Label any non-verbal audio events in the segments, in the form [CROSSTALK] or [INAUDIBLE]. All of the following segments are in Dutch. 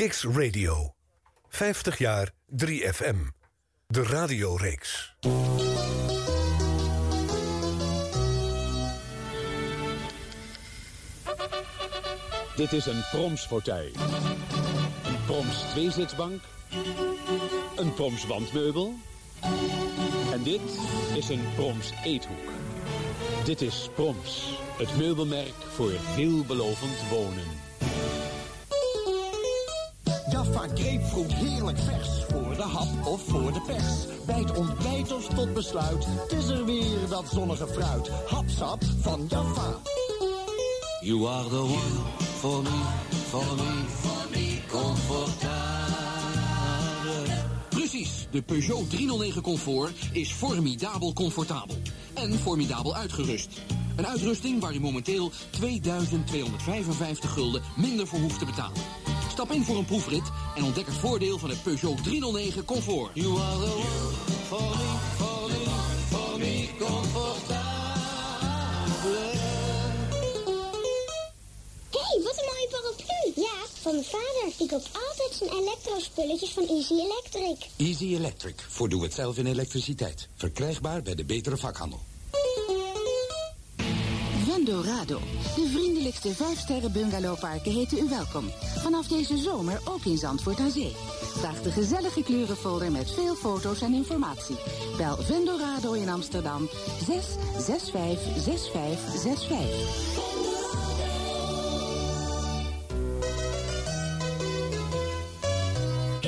Kicks Radio. 50 jaar 3FM. De radioreeks. Dit is een Proms fauteuil. Een Proms tweezitsbank. Een Proms wandmeubel. En dit is een Proms eethoek. Dit is Proms, het meubelmerk voor veelbelovend wonen. Jaffa grapefruit heerlijk vers. Voor de hap of voor de pers. Bij het ontbijt of tot besluit. Het is er weer dat zonnige fruit. Hapsap van Jaffa. You are the one for me, for me, for me, comfortabele. Precies, de Peugeot 309 Comfort is formidabel comfortabel. En formidabel uitgerust. Een uitrusting waar u momenteel 2255 gulden minder voor hoeft te betalen. Stap in voor een proefrit en ontdek het voordeel van het Peugeot 309 Comfort. You are the one for me, for me, for me, comfortabele. Hey, wat een mooie paraplu. Ja, van mijn vader. Die koopt altijd zijn elektrospulletjes van Easy Electric. Easy Electric, voor doe het zelf in elektriciteit. Verkrijgbaar bij de betere vakhandel. Vendorado. De vriendelijkste 5-sterren bungalowparken heten u welkom. Vanaf deze zomer ook in Zandvoort aan Zee. Vraag de gezellige kleurenfolder met veel foto's en informatie. Bel Vendorado in Amsterdam 6 65 65 65.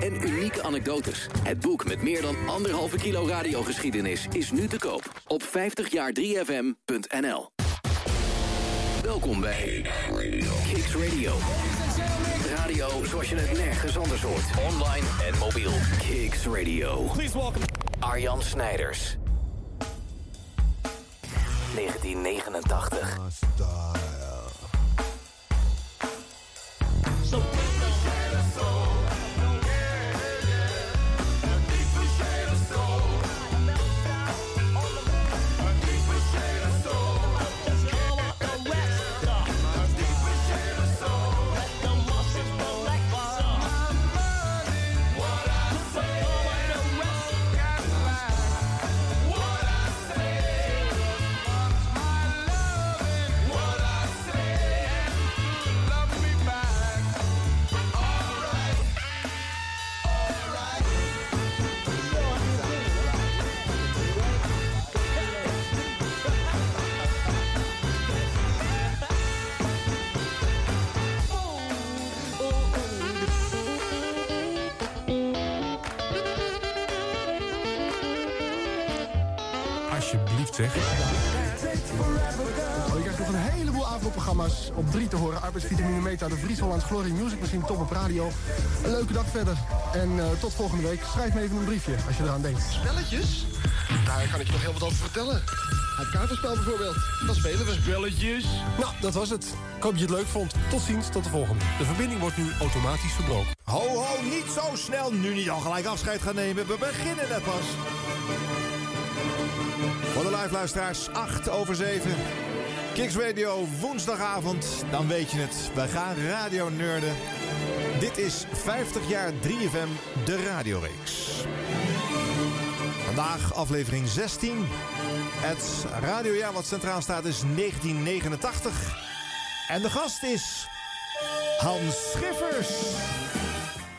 en unieke anekdotes. Het boek met meer dan anderhalve kilo radiogeschiedenis is nu te koop op 50jaar3fm.nl. Welkom bij Kicks Radio. Radio zoals je het nergens anders hoort. Online en mobiel. Kicks Radio. Please welcome Arjan Snijders. 1989. Zeg. Oh, je krijgt nog een heleboel avondprogramma's op 3 te horen. Arbeidsvitamine Meta, de Vries Hollands Glory Music Machine, top op radio. Een leuke dag verder. En eh, tot volgende week. Schrijf me even een briefje als je eraan denkt. Spelletjes? Daar kan ik je nog heel wat over vertellen. Het kaartenspel bijvoorbeeld. Dan spelen we. Spelletjes. Nou, dat was het. Ik hoop dat je het leuk vond. Tot ziens, tot de volgende. De verbinding wordt nu automatisch verbroken. Ho, ho, niet zo snel. Nu niet al gelijk afscheid gaan nemen. We beginnen net pas. Voor de live luisteraars, 8 over 7. Kicks Radio, woensdagavond. Dan weet je het. Wij gaan radio nerden. Dit is 50 jaar 3FM, de radioreeks. Vandaag aflevering 16. Het radiojaar wat centraal staat is 1989. En de gast is Hans Schiffers.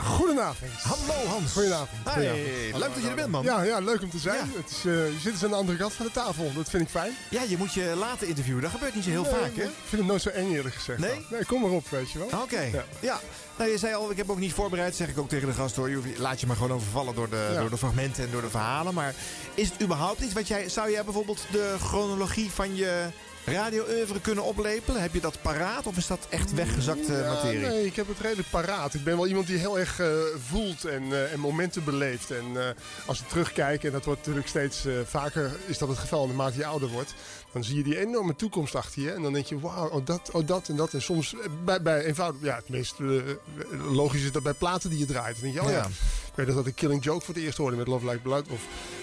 Goedenavond. Hallo Hans. Goedenavond. Hey, Goedenavond. leuk dat je er bent man. Ja, ja leuk om te zijn. Ja. Het is, eh, je zit dus aan de andere kant van de tafel. Dat vind ik fijn. Ja, je moet je laten interviewen. Dat gebeurt niet zo heel Nee, vaak hè? Ik vind het nooit zo eng eerlijk gezegd. Nee? Nee, kom maar op, weet je wel. Oké, Ja. ja. Nou, je zei al, ik heb ook niet voorbereid, zeg ik ook tegen de gast hoor. Je laat je maar gewoon overvallen door de, Ja. door de fragmenten en door de verhalen. Maar is het überhaupt iets wat jij. Zou jij bijvoorbeeld de chronologie van je radio-oeuvre kunnen oplepelen? Heb je dat paraat of is dat echt weggezakte Ja, materie? nee, ik heb het redelijk paraat. Ik ben wel iemand die heel erg eh, voelt en, eh, en momenten beleeft. En eh, als we terugkijken, en dat wordt natuurlijk steeds eh, vaker, is dat het geval naarmate je ouder wordt. Dan zie je die enorme toekomst achter je. En dan denk je, wauw, oh dat, oh dat en dat. En soms eh, bij, bij eenvoudig, ja, het meest eh, logisch is dat bij platen die je draait. Dan denk je, oh ja. Ja. Ik weet nog dat ik Killing Joke voor het eerst hoorde met Love Like Blood. Of,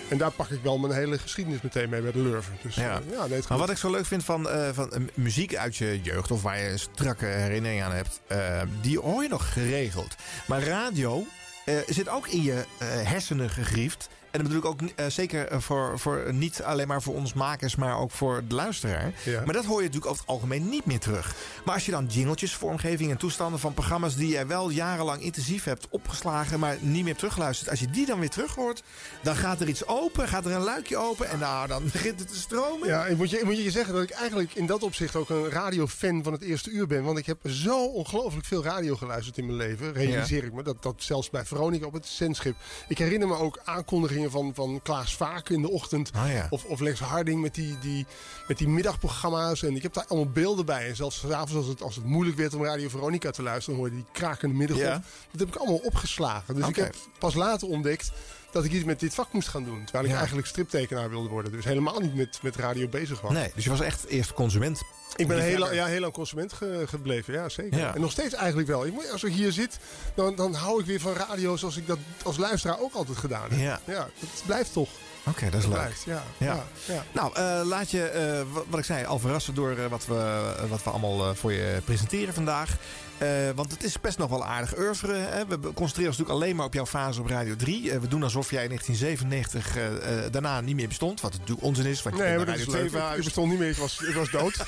en daar pak ik wel mijn hele geschiedenis meteen mee bij de Lurven. Dus Ja. ja, ja nee, Maar wat ik zo leuk vind van, eh, van eh, muziek uit je jeugd, of waar je een strakke herinnering aan hebt, eh, die hoor je nog geregeld. Maar radio eh, zit ook in je eh, hersenen gegriefd. En dat bedoel ik ook eh, zeker eh, voor, voor niet alleen maar voor ons makers, maar ook voor de luisteraar. Ja. Maar dat hoor je natuurlijk over het algemeen niet meer terug. Maar als je dan jingletjes, vormgeving en toestanden van programma's die jij wel jarenlang intensief hebt opgeslagen, maar niet meer teruggeluisterd. Als je die dan weer terug hoort, dan gaat er iets open, gaat er een luikje open en nou, dan [LAUGHS] begint het te stromen. Ja, ik moet, je, moet je zeggen dat ik eigenlijk in dat opzicht ook een radiofan van het eerste uur ben. Want ik heb zo ongelooflijk veel radio geluisterd in mijn leven. Realiseer ik me. Dat, dat zelfs bij Veronica op het zendschip. Ik herinner me ook aankondigingen van, van Klaas Vaak in de ochtend. Ah, ja. Of, of Lex Harding met die, die, met die middagprogramma's. En ik heb daar allemaal beelden bij. En zelfs s'avonds als het, als het moeilijk werd om Radio Veronica te luisteren... dan hoor je die krakende middengolf. Ja. Dat heb ik allemaal opgeslagen. Dus ik heb pas later ontdekt dat ik iets met dit vak moest gaan doen. Terwijl ik Ja. eigenlijk striptekenaar wilde worden. Dus helemaal niet met, met radio bezig was. Nee, dus je was echt eerst consument. Ik ben heel, lang- ja, heel lang consument ge- gebleven, ja zeker. Ja. En nog steeds eigenlijk wel. Ik, moet- als ik hier zit, dan, dan hou ik weer van radio zoals ik dat als luisteraar ook altijd gedaan heb. Ja. ja dat blijft toch. Oké, dat is leuk. Blijft, ja. Ja. Ja. ja. Nou, eh, laat je, eh, wat, wat ik zei, al verrassen door eh, wat, we, wat we allemaal voor je presenteren vandaag. Eh, want het is best nog wel aardig oeuvre. Hè? We concentreren ons natuurlijk alleen maar op jouw fase op Radio 3. Eh, we doen alsof jij in 1997 eh, daarna niet meer bestond. Wat natuurlijk onzin is, want je Nee, maar dat is Radio 2 leuk. Ik, bestond niet meer, ik was, ik was dood. [LAUGHS]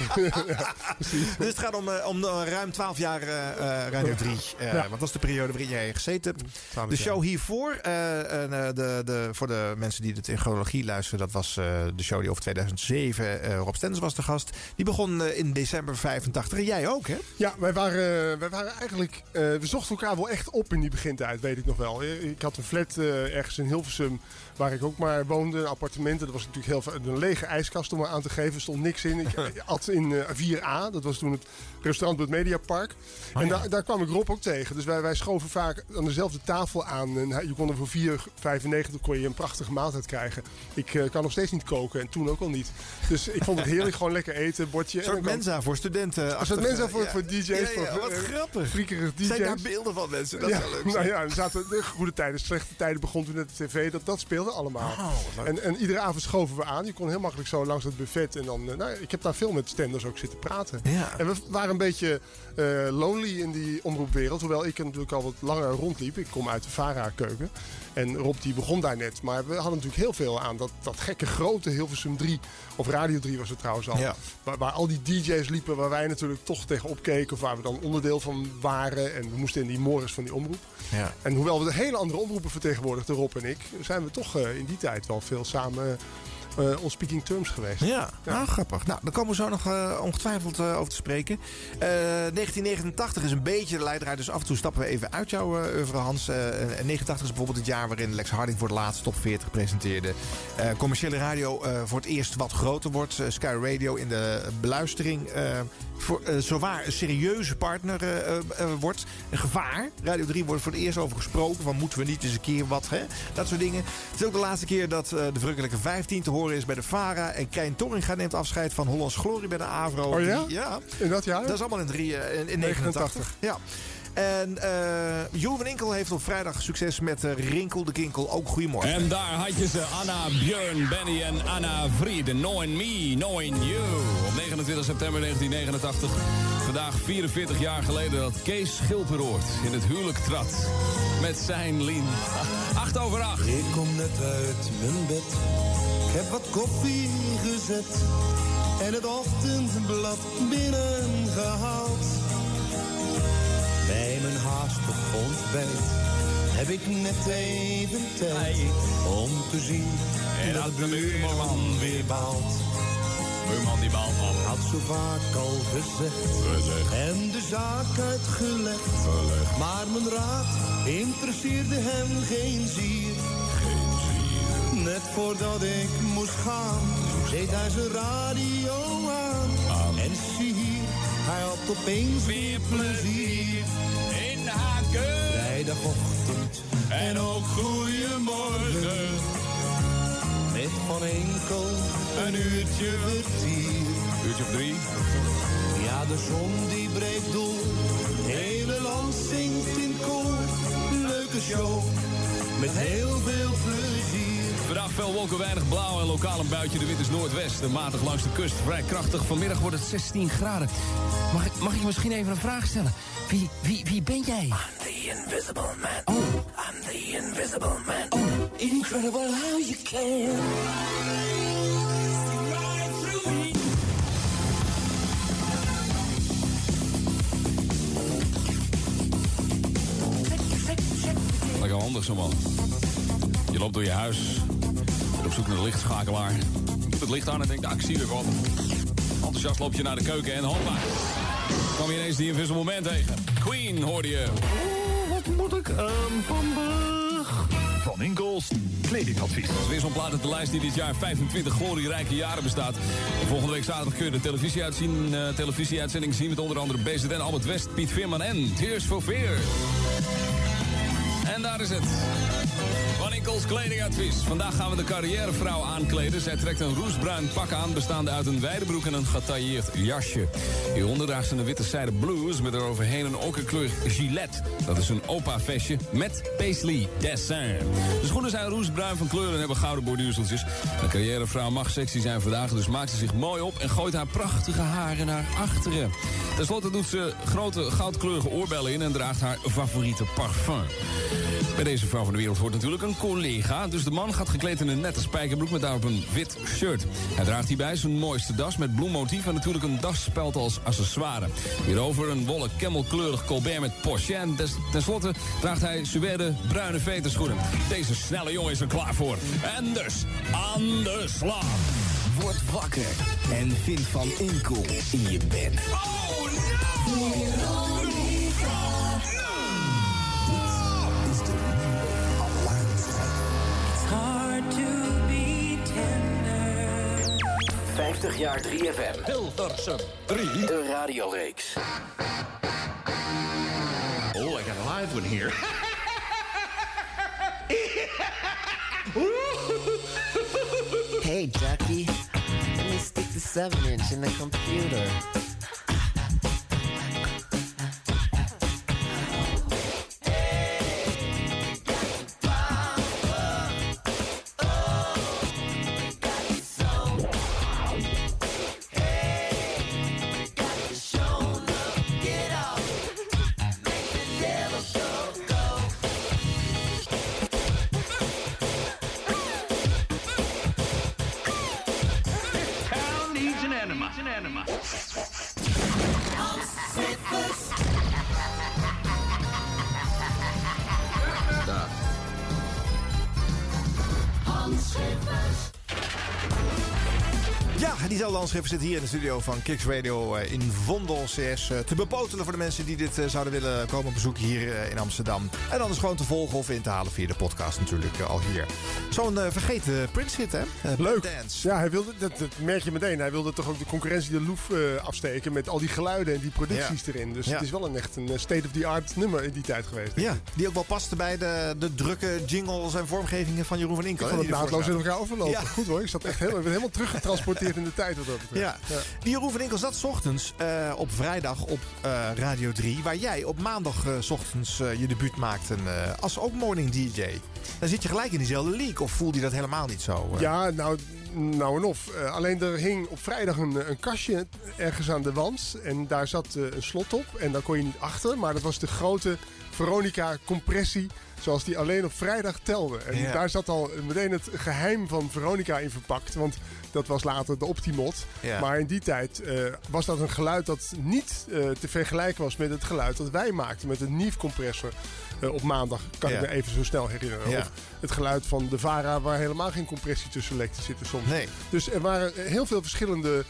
ja. Dus het gaat om, om ruim 12 jaar Radio 3. Eh, Ja. Want dat is de periode waarin jij gezeten hebt. Twaalf De jaar. show hiervoor, de, de, voor de mensen die het in chronologie luisteren, dat was de show die over 2007. eh Rob Stens was de gast. Die begon in december 85. En jij ook, hè? Ja, wij waren, eh, wij waren eigenlijk. eh, we zochten elkaar wel echt op in die begintijd, weet ik nog wel. Eh, Ik had een flat ergens in Hilversum waar ik ook maar woonde, een appartement. Dat was natuurlijk heel een lege ijskast om me aan te geven. Er stond niks in. Ik [LAUGHS] eh, at in eh, 4A, dat was toen het restaurant bij het Mediapark. Oh, en ja. daar, daar kwam ik Rob ook tegen. Dus wij, wij schoven vaak aan dezelfde tafel aan. En hij- je kon er voor 4,95 kon je een prachtige maaltijd krijgen. Ik eh, kan nog steeds niet koken en toen ook al niet. Dus ik vond het heerlijk, gewoon lekker eten, bordje. Een en soort mensa voor studenten. Een soort mensa voor, Ja. voor DJ's. Ja, voor, wat eh, grappig. DJ's. Zijn daar beelden van mensen? Dat ja, leuk nou ja, er zaten de goede tijden, slechte tijden begon toen net de tv. Dat, dat speelde allemaal. Oh, en, en iedere avond schoven we aan. Je kon heel makkelijk zo langs het buffet. En dan, eh, nou, ik heb daar veel met stenders ook zitten praten. Ja. En we waren een beetje eh, lonely in die omroepwereld. Hoewel ik natuurlijk al wat langer rondliep. Ik kom uit de VARA-keuken. En Rob die begon daar net. Maar we hadden natuurlijk heel veel aan dat, dat gekke grote Hilversum 3. Of Radio 3 was het trouwens al. Ja. Waar, waar al die DJ's liepen. Waar wij natuurlijk toch tegen opkeken. Of waar we dan onderdeel van waren. En we moesten in die morgens van die omroep. Ja. En hoewel we de hele andere omroepen vertegenwoordigden, Rob en ik, zijn we toch eh, in die tijd wel veel samen eh on speaking terms geweest. Ja, nou grappig. Nou, daar komen we zo nog eh, ongetwijfeld eh, over te spreken. Eh, 1989 is een beetje de leidraad, dus af en toe stappen we even uit jouw uh, oeuvre, Hans. Eh, en 89 is bijvoorbeeld het jaar waarin Lex Harding voor de laatste top 40 presenteerde. Commerciële radio voor het eerst wat groter wordt. Sky Radio in de beluistering voor, zowaar een serieuze partner wordt. Een gevaar. Radio 3 wordt voor het eerst over gesproken. Van moeten we niet eens een keer wat, hè? Dat soort dingen. Het is ook de laatste keer dat de verrukkelijke 15 te horen is bij de VARA. En Kein Torringa neemt afscheid van Hollands Glorie bij de AVRO. Oh ja? Die- ja. In dat jaar? Dat is allemaal in, drie, eh, in, in 89. Ja. En eh Jeroen van Inkel heeft op vrijdag succes met eh, Rinkel de Kinkel. Ook goedemorgen. En daar had je ze, Anna, Björn, Benny en Anna Vrienden. Knowing me, knowing you. Op 29 september 1989. Vandaag 44 jaar geleden dat Kees Schilperoort in het huwelijk trad. Met zijn Lien. [LAUGHS] 8 over 8. Ik kom net uit mijn bed. Ik heb wat koffie gezet. En het ochtendblad binnengehaald. Haastig ontbijt heb ik net even tijd om te zien En dat dat de de buurman weer baalt. Buurman die baalt al. Had zo vaak al gezegd en de zaak uitgelegd. Maar mijn raad interesseerde hem geen zier. Net voordat ik moest gaan, deed hij zijn radio aan. opeens weer plezier. Haken. Vrijdagochtend En ook goeiemorgen. met van enkel Een uurtje vertier. Uurtje of drie. Ja, de zon die breekt door. Hele land zingt in koor. Leuke show met heel veel plezier. Vandaag veel wolken, weinig blauw en lokaal een buitje. De wind is noordwest, matig langs de kust. Vrij krachtig. Vanmiddag wordt het 16 graden. Mag ik, mag ik je misschien even een vraag stellen? Wie, wie, wie ben jij? I'm the invisible man. Oh. I'm the invisible man. Oh. Incredible how you can. Lekker handig zo man. Je loopt door je huis. Op zoek naar de lichtschakelaar. Doet het licht aan en denkt, ah, ik zie er wat. Enthousiast loop je naar de keuken en hoppa. Kwam je ineens die Invisible Man tegen. Queen hoorde je. Oh, wat moet ik aan vandaag? Van Inkels, kledingadvies. Het is weer zo'n plaat uit de lijst die dit jaar 25 glorierijke jaren bestaat. En volgende week zaterdag kun je de televisieuitzien, eh, televisieuitzending zien... met onder andere BZN, Albert West, Piet Veerman en Tears for. En daar is het. Kledingadvies. Vandaag gaan we de carrièrevrouw aankleden. Zij trekt een roestbruin pak aan, bestaande uit een wijde broek en een getailleerd jasje. Hieronder draagt ze een witte zijde blouse met eroverheen een okerkleur gilet. Dat is een opa-vestje met paisley dessin. De schoenen zijn roestbruin van kleur en hebben gouden borduurseltjes. De carrièrevrouw mag sexy zijn vandaag, dus maakt ze zich mooi op... en gooit haar prachtige haren naar achteren. Ten slotte doet ze grote goudkleurige oorbellen in... en draagt haar favoriete parfum. Bij deze vrouw van de wereld hoort natuurlijk een collega. Dus de man gaat gekleed in een nette spijkerbroek met daarop een wit shirt. Hij draagt hierbij zijn mooiste das met bloemmotief... en natuurlijk een dasspeld als accessoire. Hierover een wollen camelkleurig colbert met Porsche. En des, tenslotte draagt hij suède bruine veterschoenen. Deze snelle jongen is er klaar voor. En dus aan de slag. Word wakker en vind Van Inkel in je bed. Hard 50 jaar 3FM. Hilversum 3. De radioreeks. Oh, I got a live one here. Hey, Jackie, let me stick the 7 inch in the computer. Landschrift zit hier in de studio van Kicks Radio eh, in Vondel CS. eh, Te bepotelen voor de mensen die dit eh, zouden willen komen bezoeken hier in Amsterdam. En is gewoon te volgen of in te halen via de podcast natuurlijk al hier. Zo'n eh, vergeten Prince hit, hè? Eh, Leuk. Dance. Ja, hij wilde, dat, dat merk je meteen. Hij wilde toch ook de concurrentie de loef eh, afsteken met al die geluiden en die producties erin. Dus het is wel een echt een eh, state-of-the-art nummer in die tijd geweest. Ja, ik. die ook wel paste bij de, de drukke jingles en vormgevingen van Jeroen van Ik Inkel. vond hè, het naadloos in elkaar overlopen. Ja. Goed hoor, ik zat echt ik ben helemaal teruggetransporteerd in de tijd wat dat betreft. Ja. Die Jeroen van Inkel zat 's ochtends eh, op vrijdag op eh, Radio 3... waar jij op maandag eh, ochtends eh, je debuut maakte eh, als ook morning DJ. Dan zit je gelijk in diezelfde league of voelde je dat helemaal niet zo? eh? Ja, nou, nou en of. Eh, alleen er hing op vrijdag een, een kastje ergens aan de wand. En daar zat eh, een slot op. En daar kon je niet achter. Maar dat was de grote Veronica compressie. Zoals die alleen op vrijdag telde. En daar zat al meteen het geheim van Veronica in verpakt. Want dat was later de Optimot. Maar in die tijd eh, was dat een geluid dat niet eh, te vergelijken was met het geluid dat wij maakten. Met een Neve compressor eh, op maandag. Kan ik me even zo snel herinneren. Of het geluid van de Vara waar helemaal geen compressie tussen leek te zitten soms. Nee. Dus er waren heel veel verschillende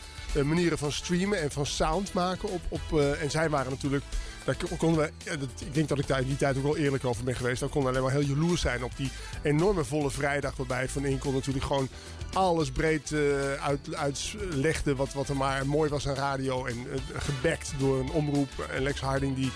manieren van streamen en van sound maken. Op, op, en zij waren natuurlijk... Daar konden we, ja, dat, ik denk dat ik daar in die tijd ook wel eerlijk over ben geweest. Konden we alleen maar heel jaloers zijn op die enorme volle vrijdag. Waarbij Van Inkel natuurlijk gewoon alles breed eh, uit, uitlegde. Wat, wat er maar mooi was aan radio. En eh, gebackt door een omroep. En Lex Harding die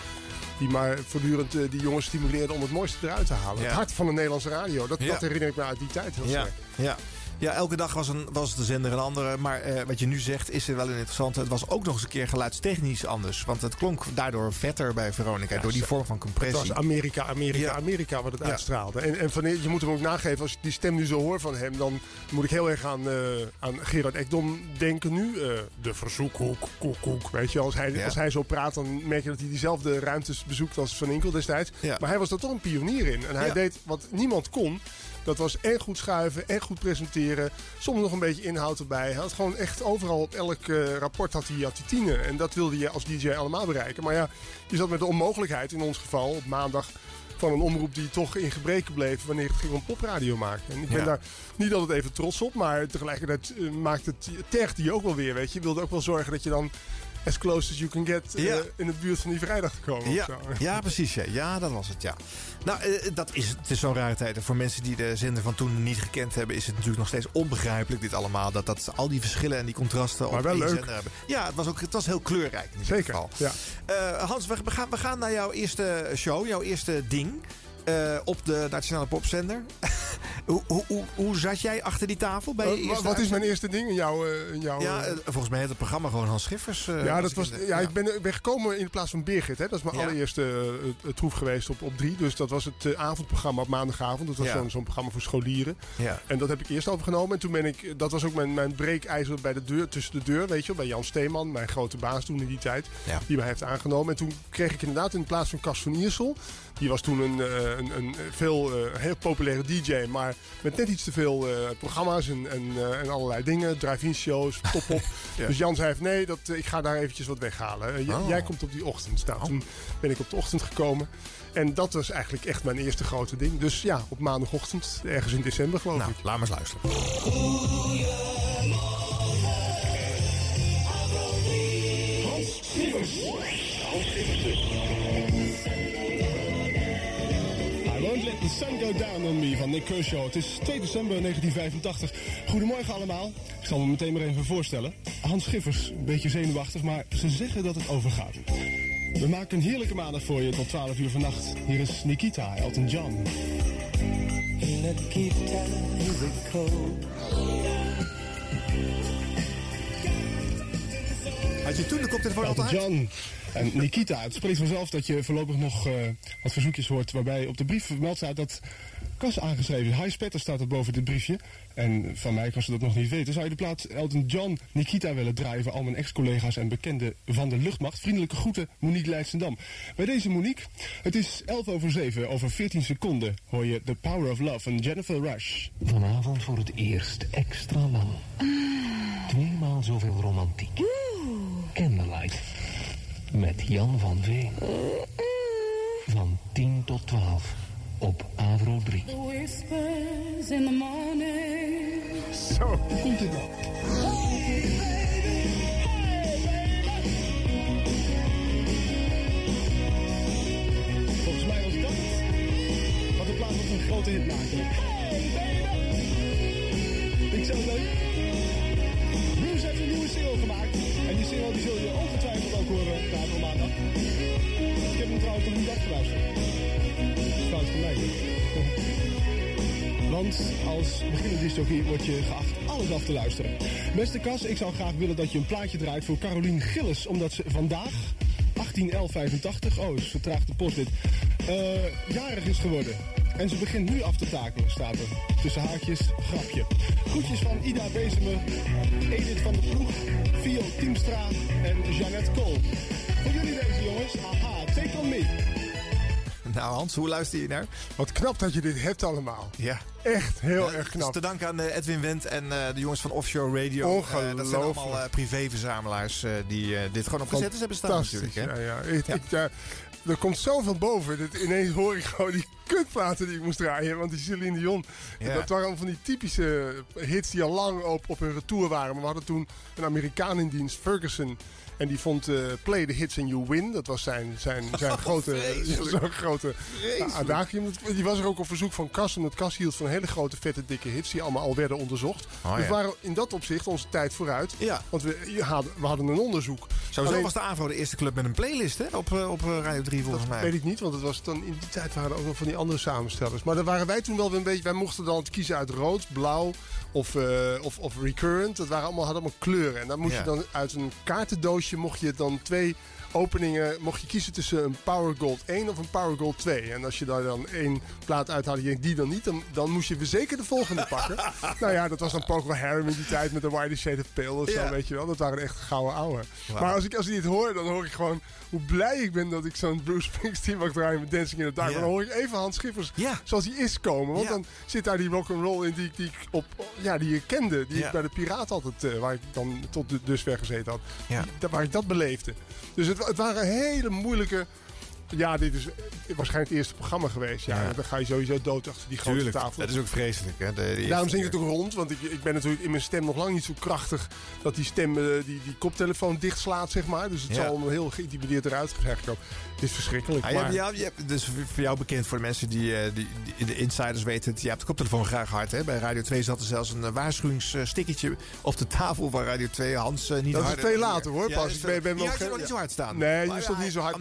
die maar voortdurend eh, die jongens stimuleerde om het mooiste eruit te halen. Ja. Het hart van de Nederlandse radio. Dat, Ja. dat herinner ik me uit die tijd heel Ja, sterk. ja. Ja, elke dag was, een, was de zender een andere. Maar eh, wat je nu zegt is er wel een interessant. Het was ook nog eens een keer geluidstechnisch anders. Want het klonk daardoor vetter bij Veronica. door die vorm van Het compressie. was Amerika, Amerika, Ja. Amerika wat het uitstraalde. En, en van, je moet hem ook nageven, als ik die stem nu zo hoor van hem... dan moet ik heel erg aan, eh, aan Gerard Ekdom denken nu. Eh, de verzoekhoek, koek, koek. Weet je, als hij, als hij zo praat, dan merk je dat hij diezelfde ruimtes bezoekt als Van Inkel destijds. Maar hij was daar toch een pionier in. En hij deed wat niemand kon. Dat was en goed schuiven, en goed presenteren. Soms nog een beetje inhoud erbij. Hij had gewoon echt overal op elk eh, rapport had hij, had hij tienen. En dat wilde je als DJ allemaal bereiken. Maar ja, je zat met de onmogelijkheid in ons geval op maandag van een omroep die toch in gebreken bleef wanneer het ging om popradio maken. En ik ben Ja. daar niet altijd even trots op, maar tegelijkertijd eh, maakt het, tergt die ook wel weer, weet je. Je wilde ook wel zorgen dat je dan as close as you can get eh, in de buurt van die vrijdag te komen. Ja, ja, precies. Ja. ja, dat was het. Ja. Nou, eh, dat is, het is zo'n rare tijd. En voor mensen die de zender van toen niet gekend hebben, is het natuurlijk nog steeds onbegrijpelijk, dit allemaal. Dat, dat al die verschillen en die contrasten Maar op wel leuk. zender hebben. Ja, het was, ook, het was heel kleurrijk in ieder Zeker, geval. ja. Eh, Hans, we, we gaan, we gaan naar jouw eerste show, jouw eerste ding. Eh, op de Nationale Popzender. [LAUGHS] hoe, hoe, hoe, hoe zat jij achter die tafel bij je wa- eerste wat is mijn eerste ding in jouw... eh, in jouw Ja, eh, volgens mij heet het programma gewoon Hans Schiffers. ja, dat ik was, de- ja, Ik, ben, ik ben gekomen in plaats van Birgit. Hè. Dat is mijn Ja. allereerste troef geweest op, op drie. Dus dat was het avondprogramma op maandagavond. Dat was zo'n programma voor scholieren. Ja. En dat heb ik eerst overgenomen. En toen ben ik, dat was ook mijn, mijn breekijzer bij de deur, tussen de deur, weet je wel. Bij Jan Steeman, mijn grote baas toen in die tijd. Die mij heeft aangenomen. En toen kreeg ik inderdaad in plaats van Cas van Iersel. Die was toen een, eh, een, een veel, eh, heel populaire DJ. Maar met net iets te veel eh, programma's en, en, en allerlei dingen. Drive-in shows, top-op. [LAUGHS] Ja. Dus Jan zei nee, dat, ik ga daar eventjes wat weghalen. J- Oh. Jij komt op die ochtend. Nou, toen ben ik op de ochtend gekomen. En dat was eigenlijk echt mijn eerste grote ding. Dus ja, op maandagochtend, ergens in december geloof Nou, ik. laat maar eens luisteren. Won't let the sun go down on me van Nick Kershaw. Het is 2 december 1985. Goedemorgen allemaal. Ik zal me meteen maar even voorstellen. Hans Schiffers, een beetje zenuwachtig, maar ze zeggen dat het overgaat. We maken een heerlijke maandag voor je tot 12 uur vannacht. Hier is Nikita, Elton John. Nikita is a cold. Had je toen de koptelefoon Elton altijd? John en Nikita. Het spreekt vanzelf dat je voorlopig nog eh, wat verzoekjes hoort... waarbij op de brief vermeld staat dat Kas aangeschreven is. Hi Spetter staat er boven dit briefje. En van mij kan ze dat nog niet weten. Zou je de plaat Elton John Nikita willen draaien... voor al mijn ex-collega's en bekenden van de luchtmacht? Vriendelijke groeten, Monique Leidsendam. Bij deze Monique, het is 11 over 7. Over 14 seconden hoor je The Power of Love van Jennifer Rush. Vanavond voor het eerst extra lang. Tweemaal zoveel romantiek. Candlelight. Met Jan van Veen. Van 10 tot 12 op Avro 3. The whispers in the morning. Zo, komt dit nou? Volgens mij was dat wat de plaat was een grote hit maakte. Hey baby! Ik zou het leuk. Bruce heeft een nieuwe single gemaakt. En die single die zul je ongetwijfeld ook horen na maandag. Ik heb hem trouwens nog niet afgeluisterd. Fout van mij. [LAUGHS] Want als beginnende disjockey word je geacht alles af te luisteren. Beste Kas, ik zou graag willen dat je een plaatje draait voor Carolien Gillis. Omdat ze vandaag, 181185, oh, is de post dit, eh, jarig is geworden. En ze begint nu af te takelen, staat er. Tussen haakjes, grapje. Groetjes van Ida Bezemer, Edith van der Ploeg, Vio Tiemstra en Jeannette Kool. Voor jullie deze jongens, aha, take on me. Nou Hans, hoe luister je naar? Wat knap dat je dit hebt allemaal. Ja. Echt heel Ja, erg knap. te danken aan eh, Edwin Wendt en eh, de jongens van Offshore Radio. Eh, dat zijn Ongelooflijk. allemaal eh, privéverzamelaars eh, die eh, dit gewoon op cassette hebben staan Fantastisch, natuurlijk. Hè? Ja, ja. Ik, Ik, ja, er komt zoveel boven. Dat ineens hoor ik gewoon die kutplaten die ik moest draaien. Want die Celine Dion, Ja. dat waren allemaal van die typische hits die al lang op, op hun retour waren. Maar we hadden toen een Amerikaan in dienst, Ferguson. En die vond eh, Play the Hits and You Win. Dat was zijn, zijn, [LAUGHS] zijn grote, [LAUGHS] zo'n grote adagium. Dat- Die was er ook op verzoek van Cas. Omdat Cas hield van hele grote, vette, dikke hits. Die allemaal al werden onderzocht. Oh, dus ja. waren in dat opzicht onze tijd vooruit. Ja. Want we, hadden, we hadden een onderzoek. Sowieso Alleen- was de AVRO de eerste club met een playlist hè? Op, eh, op eh, Radio 3 volgens mij. Weet ik niet, want het was dan in die tijd waren er ook nog van die andere samenstellers. Maar daar waren wij toen wel weer een beetje. Wij mochten dan kiezen uit rood, blauw of, of, of recurrent. Dat waren allemaal, hadden allemaal kleuren. En dan moest Ja. je dan uit een kaartendoosje mocht je dan twee openingen. Mocht je kiezen tussen een Power Gold 1 of een Power Gold 2. En als je daar dan één plaat uithaalde, je denkt die dan niet, dan, dan moest je weer zeker de volgende pakken. [LAUGHS] nou ja, dat was dan Procol Harum in die tijd met de Wide Shade of Pale of zo, Ja. weet je wel. Dat waren echt gouden ouwe. Maar als ik, als ik dit hoor, dan hoor ik gewoon hoe blij ik ben dat ik zo'n Bruce Springsteen mag draaien met Dancing in the Dark. Ja. Maar dan hoor ik even Hans Schippers Ja. zoals hij is komen. Want Ja. dan zit daar die rock'n'roll in die, ik- die, ik op, ja, die ik kende. Die ik bij de Piraat altijd, eh, waar ik dan tot dusver gezeten had. Waar ik dat beleefde. Dus het, het waren hele moeilijke... Ja, dit is waarschijnlijk het eerste programma geweest. Ja, Ja. dan ga je sowieso dood achter die grote Tuurlijk, tafel. dat is ook vreselijk. Hè? De, Daarom zingt keer. het ook rond, want ik, ik ben natuurlijk in mijn stem nog lang niet zo krachtig dat die stem eh, die, die koptelefoon dichtslaat, zeg maar. Dus het Ja. zal heel geïntimideerd eruit gezegd komen. Het is verschrikkelijk. Ah, je maar... hebt- ja, je hebt- dus voor jou bekend, voor de mensen die, eh, die, die- de insiders weten. Je hebt de koptelefoon graag hard. Hè? Bij Radio 2 zat er zelfs een eh, waarschuwingsstickertje op de tafel van Radio 2. Hans, niet Dat is twee later hoor, Ja, pas. ik ben, ben geen- nog niet zo hard staan. Nee, je stond ja, niet zo hard.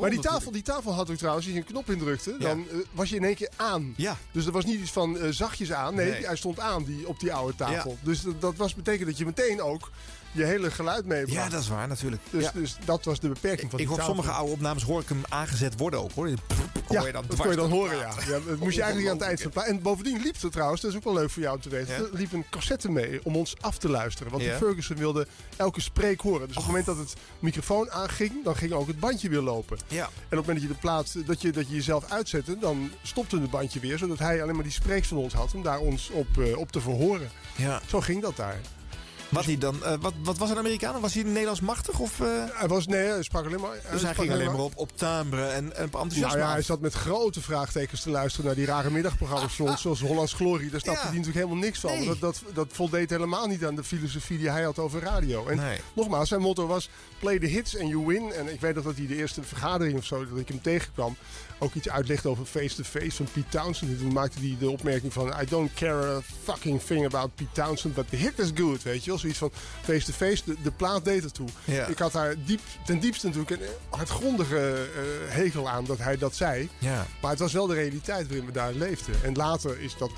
maar die rond tafel, die tafel had ook trouwens, als je een knop indrukte, Ja. dan eh, was je in één keer aan. Ja. Dus er was niet iets van eh, zachtjes aan. Nee, Nee. hij stond aan die, op die oude tafel. Ja. Dus dat, dat was betekent dat je meteen ook je hele geluid meebracht. Ja, dat is waar natuurlijk. Dus, Ja. dus dat was de beperking van Ik die hoor sommige oude opnames hoor ik hem aangezet worden ook hoor. Ja, Hoor je dan dat kon je dan horen, de ja. Dat moest je eigenlijk aan het eind de plaat. En bovendien liep er trouwens, dat is ook wel leuk voor jou om te weten. Ja. Liep een cassette mee om ons af te luisteren. Want die Ferguson wilde elke spreek horen. Dus op het moment dat het microfoon aanging, dan ging ook het bandje weer lopen. Ja. En op het moment dat je de plaat, dat je, dat je jezelf uitzette, dan stopte het bandje weer. Zodat hij alleen maar die spreeks van ons had om daar ons op, eh, op te verhoren. Ja. Zo ging dat daar. Wat, hij dan, eh, wat, wat was een Amerikaan? Was hij Nederlands machtig? Of, eh, Hij was, nee, hij sprak alleen maar... dus hij ging alleen maar op, op timbre en, en op enthousiasme Nou ja, hij zat met grote vraagtekens te luisteren naar die rare middagprogramma's [LAUGHS] ons, zoals Hollands Glorie. Daar snapte Ja. hij natuurlijk helemaal niks van. Nee. Dat, dat, dat voldeed helemaal niet aan de filosofie die hij had over radio. En Nee. nogmaals, zijn motto was play the hits and you win. En ik weet nog dat hij de eerste vergadering of zo, dat ik hem tegenkwam, ook iets uitlegde over face-to-face van Pete Townsend. En toen maakte hij de opmerking van, I don't care a fucking thing about Pete Townsend, but the hit is good, weet je wel. Zoiets van face-to-face, de, de plaat deed ertoe. Ja. Ik had daar diep, ten diepste natuurlijk een hardgrondige eh, hekel aan dat hij dat zei. Ja. Maar het was wel de realiteit waarin we daar leefden. En later is dat,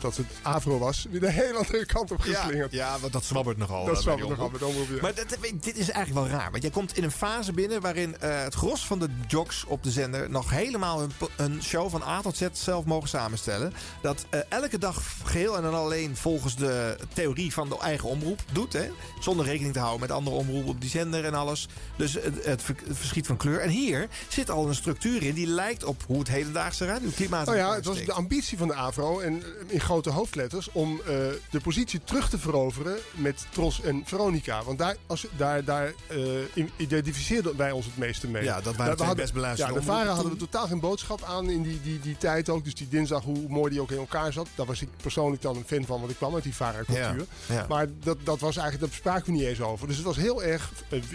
dat het Avro was, weer de hele andere kant op Ja, geslingerd. ja, want dat zwabbert nogal. Dat eh, zwabbert die nogal met omroep. omroep, ja. Maar dat, dit is eigenlijk wel raar. Want jij komt in een fase binnen waarin eh, het gros van de jocks op de zender nog helemaal een, een show van A tot Z zelf mogen samenstellen. Dat eh, elke dag geheel en dan alleen volgens de theorie van de eigen omroep doet. Hè? Zonder rekening te houden met andere omroepen op die zender en alles. Dus het, het, ver- het verschiet van kleur. En hier zit al een structuur in die lijkt op hoe het hedendaagse radioklimaat Nou in ja, het was de ambitie van de AVRO en in grote hoofdletters om eh, de positie terug te veroveren met Tros en Veronica. Want daar, als, daar, daar eh, in- identificeerden wij ons het meeste mee. Ja, dat waren Daar- twee hadden- best beluisterde Ja, de VARA hadden we totaal geen boodschap aan in die, die, die tijd ook. Dus die dinsdag, hoe mooi die ook in elkaar zat. Daar was ik persoonlijk dan een fan van, want ik kwam uit die VARA-cultuur. Ja, ja. Maar dat, dat was eigenlijk, daar spraken we niet eens over. Dus het was heel erg.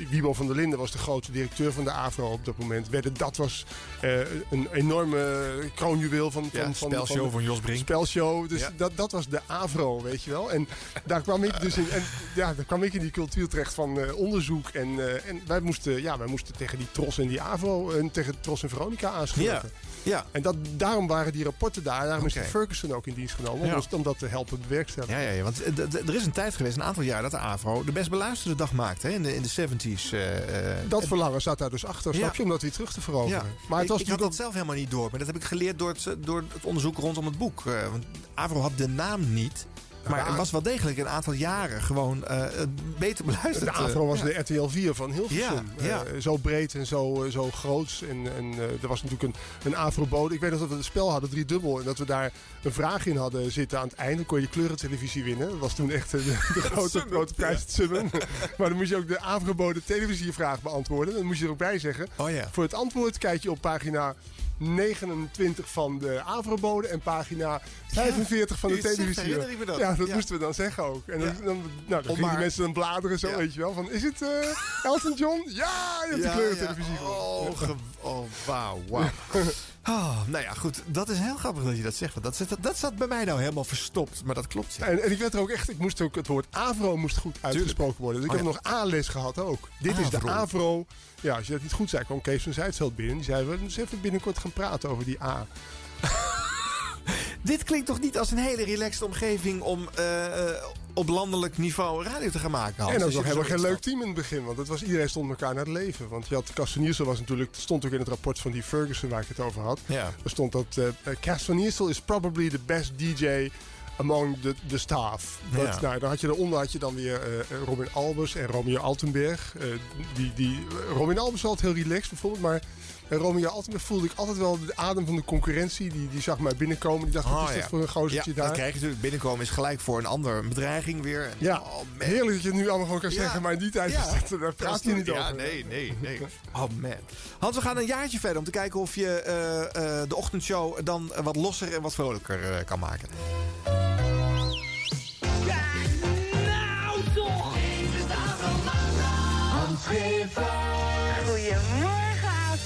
Wiebo van der Linden was de grote directeur van de AVRO op dat moment. Werden- Dat was eh, een enorme kroonjuweel van, van, Ja, van, spelshow van Jos Brink. Spelshow. Dus dat, dat was de AVRO, weet je wel. En daar kwam ik dus in. En ja, daar kwam ik in die cultuur terecht van eh, onderzoek. En, en wij moesten, ja, wij moesten tegen die Tros en die AVRO en tegen Tros en Veronica aanschrijven. Ja. En dat, daarom waren die rapporten daar. Daarom is Ferguson ook in dienst genomen. Om, Ja. dat te helpen bewerkstelligen. Ja, ja, ja, want eh, er is een tijd geweest, een aantal jaar, dat de AVRO de best beluisterde dag maakte hè, in de, in de 70s. eh, eh. Dat verlangen zat daar dus achter, Ja. snap je? Om dat weer terug te veroveren. Ja. Maar het was ik, ik had dat zelf helemaal niet door, maar dat heb ik geleerd door het, door het onderzoek rondom het boek. Want AVRO had de naam niet. Maar het was wel degelijk een aantal jaren gewoon eh, beter beluisterd. De AVRO was Ja. de RTL 4 van Hilversum. Ja, ja. Eh, zo breed en zo, eh, zo groots. En, en eh, er was natuurlijk een, een AVRO-bode. Ik weet nog dat we het spel hadden, drie dubbel. En dat we daar een vraag in hadden zitten aan het einde. Kon je de kleurentelevisie winnen. Dat was toen echt eh, de, [LAUGHS] de grote, grote prijs, het summen. [LAUGHS] maar dan moest je ook de AVRO-bode televisievraag beantwoorden. Dan moest je er ook bij zeggen. Oh ja. Voor het antwoord kijk je op pagina 29 van de AVRO-bode en pagina 45 van de zegt, televisie. me dat. Ja, dat Ja. moesten we dan zeggen ook. En dan, Ja. dan, nou, dan gingen die mensen dan bladeren zo, weet je wel. Van, is het eh, Elton John? Ja, je hebt de kleurentelevisie. Oh, oh, wauw, wauw. [LAUGHS] Oh, nou ja, goed. Dat is heel grappig dat je dat zegt. Want dat, zit, dat zat bij mij nou helemaal verstopt. Maar dat klopt, ja. En, en ik werd er ook echt, ik moest ook, het woord AVRO moest goed uitgesproken worden. Dus ik Oh, heb ja. nog A-les gehad ook. Dit is de AVRO. Ja, als je dat niet goed zei, kwam Kees van Zijdsveld binnen. Die zei, we moeten even binnenkort gaan praten over die A. [LAUGHS] Dit klinkt toch niet als een hele relaxed omgeving om eh, eh, op landelijk niveau radio te gaan maken? Hans? en dat Als was nog helemaal geen leuk team in het begin. Want het was, iedereen stond elkaar naar het leven. Want je had Cas was natuurlijk, dat stond ook in het rapport van die Ferguson waar ik het over had. Ja. Er stond dat eh eh, Cas van Iersel is probably the best DJ among the, the staff. Dat, Ja. nou, dan had je daaronder had je dan weer eh, eh, Robin Albers en Romeo Altenberg. Eh, die, die, Robin Albers was altijd heel relaxed bijvoorbeeld, maar en Romeo voelde ik altijd wel de adem van de concurrentie. Die, die zag mij binnenkomen. Die dacht, wat Oh, is ja. dat voor een gozertje ja, daar? dan krijg je natuurlijk binnenkomen is gelijk voor een ander een bedreiging weer. En- Ja, oh, heerlijk dat je het nu allemaal gewoon kan Ja. zeggen. Maar in die tijd, Ja. dat- daar praat je niet ja, over. nee, nee, nee. [LAUGHS] Oh man. Hans, we gaan een jaartje verder om te kijken of je eh, eh, de ochtendshow dan wat losser en wat vrolijker eh, kan maken. Nou toch! Goedemorgen,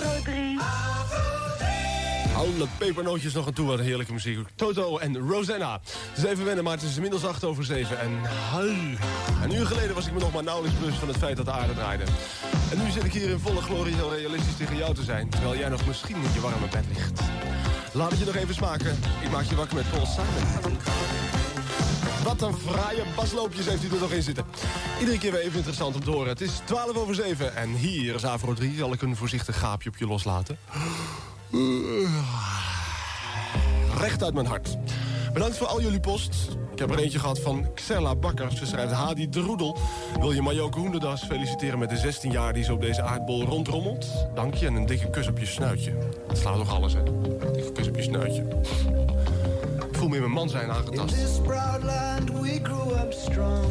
Afro 3. Alle pepernootjes nog aan toe, wat heerlijke muziek. Toto en Rosanna. Het is even wennen, maar het is inmiddels 8 over 7. En. Een uur geleden was ik me nog maar nauwelijks bewust van het feit dat de aarde draaide. En nu zit ik hier in volle glorie heel realistisch tegen jou te zijn... terwijl jij nog misschien in je warme bed ligt. Laat het je nog even smaken. Ik maak je wakker met Paul Simon. Wat een fraaie basloopjes heeft u er nog in zitten. Iedere keer weer even interessant om te horen. Het is 12 over 7 en hier is Avro 3. Zal ik een voorzichtig gaapje op je loslaten? Recht uit mijn hart. Bedankt voor al jullie post. Ik heb er eentje gehad van Xella Bakker. Ze schrijft Hadi Droedel. Wil je Majoke Hoenderdas feliciteren met de 16 jaar die ze op deze aardbol rondrommelt? Dank je en een dikke kus op je snuitje. Dat slaat toch alles, hè? Dikke kus op je snuitje. Ik voel me in mijn man zijn aangetast. this proud land we grew up strong.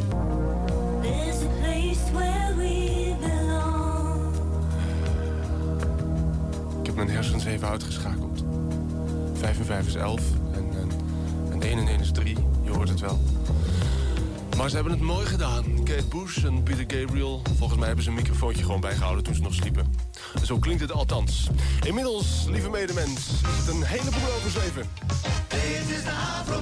There's a place where we belong. Ik heb mijn hersens even uitgeschakeld. 5 en 5 is 11 en, en, en 1 en 1 is 3. Je hoort het wel. Maar ze hebben het mooi gedaan. Kate Bush en Peter Gabriel. Volgens mij hebben ze een microfoontje gewoon bijgehouden toen ze nog sliepen. Zo klinkt het althans. Inmiddels, lieve medemens, is het een heleboel over 7. Dit is de Afro.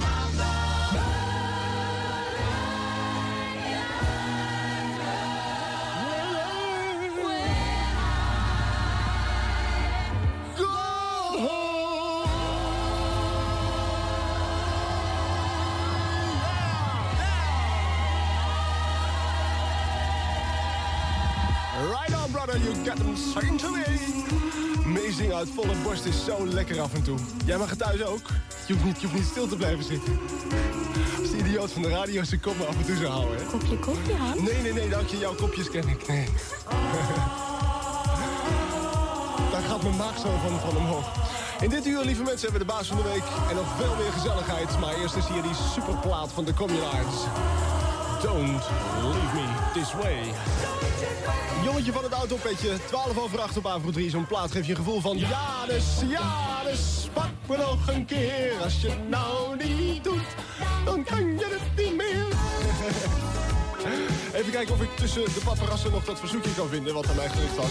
Swinging to me. Meezingen uit volle borst is zo lekker af en toe. Jij mag het thuis ook. Je hoeft niet, je hoeft niet stil te blijven zitten. Als de idioot van de radio zijn kop maar af en toe zou houden, hè? Kopje koffie, Hans? Nee, nee, nee, dank je. Jouw kopjes ken ik. Nee. [LAUGHS] Daar gaat mijn maag zo van, van omhoog. In dit uur, lieve mensen, hebben we de baas van de week. En nog veel meer gezelligheid. Maar eerst is hier die superplaat van de Communards. Don't leave me this way. Jongetje van het autopetje, 12 over 8 op Avro 3. Zo'n plaat geeft je een gevoel van... Ja, dus, ja, dus, pak me nog een keer. Als je het nou niet doet, dan kan je het niet meer. Even kijken of ik tussen de paparazzen nog dat verzoekje kan vinden... wat aan mij gericht was.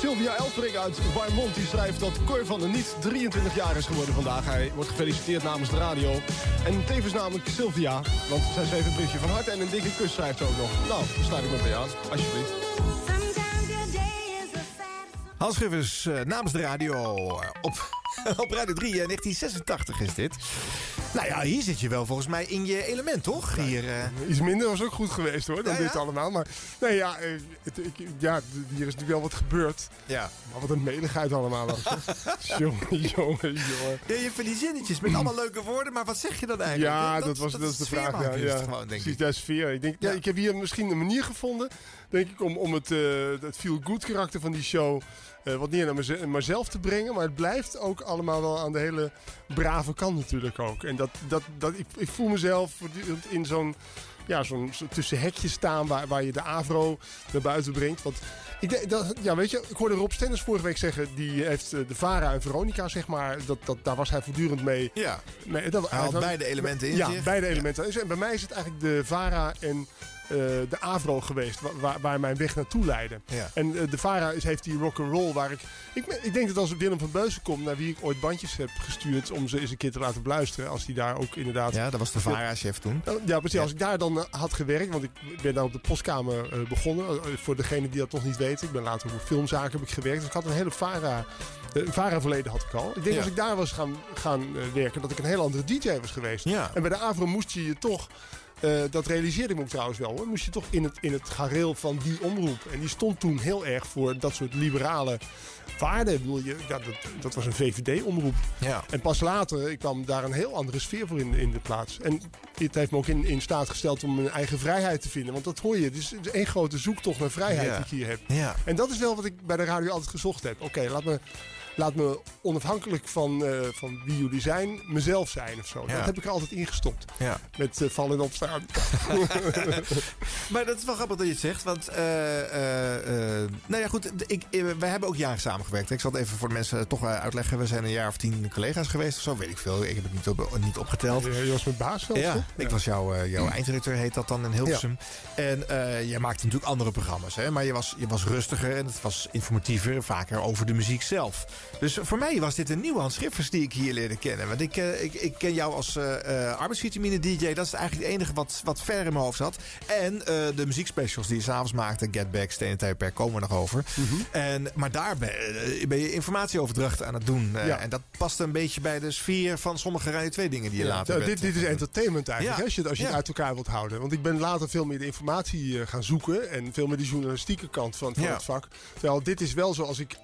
Sylvia Elfring uit Warmond die schrijft dat Cor van der Niet 23 jaar is geworden vandaag. Hij wordt gefeliciteerd namens de radio. En tevens namelijk Sylvia, want zij schreef een briefje van harte... en een dikke kus schrijft ze ook nog. Nou, sluit ik me bij aan, alsjeblieft. Hans Schiffers eh, namens de radio eh, op [LAUGHS] Op Radio 3, eh, 1986 is dit. Nou ja, hier zit je wel volgens mij in je element, toch? Hier, eh, Iets minder was ook goed geweest hoor, dan Ja, dit allemaal. Maar nee, ja, eh, het, ik, ja, hier is natuurlijk wel wat gebeurd. Ja. Maar wat een meligheid allemaal was. [LAUGHS] jongen, jongen, jongen. Ja, je hebt van die zinnetjes met allemaal leuke woorden, maar wat zeg je dan eigenlijk? Ja, dat, was, dat, is de vraag. Ja, ja. gewoon, denk ik. sfeer. Ik, denk, ja. ik heb hier misschien een manier gevonden, denk ik, om, om het, eh, het feel-good karakter van die show eh, wat neer naar meze- mezelf te brengen. Maar het blijft ook allemaal wel aan de hele brave kant natuurlijk ook. En dat, dat, dat, ik, ik voel mezelf voortdurend in zo'n ja, zo'n zo tussen hekjes staan waar, waar je de Avro naar buiten brengt. Want ik, denk dat, ja, weet je, ik hoorde Rob Stenders vorige week zeggen, die heeft eh, de Vara en Veronica, zeg maar, dat, dat, daar was hij voortdurend mee. Ja. mee dat, Hij had beide elementen in Ja, zich. beide elementen. En bij mij is het eigenlijk de Vara en eh, de Avro geweest, wa- waar, waar mijn weg naartoe leidde. Ja. En eh, de Vara is, heeft die rock and roll waar ik, ik. Ik denk dat als Willem van Beuzen komt, naar wie ik ooit bandjes heb gestuurd om ze eens een keer te laten beluisteren, als die daar ook inderdaad. Ja, dat was de VARA-chef toen. Ja, precies. Als ik daar dan eh, had gewerkt, want ik ben dan op de postkamer eh, begonnen. eh, voor degene die dat nog niet weten. Ik ben later op filmzaken heb ik gewerkt. Dus ik had een hele Vara, eh, een Vara verleden had ik al. Ik denk Ja. als ik daar was gaan, gaan eh, werken, dat ik een heel andere DJ was geweest. Ja. En bij de Avro moest je je toch, eh, dat realiseerde ik me ook trouwens wel hoor, moest je toch in het, in het gareel van die omroep. En die stond toen heel erg voor dat soort liberale waarden. Bedoel, je, ja, dat, dat was een VVD-omroep. Ja. En pas later ik kwam daar een heel andere sfeer voor in, in de plaats. En het heeft me ook in, in staat gesteld om mijn eigen vrijheid te vinden. Want dat hoor je. Het is, het is één grote zoektocht naar vrijheid Ja. die ik hier heb. Ja. En dat is wel wat ik bij de radio altijd gezocht heb. Oké, laat me... Laat me onafhankelijk van, eh, van wie jullie zijn, mezelf zijn of zo. Ja. Dat heb ik er altijd ingestopt. Ja. Met eh, vallen en opstaan. [LAUGHS] Maar dat is wel grappig dat je het zegt, want... eh, nou ja, goed, ik, wij hebben ook jaren samengewerkt. Ik zal het even voor de mensen toch uitleggen. We zijn een jaar of tien collega's geweest of zo, weet ik veel. Ik heb het niet, op, niet opgeteld. Je was mijn baas zelfs, Ja, hè? ik was jouw, jouw eindredacteur, heet dat dan in Hilversum. En jij maakte natuurlijk andere programma's, hè? maar je was, je was rustiger en het was informatiever, vaker over de muziek zelf. Dus voor mij was dit een nieuwe Hans Schiffers die ik hier leerde kennen. Want ik, eh, ik, ik ken jou als eh eh, arbeidsvitamine-dj, dat is eigenlijk het enige wat, wat ver in mijn hoofd zat. En eh, de muziekspecials die je s'avonds maakte, Get Back, Stenen Tijdperk, komen we nog over. en, maar daar ben, ben je informatieoverdracht aan het doen. Ja. En dat past een beetje bij de sfeer van sommige Radio 2 dingen die je Ja, later bent, dit, dit is entertainment eigenlijk, Ja. als je, het- als je het uit elkaar wilt houden. Want ik ben later veel meer de informatie gaan zoeken. En veel meer de journalistieke kant van, van het vak. Terwijl dit is wel zoals ik-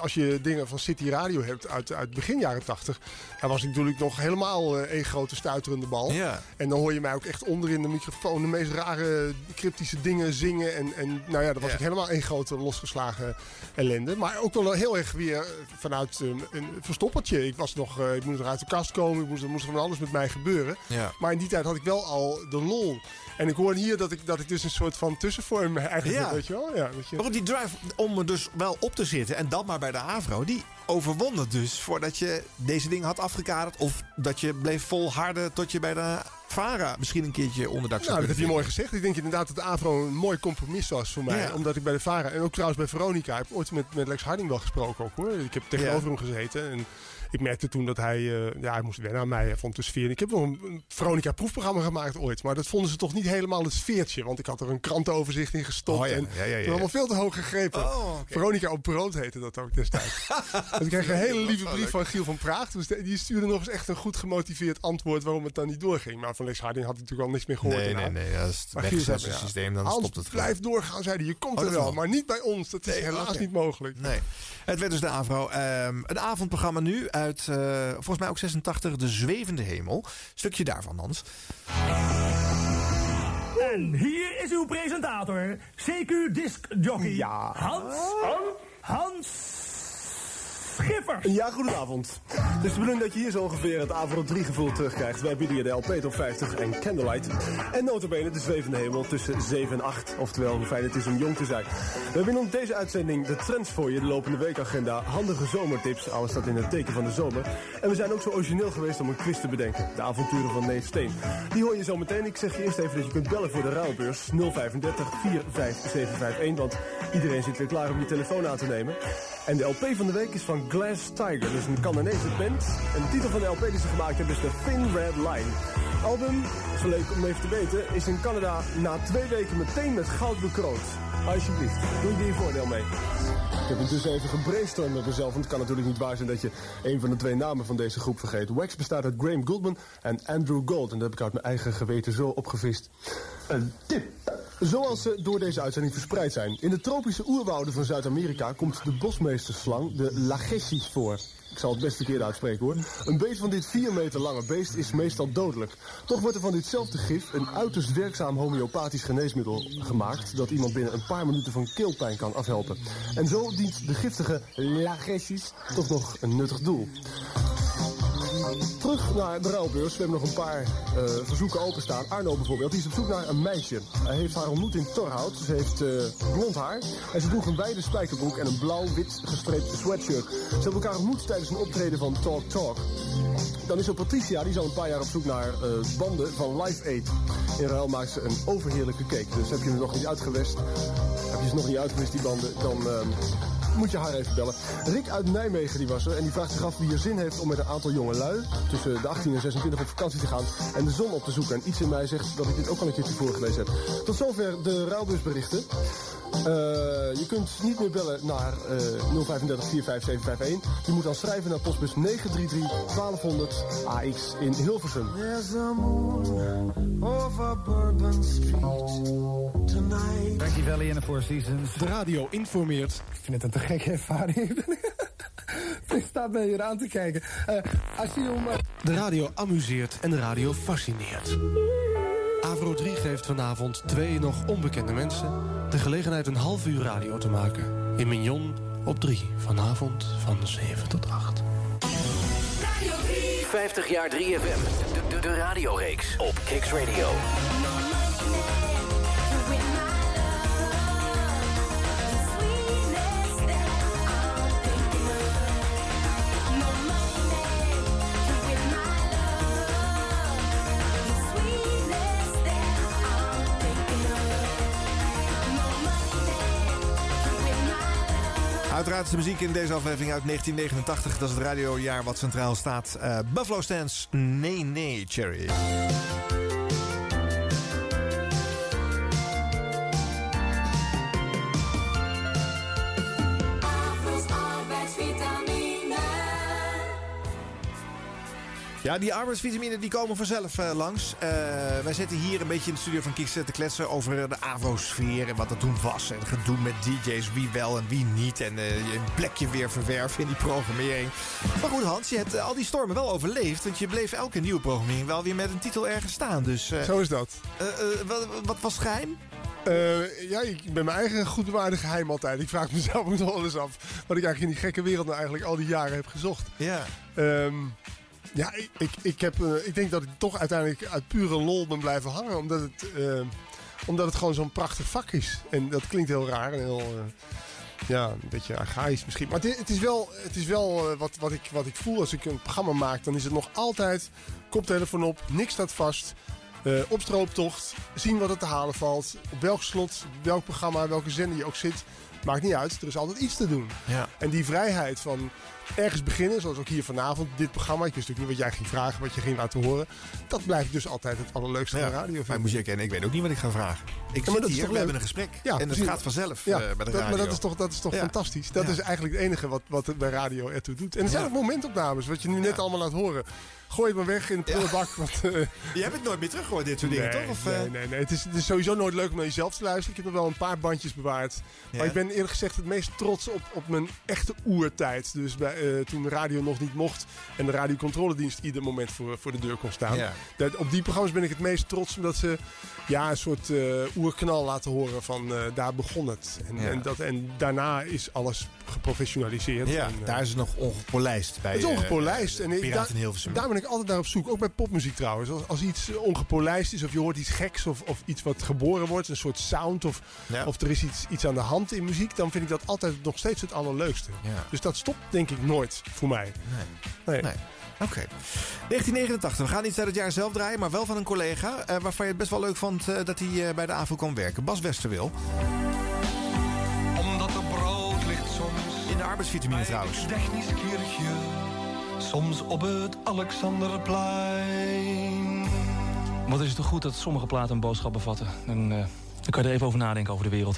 Als je dingen van City Radio hebt uit, uit begin jaren tachtig... Dan was ik natuurlijk nog helemaal eh, één grote stuiterende bal. Ja. En dan hoor je mij ook echt onder in de microfoon... de meest rare cryptische dingen zingen. En, en nou ja, dat was Ja. ik helemaal één grote losgeslagen ellende. Maar ook wel heel erg weer eh, vanuit eh, een verstoppertje. Ik was nog... eh, ik moest nog uit de kast komen. Ik moest, er moest van alles met mij gebeuren. Ja. Maar in die tijd had ik wel al de lol. En ik hoor hier dat ik, dat ik dus een soort van tussenvorm eigenlijk Ja. weet je wel? Ja, dat je... Maar goed, die drive om er dus wel op te zitten en dan maar bij de Avro, die overwon het dus voordat je deze dingen had afgekaderd. Of dat je bleef volharden tot je bij de Vara misschien een keertje onderdak zou Nou, dat heb je mooi gezegd. Ik denk inderdaad dat de AVRO een mooi compromis was voor mij. Ja. Omdat ik bij de VARA en ook trouwens bij Veronica... heb ooit met, met Lex Harding wel gesproken ook hoor. Ik heb tegenover hem gezeten en... Ik merkte toen dat hij, eh, ja, hij moest wennen aan mij. Hij vond de sfeer. Ik heb wel een, een Veronica proefprogramma gemaakt ooit. Maar dat vonden ze toch niet helemaal het sfeertje. Want ik had er een krantenoverzicht in gestopt. Oh ja, en ja, ja, allemaal veel te hoog gegrepen. Oh. Veronica op brood heette dat ook destijds. [LAUGHS] Ik kreeg een hele lieve brief van Giel van Praag. Dus die stuurde nog eens echt een goed gemotiveerd antwoord waarom het dan niet doorging. Maar van Lex Harding had ik natuurlijk al niks meer gehoord. Nee, nee, nee. Dat is het systeem, dan stopt het blijf doorgaan, zei hij. Je komt Oh, er wel, wel. maar niet bij ons. Dat is Nee, helaas niet mogelijk. Nee. Het werd dus de Avro. Ehm, een avondprogramma nu uit, eh, volgens mij ook 86, De Zwevende Hemel. Stukje daarvan, Hans. En hier is uw presentator, CQ Disc Jockey. Ja. Hans. Hans. Schiffers. Ja, goedenavond. Het is de bedoeling dat je hier zo ongeveer het Avro 3 gevoel terugkrijgt. Wij bieden je de LP Top 50 en Candlelight. En notabene de zwevende hemel tussen 7 en 8. Oftewel, hoe fijn het is om jong te zijn. We hebben in deze uitzending de trends voor je, de lopende weekagenda, handige zomertips, alles staat in het teken van de zomer. En we zijn ook zo origineel geweest om een quiz te bedenken. De avonturen van Neef Steen. Die hoor je zo meteen. Ik zeg je eerst even dat je kunt bellen voor de ruilbeurs 035 45751. Want iedereen zit weer klaar om je telefoon aan te nemen. En de LP van de week is van Glass Tiger, dus een Canadese band. En de titel van de LP die ze gemaakt hebben is The Thin Red Line. Album, zo leuk om even te weten, is in Canada na twee weken meteen met goud bekroond. Alsjeblieft, doe je je voordeel mee. heb intussen even gebrainstormd met mezelf. Want het kan natuurlijk niet waar zijn dat je een van de twee namen van deze groep vergeet. Wax bestaat uit Graham Goldman en Andrew Gold. En dat heb ik uit mijn eigen geweten zo opgevist. Een tip. Zoals ze door deze uitzending verspreid zijn. In de tropische oerwouden van Zuid-Amerika komt de bosmeesterslang, de lagessis, voor. Ik zal het best verkeerd uitspreken hoor. Een beest van dit 4 meter lange beest is meestal dodelijk. Toch wordt er van ditzelfde gif een uiterst werkzaam homeopathisch geneesmiddel gemaakt... dat iemand binnen een paar minuten van keelpijn kan afhelpen. En zo dient de giftige lagessis toch nog een nuttig doel. Terug naar de ruilbeurs. We hebben nog een paar eh, verzoeken openstaan. Arno bijvoorbeeld, die is op zoek naar een meisje. Hij heeft haar ontmoet in Torhout. Ze heeft eh, blond haar. En ze droeg een wijde spijkerbroek en een blauw-wit gestreept sweatshirt. Ze hebben elkaar ontmoet tijdens een optreden van Talk Talk. Dan is er Patricia, die is al een paar jaar op zoek naar eh, banden van Live Aid. In ruil maakt ze een overheerlijke cake. Dus heb je hem nog niet uitgewest, heb je ze nog niet uitgewist, die banden, dan... moet je haar even bellen. Rick uit Nijmegen die was er en die vraagt zich af wie er zin heeft om met een aantal jonge lui tussen de 18 en 26 op vakantie te gaan en de zon op te zoeken. En iets in mij zegt dat ik dit ook al een keertje voorgelezen heb. Tot zover de rouwbusberichten. Eh, je kunt niet meer bellen naar eh 035 45751. Je moet dan schrijven naar postbus 933 1200 AX in Hilversum. There's a moon over Bourbon Street tonight. En de Four Seasons. De radio informeert. Ik vind het een te gekke ervaring. [LAUGHS] Ik sta me hier aan te kijken. Eh, als je hem... eh, De radio amuseert en de radio fascineert. Avro 3 geeft vanavond twee nog onbekende mensen... de gelegenheid een half uur radio te maken. In Mignon op 3, vanavond van 7 tot 8. 50 jaar 3FM. De, de, de radioreeks op Kicks Radio. Uiteraard is de muziek in deze aflevering uit 1989. Dat is het radiojaar wat centraal staat. Eh, Buffalo Stance, Nee Nee Cherry. Ja, die arbeidsvitamine die komen vanzelf eh, langs. Eh, wij zitten hier een beetje in de studio van Kicks te kletsen over de Avro-sfeer en wat dat toen was. En gedoe met DJ's, wie wel en wie niet. En eh, je een plekje weer verwerven in die programmering. Maar goed, Hans, je hebt eh, al die stormen wel overleefd. Want je bleef elke nieuwe programmering wel weer met een titel ergens staan. Dus, eh, Zo is dat. eh, eh, wat, wat was het geheim? Eh, ja, ik ben mijn eigen goed bewaarde geheim altijd. Ik vraag mezelf ook nog wel eens af wat ik eigenlijk in die gekke wereld nou eigenlijk al die jaren heb gezocht. Ja. Ehm, ja, ik, ik, ik, heb, eh, ik denk dat ik toch uiteindelijk uit pure lol ben blijven hangen. Omdat het, eh, omdat het gewoon zo'n prachtig vak is. En dat klinkt heel raar en heel... eh, ja, een beetje archaïs misschien. Maar het, het is wel, het is wel wat, wat, ik, wat ik voel als ik een programma maak. Dan is het nog altijd koptelefoon op, niks staat vast. eh op strooptocht, zien wat er te halen valt. Op welk slot, welk programma, welke zender je ook zit. Maakt niet uit, er is altijd iets te doen. Ja. En die vrijheid van ergens beginnen, zoals ook hier vanavond, dit programma. Ik wist natuurlijk niet wat jij ging vragen, wat je ging laten horen. Dat blijft dus altijd het allerleukste Ja, aan radio. maar moet je ik weet ook niet wat ik ga vragen. Ik maar zit dat is hier, toch we leuk? hebben een gesprek. Ja, en het gaat vanzelf Ja, bij de dat, radio. maar dat is toch, dat is toch fantastisch. Dat is eigenlijk het enige wat, wat bij radio ertoe doet. En er zijn ook momentopnames, wat je nu net allemaal laat horen. Gooi het maar weg in de prullenbak. Want, eh, [LAUGHS] Je hebt het nooit meer teruggehoord, dit soort dingen, nee, toch? Of, nee, eh? nee, nee. Het is, het is sowieso nooit leuk om naar jezelf te luisteren. Ik heb nog wel een paar bandjes bewaard. Ja. Maar ik ben eerlijk gezegd het meest trots op, op mijn echte oertijd. Dus bij, eh, toen de radio nog niet mocht en de radiocontroledienst ieder moment voor, voor de deur kon staan. Ja. Dat, op die programma's ben ik het meest trots omdat ze ja, een soort oerknal laten horen van daar begon het. En, Ja. en, dat, en daarna is alles geprofessionaliseerd. Ja, En, daar is het nog ongepolijst bij. het is ongepolijst. en ik, Hilversum. daar ben ik altijd naar op zoek. Ook bij popmuziek trouwens. Als, als iets ongepolijst is of je hoort iets geks of, of iets wat geboren wordt. Een soort sound of, Ja. of er is iets, iets aan de hand in muziek. Dan vind ik dat altijd nog steeds het allerleukste. Ja. Dus dat stopt denk ik nooit voor mij. Nee. Nee. Nee. Oké. 1989. We gaan niet uit het jaar zelf draaien, maar wel van een collega. eh, waarvan je het best wel leuk vond eh, dat hij eh, bij de AVO kwam werken. Bas Westerwil. Omdat er brood ligt soms In de arbeidsvitamine trouwens. het technisch kirchje. Soms op het Alexanderplein. Wat is het toch goed dat sommige platen een boodschap bevatten. En, eh, dan kan je er even over nadenken over de wereld.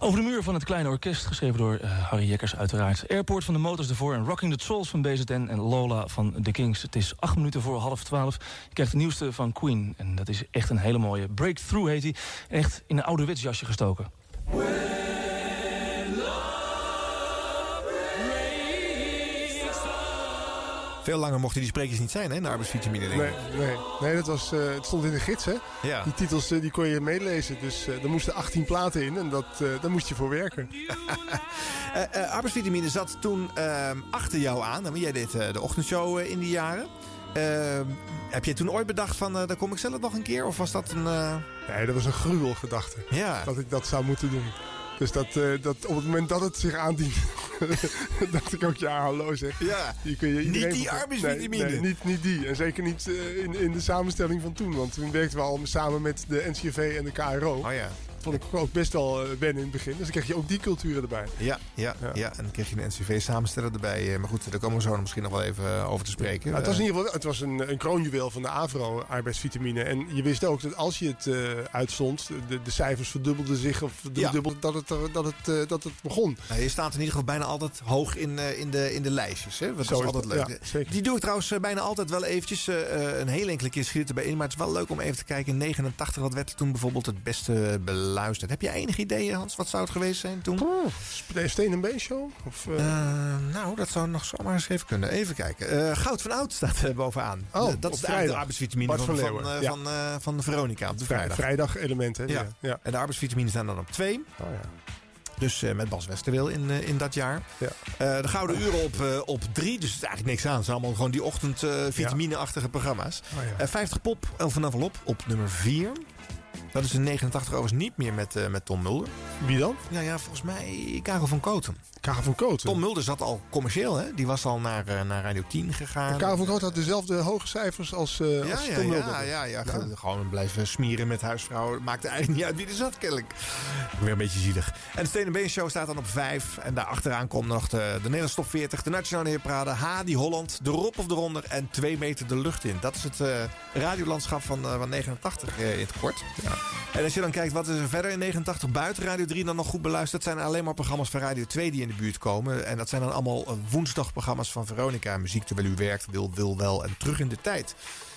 Over de muur van het kleine orkest, geschreven door eh, Harry Jekkers uiteraard. Airport van de Motors ervoor en Rocking the Souls van BZN en Lola van The Kings. Het is acht minuten voor half twaalf. Je krijgt de nieuwste van Queen en dat is echt een hele mooie. Breakthrough heet hij. Echt in een ouderwets jasje gestoken. Veel langer mochten die spreekjes niet zijn, hè, de arbeidsvitamine. Nee, nee, nee dat was, eh, het stond in de gids, hè? Ja. Die titels eh, die kon je meelezen. Dus eh, er moesten 18 platen in en dat, eh, daar moest je voor werken. [LAUGHS] Arbeidsvitamine zat toen ehm, achter jou aan. want Jij deed eh, de ochtendshow in die jaren. Ehm, heb jij toen ooit bedacht van, daar kom ik zelf nog een keer? Of was dat een... eh, Nee, dat was een gruwelgedachte. Ja. Dat ik dat zou moeten doen. Dus dat, eh, dat op het moment dat het zich aandient, [LAUGHS] dacht ik ook, ja, hallo zeg. Ja. Hier kun je Niet die arbeidsvitamine. Nee, nee, niet, niet die. En zeker niet eh, in, in de samenstelling van toen. Want toen werkten we al samen met de NCRV en de KRO. Oh ja. Vond ik ook best wel eh, wennen in het begin. Dus dan kreeg je ook die culturen erbij. Ja, ja, ja. en dan kreeg je een NCV-samensteller erbij. Eh, Maar goed, daar komen we zo misschien nog wel even eh, over te spreken. Nou, het was in Eh, ieder geval het was een, een kroonjuweel van de Avro, arbeidsvitamine. En je wist ook dat als je het eh, uitstond, de, de cijfers verdubbelden zich of verdubbelden, dat, het, dat, het, eh, dat het begon. nou, je staat in ieder geval bijna altijd hoog in, eh, in, de, in de lijstjes. Hè? Dat is is altijd leuk. ja. Die doe ik trouwens eh, bijna altijd wel eventjes. eh, eh, een hele enkele keer schiet erbij in. Maar het is wel leuk om even te kijken. In 89, wat werd er toen bijvoorbeeld het beste beluisterd? Heb je enig idee, Hans? Wat zou het geweest zijn toen? Steen en Been Show? Of, eh, Eh, nou, dat zou nog zomaar eens even kunnen. Even kijken. Eh, Goud van Oud staat er bovenaan. Oh, dat op is de, de arbeidsvitamine van, van van, ja. van, Veronica op de vrij- vrijdag. vrijdag element, hè? Ja. ja. En de arbeidsvitamine staan dan op twee. Oh, ja. Dus met Bas Westerwil in, in dat jaar. Ja. De Gouden Uren op, op drie. Dus het is eigenlijk niks aan. Het zijn allemaal gewoon die ochtend eh, vitamine-achtige programma's. Oh, ja. Eh, 50 pop, Elf van Envelop op nummer 4. Dat is in 89 overigens niet meer met, eh, met Tom Mulder. Wie dan? Ja, ja, volgens mij Karel van Koten. Karel van Koten. Tom Mulder zat al commercieel, hè? Die was al naar, eh, naar Radio 10 gegaan. Karel van Koten had dezelfde hoge cijfers als, ja, als ja, Tom ja, Mulder. ja, ja, ge- Gewoon blijven smieren met huisvrouwen. Maakte eigenlijk niet uit wie er zat, kennelijk. Weer een beetje zielig. En de Steen Been Show staat dan op 5. En daar achteraan komt nog de, de Nederlandse top 40, de Nationale Heerparade, Hadi Holland, de Rob of de Ronder en 2 meter de lucht in. Dat is het radiolandschap van, van 89 eh, in het kort. En als je dan kijkt wat is er verder in 89 buiten Radio 3 dan nog goed beluisterd, zijn alleen maar programma's van Radio 2 die in de buurt komen. En dat zijn dan allemaal eh, woensdagprogramma's van Veronica. Muziek terwijl u werkt, wil, wil wel en terug in de tijd.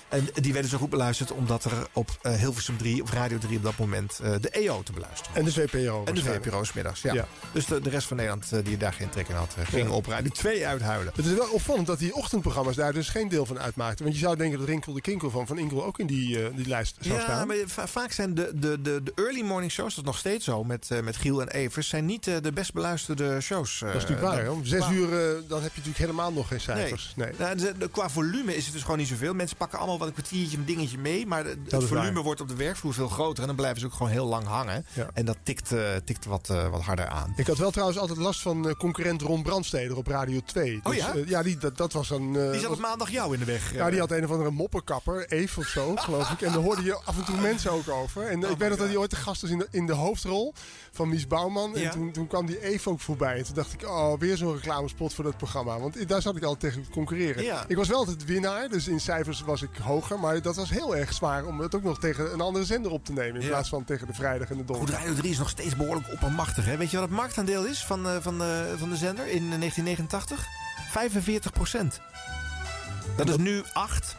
En die werden zo goed beluisterd omdat er op eh, Hilversum 3 of Radio 3 op dat moment eh, de EO te beluisteren. was. En de VPRO En de. VPRO's middags, ja. Ja. Dus de, de rest van Nederland eh, die daar geen trek in had, ging Ja. op Radio 2 uithuilen. Het is wel opvallend dat die ochtendprogramma's daar dus geen deel van uitmaakten. Want je zou denken dat Rinkel de Kinkel van Van Inkel ook in die, die lijst zou Ja, staan. maar va- vaak zijn de, de, de, de early morning shows, dat is nog steeds zo, met, met Giel en Evers, zijn niet de best beluisterde shows. Dat is natuurlijk waar. hè? Om zes uur dan heb je natuurlijk helemaal nog geen cijfers. Nee. Nou, de- de- qua volume is het dus gewoon niet zoveel. Mensen pakken allemaal wel een kwartiertje, een dingetje mee. Maar het volume waar. wordt op de werkvloer veel groter. En dan blijven ze ook gewoon heel lang hangen. Ja. En dat tikt, eh, tikt wat, eh, wat harder aan. Ik had wel trouwens altijd last van eh, concurrent Ron Brandsteder op Radio 2. Oh ja? ja, die, dat, dat was een... Die zat op maandag jou in de weg. Ja, die had een of andere moppenkapper, Eve of zo, [LAUGHS] geloof ik. En daar hoorde je af en toe mensen ook over. En eh, ik weet dat hij ooit de gast was in de, in de hoofdrol van Mies Bouwman. En toen, toen kwam die Eve ook voorbij. En toen dacht ik, oh, weer zo'n reclamespot voor dat programma. Want daar zat ik altijd tegen te concurreren. Ja. Ik was wel altijd winnaar, dus in cijfers was ik hoger. Maar dat was heel erg zwaar om het ook nog tegen een andere zender op te nemen. In plaats van tegen de vrijdag en de Goed, donderdag. Radio 3 is nog steeds behoorlijk oppermachtig. Hè? Weet je wat het marktaandeel is van, eh, van, eh, van de zender in eh, 1989? 45 procent. Dat is nu 8.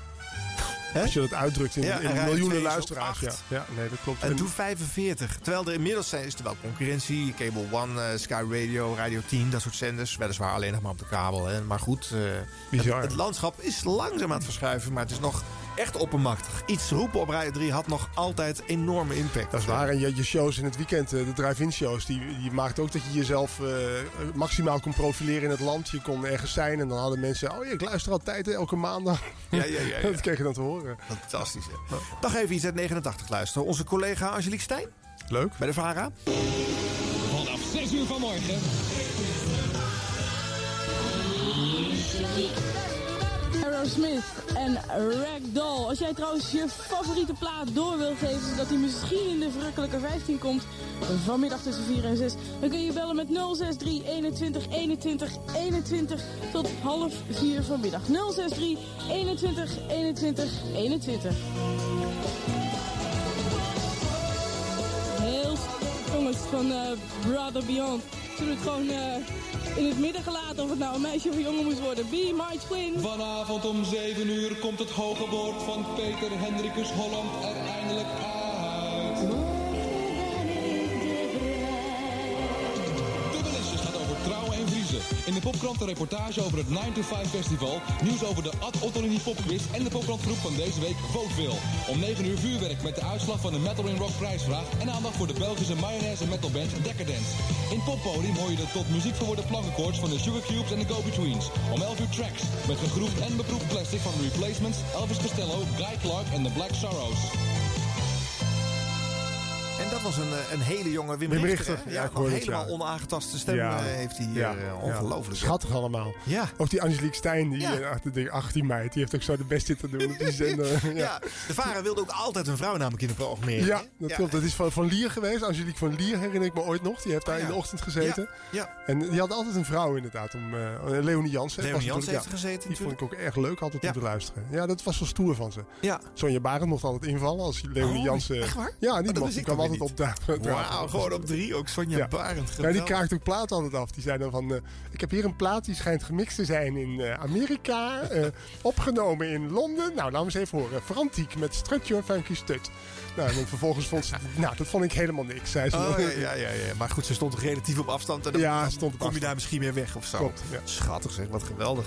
Als je dat uitdrukt in, Ja, in en Radio 2 miljoenen luisteraars. Ja. ja, nee, dat klopt. En toen 45. Terwijl er inmiddels zijn, is er wel concurrentie. Cable One, eh, Sky Radio, Radio 10, dat soort zenders. Weliswaar alleen nog maar op de kabel. Hè. Maar goed, eh, Bizar. het, het landschap is langzaam aan het verschuiven. Maar het is nog echt oppermachtig. Iets roepen op Radio 3 had nog altijd enorme impact. Dat is waar. En je, je shows in het weekend, eh, de drive-in shows, die, die maakten ook dat je jezelf eh, maximaal kon profileren in het land. Je kon ergens zijn en dan hadden mensen, oh ja, ik luister altijd elke maandag. Ja, ja, ja, [LAUGHS] ja. dat kreeg je dan te horen. Fantastisch. Hè? Nog even iets uit 89 luisteren. Onze collega Angelique Stijn. Leuk. Bij de VARA. Vanaf 6 uur vanmorgen. Aerosmith en Ragdoll. Als jij trouwens je favoriete plaat door wilt geven, zodat hij misschien in de verrukkelijke 15 komt, vanmiddag tussen 4 en 6, dan kun je bellen met 063 21 21 21 tot half 4 vanmiddag. 063 21 21 21. Heel jongens van eh, Brother Beyond. Zullen het gewoon eh, in het midden gelaten of het nou een meisje of een jongen moest worden. Be my twin. Vanavond om 7 uur komt het hoge woord van Peter Hendrikus Holland er eindelijk uit. In de popkrant een reportage over het 9 to 5 festival. Nieuws over de Ad Ottolini popquiz en de popkrantgroep van deze week Vootville. Om 9 uur vuurwerk met de uitslag van de Metal in Rock prijsvraag. En aandacht voor de Belgische mayonaise metalband Decadence. In poppodium hoor je de tot muziek verwoorde plankenkoorts van de Sugar Cubes en de Go-Betweens. Om 11 uur tracks met gegroefd en beproefd plastic van Replacements, Elvis Costello, Guy Clark en The Black Sorrows. En dat was een, eh, een hele jonge Wim, Wim Richter. Richter, ja, helemaal ja. onaangetaste stem Ja. eh, heeft hij hier. Eh, ongelooflijk. Schattig allemaal. Ja. Ook die Angelique Stijn, die Ja. eh, achter de 18 mei, die heeft ook zo de best zitten doen op die [LAUGHS] zender. ja. Ja, de Vara wilde ook altijd een vrouw namelijk in de programmering. Ja, dat klopt. Dat is van, van Lier geweest. Angelique van Lier herinner ik me ooit nog. Die heeft daar Oh, in de ochtend gezeten. Ja. En die had altijd een vrouw inderdaad. Om, eh Leonie Jansen. Leonie Jansen heeft gezeten Die vond ik ook erg leuk altijd om te luisteren. Ja, dat was wel stoer van ze. Ja. Sonja Barend mocht altijd invallen als Leonie Oh, Jansen... echt waar? Ja, die, mocht, ik altijd op. Wauw, gewoon op drie. Ook Sonja Ja. Barend. Ja, die kraakt ook plaat altijd af. Die zei dan van, eh, ik heb hier een plaat die schijnt gemixt te zijn in eh, Amerika. eh, opgenomen in Londen. Nou, laten we eens even horen. Frantiek met Strut Your Funky Stut. Nou, en vervolgens vond ze, nou, dat vond ik helemaal niks, zei ze. Oh, ja, ja, ja. Maar goed, ze stond relatief op afstand. En dan, Ja, dan stond op kom je daar misschien weer weg of zo. Klopt, ja. Schattig zeg, wat geweldig.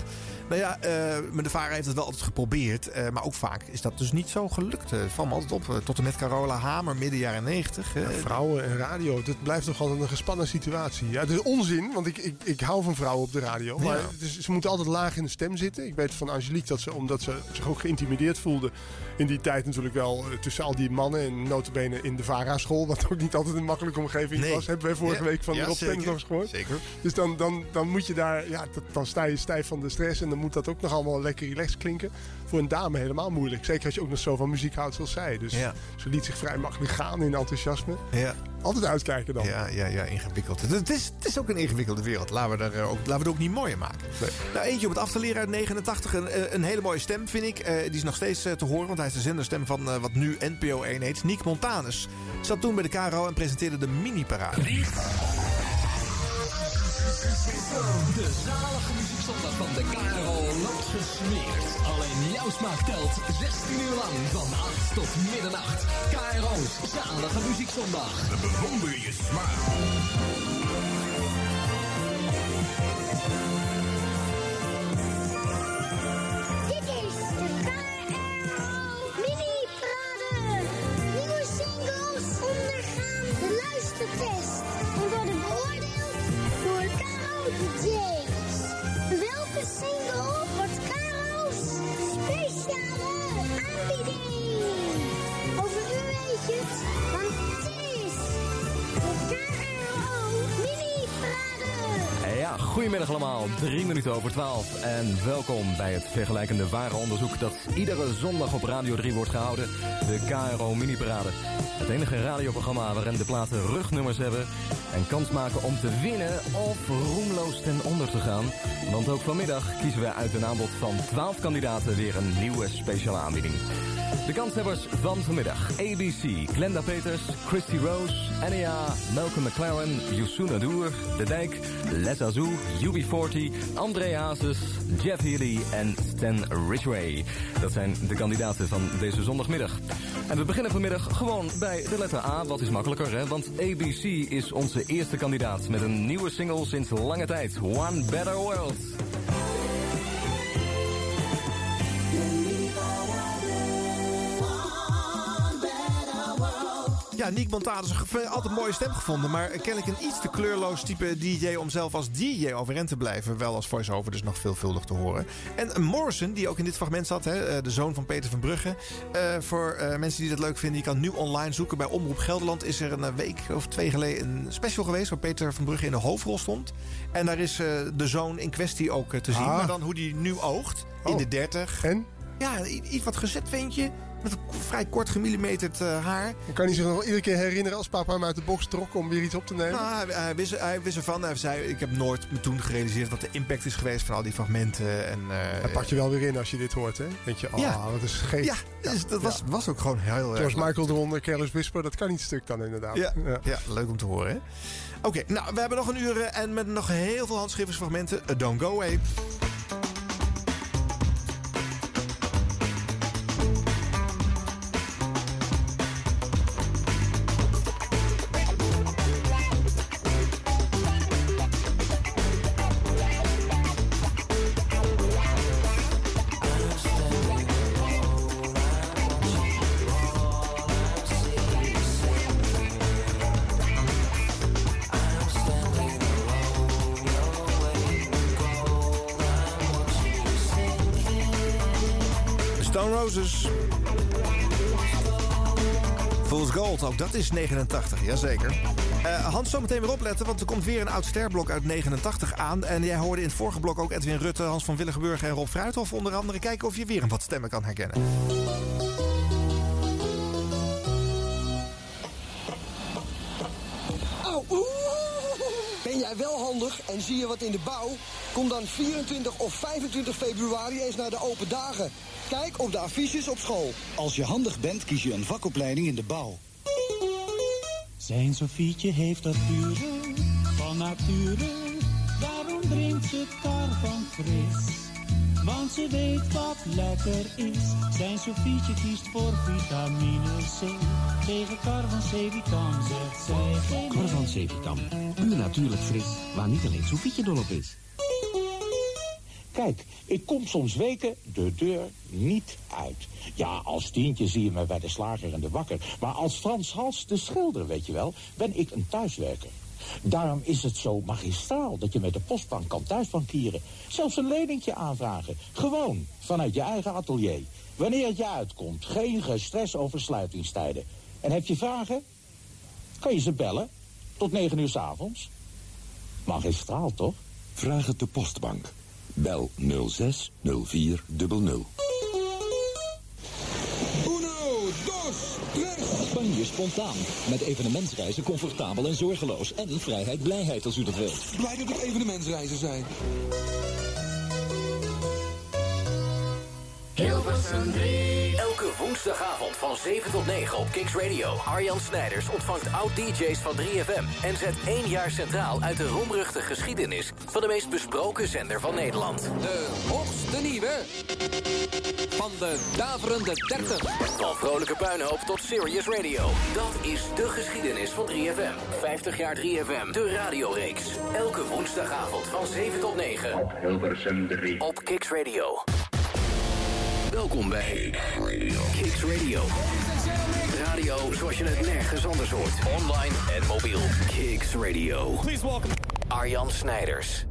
Nou ja, eh mijn de Vara heeft het wel altijd geprobeerd. eh, maar ook vaak is dat dus niet zo gelukt. Uh, val me altijd op. eh, tot en met Carola Hamer, midden jaren negentig. eh. Ja, vrouwen en radio, dat blijft toch altijd een gespannen situatie. Ja, het is onzin, want ik, ik, ik hou van vrouwen op de radio. Maar Ja. het is- ze moeten altijd laag in de stem zitten. Ik weet van Angelique dat ze, omdat ze zich ook geïntimideerd voelde... in die tijd natuurlijk wel eh, tussen al die mannen... en notabene in de VARA-school... wat ook niet altijd een makkelijke omgeving Nee. was. Hebben wij vorige Ja, week van ja, Rob. Stenders nog eens gehoord. Zeker. Dus dan, dan, dan moet je daar... Ja, dat- dan sta je stijf van de stress... en dan moet dat ook nog allemaal lekker relaxed klinken. Voor een dame helemaal moeilijk. Zeker als je ook nog zo van muziek houdt zoals zij. Dus Ja. ze liet zich vrij makkelijk gaan in enthousiasme. Ja. Altijd uitkijken dan. Ja, ja, ja, ingewikkeld. Het is, het is ook een ingewikkelde wereld. Laten we, er, eh, ook, laten we het ook niet mooier maken. Nou, eentje om het af te leren uit 89. Een, eh, een hele mooie stem, vind ik. Eh, die is nog steeds te horen, want hij is de zenderstem van eh, wat nu NPO 1 heet. Nick Montanus. Zat toen bij de KRO en presenteerde de mini-parade. De zalige muziekzondag van de KRO loopt gesmeerd. Alleen jouw smaak telt 16 uur lang van 8 tot middernacht. KRO's zalige muziekzondag. We bewonderen je smaak. Goedemiddag allemaal. Drie minuten over twaalf. En welkom bij het vergelijkende ware onderzoek dat iedere zondag op Radio 3 wordt gehouden. De KRO Mini Parade. Het enige radioprogramma waarin de platen rugnummers hebben. En kans maken om te winnen of roemloos ten onder te gaan. Want ook vanmiddag kiezen we uit een aanbod van 12 kandidaten weer een nieuwe speciale aanbieding. De kanshebbers van vanmiddag. ABC, Glenda Peters, Christy Rose, NEA, Malcolm McLaren, Youssou Nadour, De Dijk, Les Azou, UB40, André Hazes, Jeff Healy en Stan Ridgway. Dat zijn de kandidaten van deze zondagmiddag. En we beginnen vanmiddag gewoon bij de letter A. Wat is makkelijker, hè? Want ABC is onze eerste kandidaat met een nieuwe single sinds lange tijd. One Better World. Nick Montanus, een altijd mooie stem gevonden. Maar kennelijk een iets te kleurloos type DJ om zelf als DJ overeind te blijven. Wel als voice-over dus nog veelvuldig te horen. En Morrison, die ook in dit fragment zat, hè, eh, de zoon van Peter van Brugge. Eh, voor eh, mensen die dat leuk vinden, je kan nu online zoeken. Bij Omroep Gelderland is er een week of twee geleden een special geweest... waar Peter van Brugge in de hoofdrol stond. En daar is de zoon in kwestie ook te zien. Ah. Maar dan hoe die nu oogt, in Oh. de 30. En? ja, iets wat gezet ventje. Met een vrij kort gemillimeterd eh, haar. Kan hij zich nog iedere keer herinneren als papa hem uit de box trok om weer iets op te nemen? Nou, hij, hij, wist, hij wist ervan. Hij zei, ik heb nooit me toen gerealiseerd wat de impact is geweest van al die fragmenten. En, Hij pakt je wel weer in als je dit hoort, hè? Denk je, oh, Ja. wat is geest. Ja, dus dat was, was ook gewoon heel erg George leuk. Michael eronder, Careless Whisper, dat kan niet stuk dan inderdaad. Ja, ja. leuk om te horen. hè? Oké, nou, we hebben nog een uur eh, en met nog heel veel handschriftersfragmenten. Don't go away. Roses. Fool's Gold, ook dat is 89, jazeker. Eh Hans, zo meteen weer opletten, want er komt weer een oud sterblok uit 89 aan. En jij hoorde in het vorige blok ook Edwin Rutte, Hans van Willigenburg en Rob Fruithof onder andere. Kijken of je weer een wat stemmen kan herkennen. En zie je wat in de bouw? Kom dan 24 of 25 februari eens naar de open dagen. Kijk op de affiches op school. Als je handig bent, kies je een vakopleiding in de bouw. Zijn Sofietje heeft dat pure van nature. Daarom drinkt ze kar van fris. Want ze weet wat lekker is. Zijn Sofietje kiest voor vitamine C. Tegen kar van C-vitam zegt zij geen. Puur natuurlijk fris, waar niet alleen Sofietje dol op is. Kijk, ik kom soms weken de deur niet uit. Ja, als tientje zie je me bij de slager en de bakker. Maar als Frans Hals, de schilder, weet je wel, ben ik een thuiswerker. Daarom is het zo magistraal dat je met de postbank kan thuisbankieren. Zelfs een leningje aanvragen. Gewoon, vanuit je eigen atelier. Wanneer het je uitkomt, geen gestres over sluitingstijden. En heb je vragen? Kan je ze bellen? Tot 9 uur s avonds. Magistraal, toch? Vraag het de postbank. Bel 06 04 00. Spontaan. Met evenementsreizen comfortabel en zorgeloos. En vrijheid, blijheid als u dat wilt. Blij dat het evenementsreizen zijn. Hilversum 3. Elke woensdagavond van 7 tot 9 op Kicks Radio. Arjan Snijders ontvangt oud-DJ's van 3FM... en zet één jaar centraal uit de roemruchte geschiedenis... van de meest besproken zender van Nederland. De hoogste nieuwe van de daverende 30. Van vrolijke puinhoop tot serious radio. Dat is de geschiedenis van 3FM. 50 jaar 3FM, de radioreeks. Elke woensdagavond van 7 tot 9. Op Hilversum 3. Op Kicks Radio. Welkom bij Kicks Radio. Radio zoals je het nergens anders hoort. Online en mobiel. Kicks Radio. Please welcome Arjan Snijders.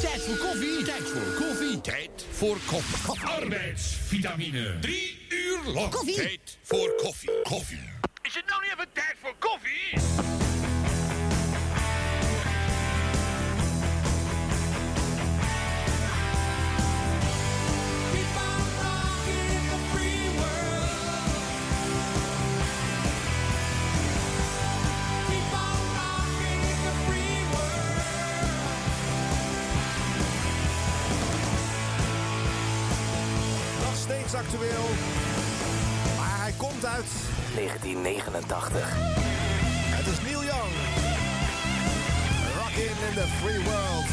Tijd voor koffie, tijd voor koffie, tijd voor koffie. Arbeidsvitamine. Drie uur lang. Koffie. Tijd voor koffie. Koffie. Is het nou niet even tijd voor koffie? Maar hij komt uit 1989. Het is Neil Young. Rockin' in the Free World.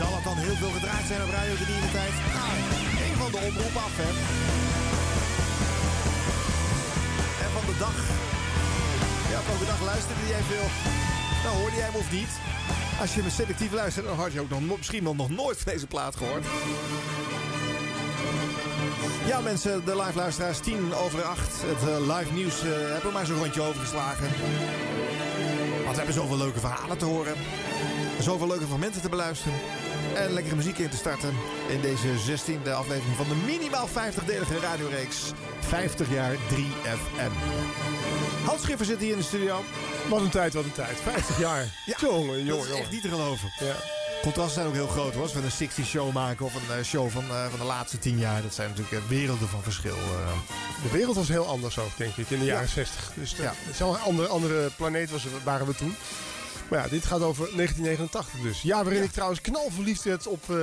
Zal het dan heel veel gedraaid zijn op Radio 3 in de tijd? Nou, één van de omroep af, hè. En van de dag. Ja, welke dag luisterde jij veel? Nou, hoorde jij hem of niet? Als je me selectief luistert, dan had je ook nog, no- misschien wel nog nooit van deze plaat gehoord. Ja, mensen, de live luisteraars, 10 over 8. Het eh, live nieuws eh, hebben we maar zo'n rondje overgeslagen. Want we hebben zoveel leuke verhalen te horen. Zoveel leuke fragmenten te beluisteren. En lekkere muziek in te starten. In deze 16e aflevering van de minimaal 50-delige radioreeks. 50 jaar 3FM. Hans Schiffer zit hier in de studio. Wat een tijd, wat een tijd. 50 jaar. Ja, jongen, jongen, dat is jongen. echt niet te geloven. Ja. Contrasten zijn ook heel groot hoor. Als we een 60 show maken of een eh, show van, eh, van de laatste 10 jaar. Dat zijn natuurlijk eh, werelden van verschil. De wereld was heel anders ook, denk ik, in de jaren 60. Dus ja. het is een andere, andere planeet was, waren we toen. Maar ja, dit gaat over 1989 dus. Ja, waarin ik trouwens knalverliefd werd op, eh,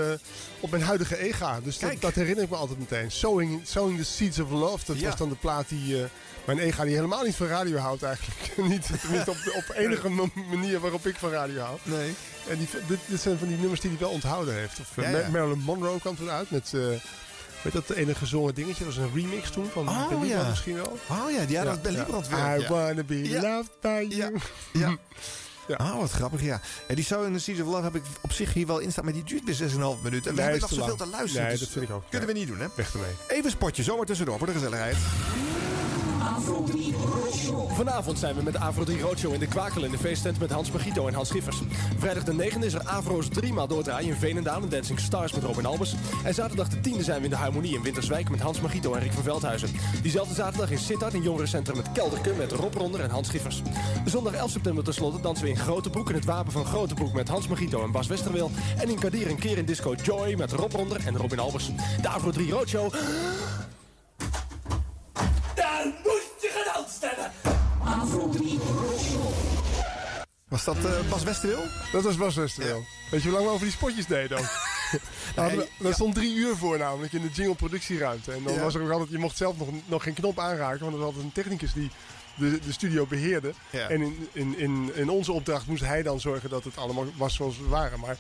op mijn huidige EGA. Dus dat, dat herinner ik me altijd meteen. Sowing, Sowing the Seeds of Love, dat Ja. was dan de plaat die... eh, mijn EGA die helemaal niet van radio houdt eigenlijk. [LAUGHS] niet, op, de- op enige manier waarop ik van radio hou. Nee. En die, dit, dit zijn van die nummers die hij wel onthouden heeft. Of, eh, Ja, ja. Ma- Marilyn Monroe kwam toen uit met... eh weet dat ene gezongen dingetje? Dat was een remix toen van Oh, Ben ja. misschien wel. Oh ja, die hadden het bij Liebrand werk, I ja. wanna be Ja. loved by you. Ja. [LAUGHS] Ah, wat grappig, ja. En die Soul in the Seas of Love heb ik op zich hier wel in staan, maar die duurt weer 6,5 minuten. En we Nee, hebben nog zoveel lang. te luisteren. Nee, dus dat vind ik ook. Kunnen we niet doen, hè? Weg ermee. Even een spotje, zomaar tussendoor voor de gezelligheid. Vanavond zijn we met Avro 3 Roadshow in de Kwakel in de feesttent met Hans Magito en Hans Schiffers. Vrijdag de 9e is er Avro's 3 maal doordraaien in Veenendaal en Dancing Stars met Robin Albers. En zaterdag de 10e zijn we in de Harmonie in Winterswijk met Hans Magito en Rick van Veldhuizen. Diezelfde zaterdag in Sittard in Jongerencentrum met Kelderke met Rob Ronder en Hans Schiffers. Zondag 11 september tenslotte dansen we in Grote Broek in het Wapen van Grote Broek met Hans Magito en Bas Westerwil. En in Kadir een keer in Disco Joy met Rob Ronder en Robin Albers. De Avro 3 Roadshow. Daar moet je gedanst hebben. Avro 3 Was dat eh, Bas Westerwil? Dat was Bas Westerwil. Weet je hoe lang we over die spotjes deden [LAUGHS] we- Daar stond drie uur voor namelijk in de jingle productieruimte. En dan Ja. was er ook altijd, je mocht zelf nog, nog geen knop aanraken, want er was altijd een technicus die de, de studio beheerde. Ja. En in, in, in, in onze opdracht moest hij dan zorgen dat het allemaal was zoals we waren. Maar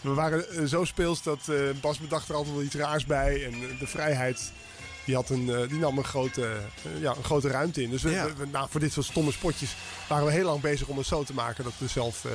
we waren eh, zo speels dat eh, Bas bedacht er altijd wel iets raars bij. En de vrijheid, die, had een, eh, die nam een grote, eh, ja, een grote ruimte in. Dus we, Ja. we- nou, voor dit soort stomme spotjes waren we heel lang bezig om het zo te maken dat we zelf, eh,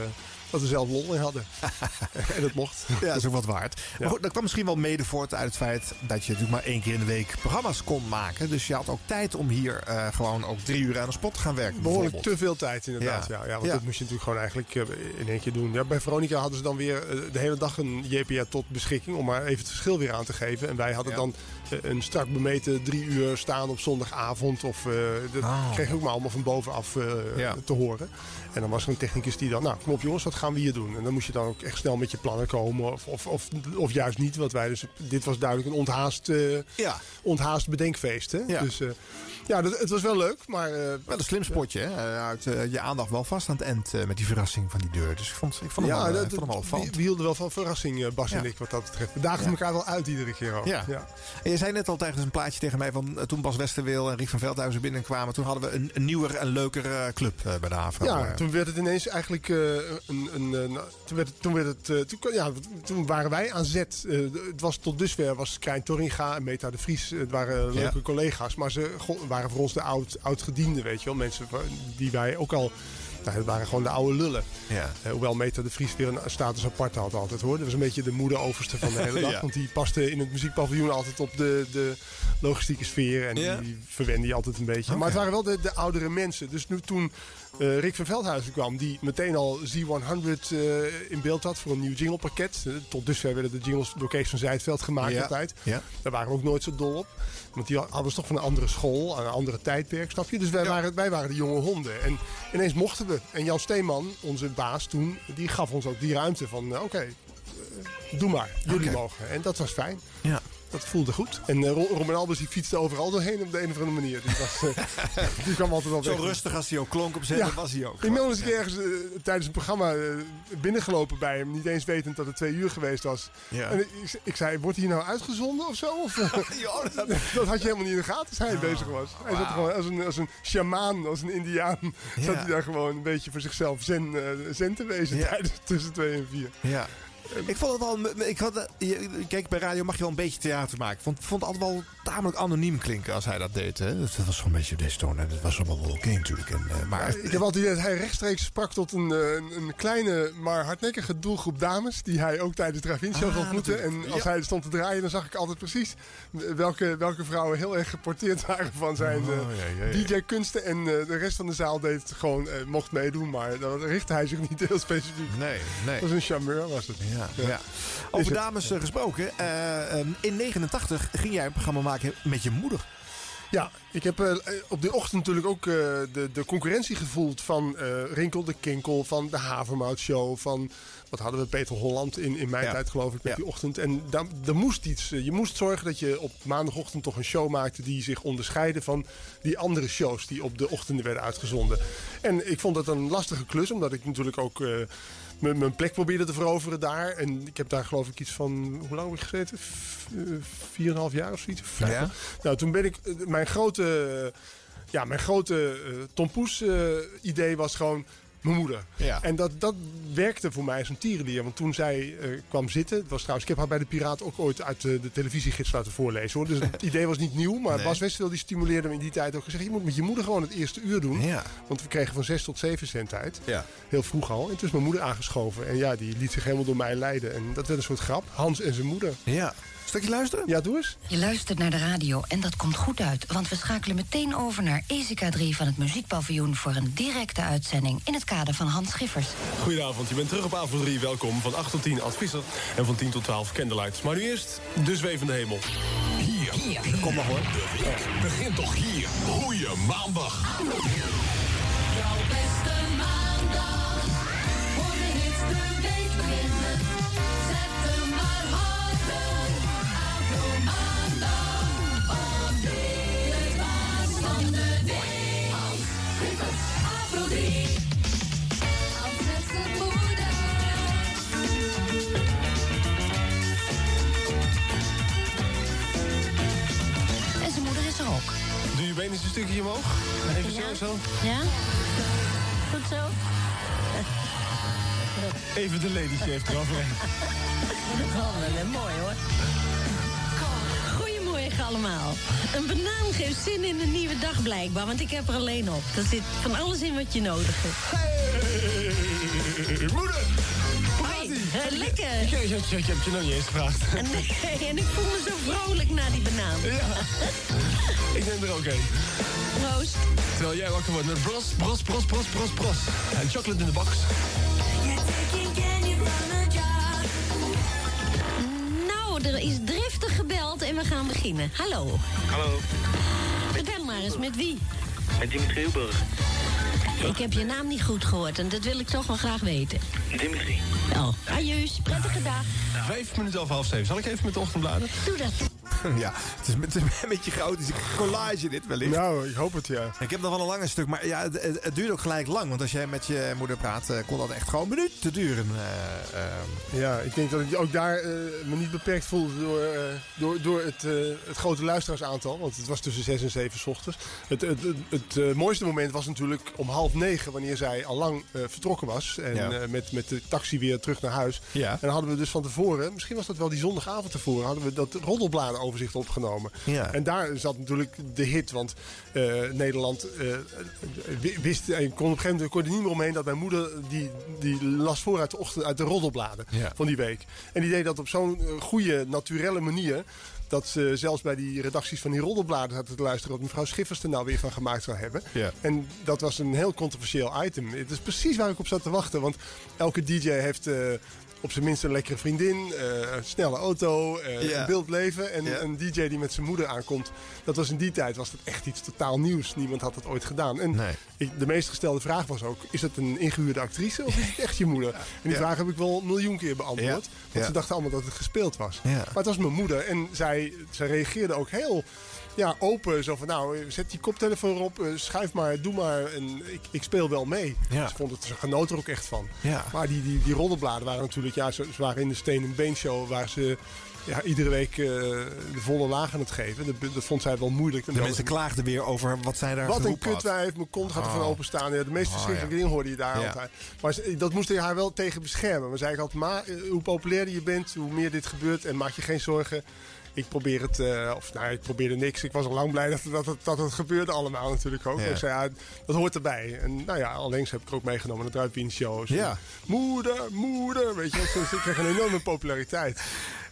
dat we zelf lol in hadden. [LAUGHS] [LAUGHS] en dat mocht. Ja, dat is ook wat waard. Maar goed, dat kwam misschien wel mede voort uit het feit dat je natuurlijk maar één keer in de week programma's kon maken. Dus je had ook tijd om hier gewoon ook drie uur aan een spot te gaan werken. Behoorlijk te veel tijd inderdaad. Ja. Ja. Want dat moest je natuurlijk gewoon eigenlijk in één keer doen. Ja, bij Veronica hadden ze dan weer de hele dag een JPR tot beschikking om maar even het verschil weer aan te geven. En wij hadden dan een strak bemeten drie uur staan op zondagavond. Of eh, dat Oh. kreeg ik ook maar allemaal van bovenaf eh, Ja. te horen. En dan was er een technicus die dan, nou kom op jongens, wat gaan we hier doen? En dan moest je dan ook echt snel met je plannen komen. Of, of, of, of juist niet, want wij dus, dit was duidelijk een onthaast, eh, Ja. onthaast bedenkfeest. Hè? Ja. Dus eh, ja, dat, het was wel leuk, maar... eh, Wel een slim spotje, hè? Hij houdt eh, je aandacht wel vast aan het eind eh, met die verrassing van die deur. Dus ik vond, ik vond hem wel, eh, dat- ik vond hem wel we, opvallend. we hielden wel van verrassing, eh, Bas Ja. en ik, wat dat betreft. We daagden Ja. elkaar wel uit iedere keer ook. Ja. En je zei net al tijdens een plaatje tegen mij van eh, toen Bas Westerwil en Rick van Veldhuizen binnenkwamen. Toen hadden we een, een nieuwer en leukere eh, club eh, bij de Avro. Ja, Eh, toen werd het ineens eigenlijk eh, een. een, eh, nou, toen, werd het, toen, werd het, eh, toen, ja, toen waren wij aan zet. Eh, het was tot dusver was Krijn Torringa en Meta de Vries. Het waren leuke Ja. collega's, maar ze go- waren voor ons de oud, oud-gedienden, weet je wel. Mensen die wij ook al. Nou, het waren gewoon de oude lullen. ja. Eh, hoewel Meta de Vries weer een status apart had altijd hoor. Dat was een beetje de moeder-overste van de hele [LAUGHS] dag. Ja. Want die paste in het muziekpaviljoen altijd op de, de logistieke sfeer. En Ja. die, verwende je altijd een beetje. Maar het waren wel de, de oudere mensen. Dus nu toen eh, Rick van Veldhuizen kwam, die meteen al Z100 eh, in beeld had voor een nieuw jinglepakket. Tot dusver werden de jingles door Kees van Zijtveld gemaakt altijd. Daar waren we ook nooit zo dol op. Want die hadden ze toch van een andere school, een andere tijdperk, snap je? Dus wij, waren, wij waren de jonge honden. En ineens mochten we. En Jan Steeman, onze baas toen, die gaf ons ook die ruimte van... eh, Oké, eh, doe maar, jullie mogen. En dat was fijn. Ja. Dat voelde goed. En Robin Albers die fietste overal doorheen op de een of andere manier. Die, was, eh, [LAUGHS] die kwam altijd wel Zo weg. rustig als hij ook klonk op zet, Ja. dat was hij ook. Ik eens een keer ergens eh, tijdens een programma binnengelopen bij hem. Niet eens wetend dat het twee uur geweest was. Ja. En ik, ik zei, wordt hier nou uitgezonden of zo? Of, eh, [LAUGHS] [LAUGHS] dat had je helemaal niet in de gaten als hij bezig was. Hij zat gewoon als een, als een shamaan, als een indiaan. Ja. Zat hij daar gewoon een beetje voor zichzelf zen, zen te wezen tijdens tussen twee en vier. Ja. Ik vond het wel. Ik had, eh, kijk, bij radio mag je wel een beetje theater maken. Ik vond, vond het altijd wel tamelijk anoniem klinken als hij dat deed. Hè? Dat was gewoon een beetje deze toon. en Dat was allemaal wel oké natuurlijk. En, eh, maar Ik heb altijd dat hij rechtstreeks sprak tot een, eh, een, een kleine, maar hardnekkige doelgroep dames. Die hij ook tijdens de drive shows Ah, ontmoette. natuurlijk. En als Ja. hij stond te draaien, dan zag ik altijd precies welke, welke vrouwen heel erg geporteerd waren van zijn Oh, ja. DJ-kunsten. En de rest van de zaal deed het gewoon, mocht meedoen. Maar dan richtte hij zich niet heel specifiek. nee, nee. Dat was een charmeur, was het. Ja, ja. Over dames eh, gesproken. eh, eh, in 89 ging jij een programma maken met je moeder. Ja, ik heb eh, op die ochtend natuurlijk ook de, de concurrentie gevoeld van Rinkel de Kinkel, van de Havermout Show, van wat hadden we Peter Holland in, in mijn Ja. tijd geloof ik met Ja. die ochtend. En daar, daar moest iets. Je moest zorgen dat je op maandagochtend toch een show maakte die zich onderscheidde van die andere shows die op de ochtenden werden uitgezonden. En ik vond dat een lastige klus, omdat ik natuurlijk ook mijn plek probeerde te veroveren daar. En ik heb daar geloof ik iets van, hoe lang heb ik gezeten? Eh, Vier en een half jaar of zoiets. Vijf. Ja. Nou, toen ben ik, eh, mijn grote, eh, ja, mijn grote Tom Poes idee was gewoon mijn moeder. Ja. En dat, dat werkte voor mij als een tierenlier. Want toen zij eh, kwam zitten, het was trouwens, ik heb haar bij de Piraat ook ooit uit de televisiegids laten voorlezen. Hoor. Dus het [LAUGHS] idee was niet nieuw, maar Nee. Bas Westerveld die stimuleerde me in die tijd ook gezegd, je moet met je moeder gewoon het eerste uur doen. Ja. Want we kregen van zes tot zeven zendtijd. Ja. Heel vroeg al. En toen is mijn moeder aangeschoven. En ja, die liet zich helemaal door mij leiden. En dat werd een soort grap. Hans en zijn moeder. Ja. Stukje luisteren? Ja, doe eens. Je luistert naar de radio en dat komt goed uit, want we schakelen meteen over naar EZK 3 van het Muziekpaviljoen voor een directe uitzending in het kader van Hans Schiffers. Goedenavond, je bent terug op avond 3. Welkom van 8 tot 10 Advisser en van 10 tot 12 Candlelights. Maar nu eerst de zwevende hemel. Hier. Kom maar hoor. De week begint toch hier. Goeie maandag. Omhoog. Even zo, zo. Ja? Goed zo? [LAUGHS] Even de lady heeft eroverheen. Oh, wel een mooi hoor. Goedemorgen allemaal. Een banaan geeft zin in een nieuwe dag blijkbaar, want ik heb er alleen op. Er zit van alles in wat je nodig hebt. Hey, moeder! Eh, lekker. Ik, ik, ik, ik heb je nog niet eens gevraagd. En, nee, [LAUGHS] en ik voel me zo vrolijk na die banaan. [LAUGHS] Ik neem er ook een. Proost. Terwijl jij wakker wordt met bros, bros, bros, bros, bros, bros. En chocolate in de box. Nou, er is driftig gebeld en we gaan beginnen. Hallo. Hallo, Vertel maar eens, met wie? met Dimitri Uburg. Ik heb je naam niet goed gehoord en dat wil ik toch wel graag weten. Dimitri. Oh, ajuus, prettige dag. Vijf minuten over half zeven. Zal ik even met de ochtendbladen? Doe dat. [LAUGHS] Ja, het is, het is een beetje chaotische collage dit wellicht. Nou, ik hoop het, ja. Ik heb nog wel een lange stuk, maar ja, het, het, het duurt ook gelijk lang. Want als jij met je moeder praat, eh, kon dat echt gewoon minuten duren. eh, ehm. Ja, ik denk dat ik ook daar eh, me niet beperkt voelde door, door, door het, het grote luisteraarsaantal. Want het was tussen 6 en 7 's ochtends. Het, het, het, het, mooiste moment was natuurlijk om half negen, wanneer zij al lang vertrokken was. En Ja. met, met de taxi weer terug naar huis. Ja. En dan hadden we dus van tevoren, misschien was dat wel die zondagavond tevoren, hadden we dat roddelbladenoverzicht opgenomen. Ja. En daar zat natuurlijk de hit. Want eh, Nederland eh, wi- wist en kon op een gegeven moment kon er niet meer omheen dat mijn moeder die, die las voor uit de ochtend uit de roddelbladen Ja. van die week. En die deed dat op zo'n eh, goede, naturelle manier. Dat ze zelfs bij die redacties van die roddelbladen zaten te luisteren wat mevrouw Schiffers er nou weer van gemaakt zou hebben. Ja. En dat was een heel controversieel item. Het is precies waar ik op zat te wachten. Want elke DJ heeft eh, op zijn minst een lekkere vriendin, eh, een snelle auto, eh, Ja. een beeldleven. En Ja. een DJ die met zijn moeder aankomt. Dat was in die tijd was dat echt iets totaal nieuws. Niemand had dat ooit gedaan. En Nee. ik, de meest gestelde vraag was ook, is het een ingehuurde actrice of is het echt je moeder? En die Ja. vraag heb ik wel een miljoen keer beantwoord. Want ze dachten allemaal dat het gespeeld was. Maar het was mijn moeder. En zij, zij reageerde ook heel ja, open. Zo van, nou, zet die koptelefoon op. eh, Schuif maar, doe maar. En ik, ik speel wel mee. Ja. Ze vond het, ze genoot er ook echt van. Ja. Maar die, die, die roddelbladen waren natuurlijk... Ja, ze, ze waren in de Steen en Been Show... waar ze ja, iedere week eh, de volle laag aan het geven. Dat, dat vond zij wel moeilijk. De mensen klaagden weer over wat zij daar Wat een kutwijf, mijn kont gaat er van Oh. openstaan. Ja, de meest Oh, verschrikkelijke ja. dingen hoorde je daar Ja. altijd. Maar dat moest je haar wel tegen beschermen. Maar zei ik altijd, maar eh, hoe populairder je bent, hoe meer dit gebeurt. En maak je geen zorgen. Ik probeer het, eh, of nou, ik probeerde niks. Ik was al lang blij dat, dat, dat, dat het gebeurde allemaal natuurlijk ook. Ja. Ik zei, ja, dat hoort erbij. En nou ja, allengs heb ik er ook meegenomen naar drive-in shows. Ja. Moeder, moeder, weet je. Dus ik kreeg een enorme populariteit.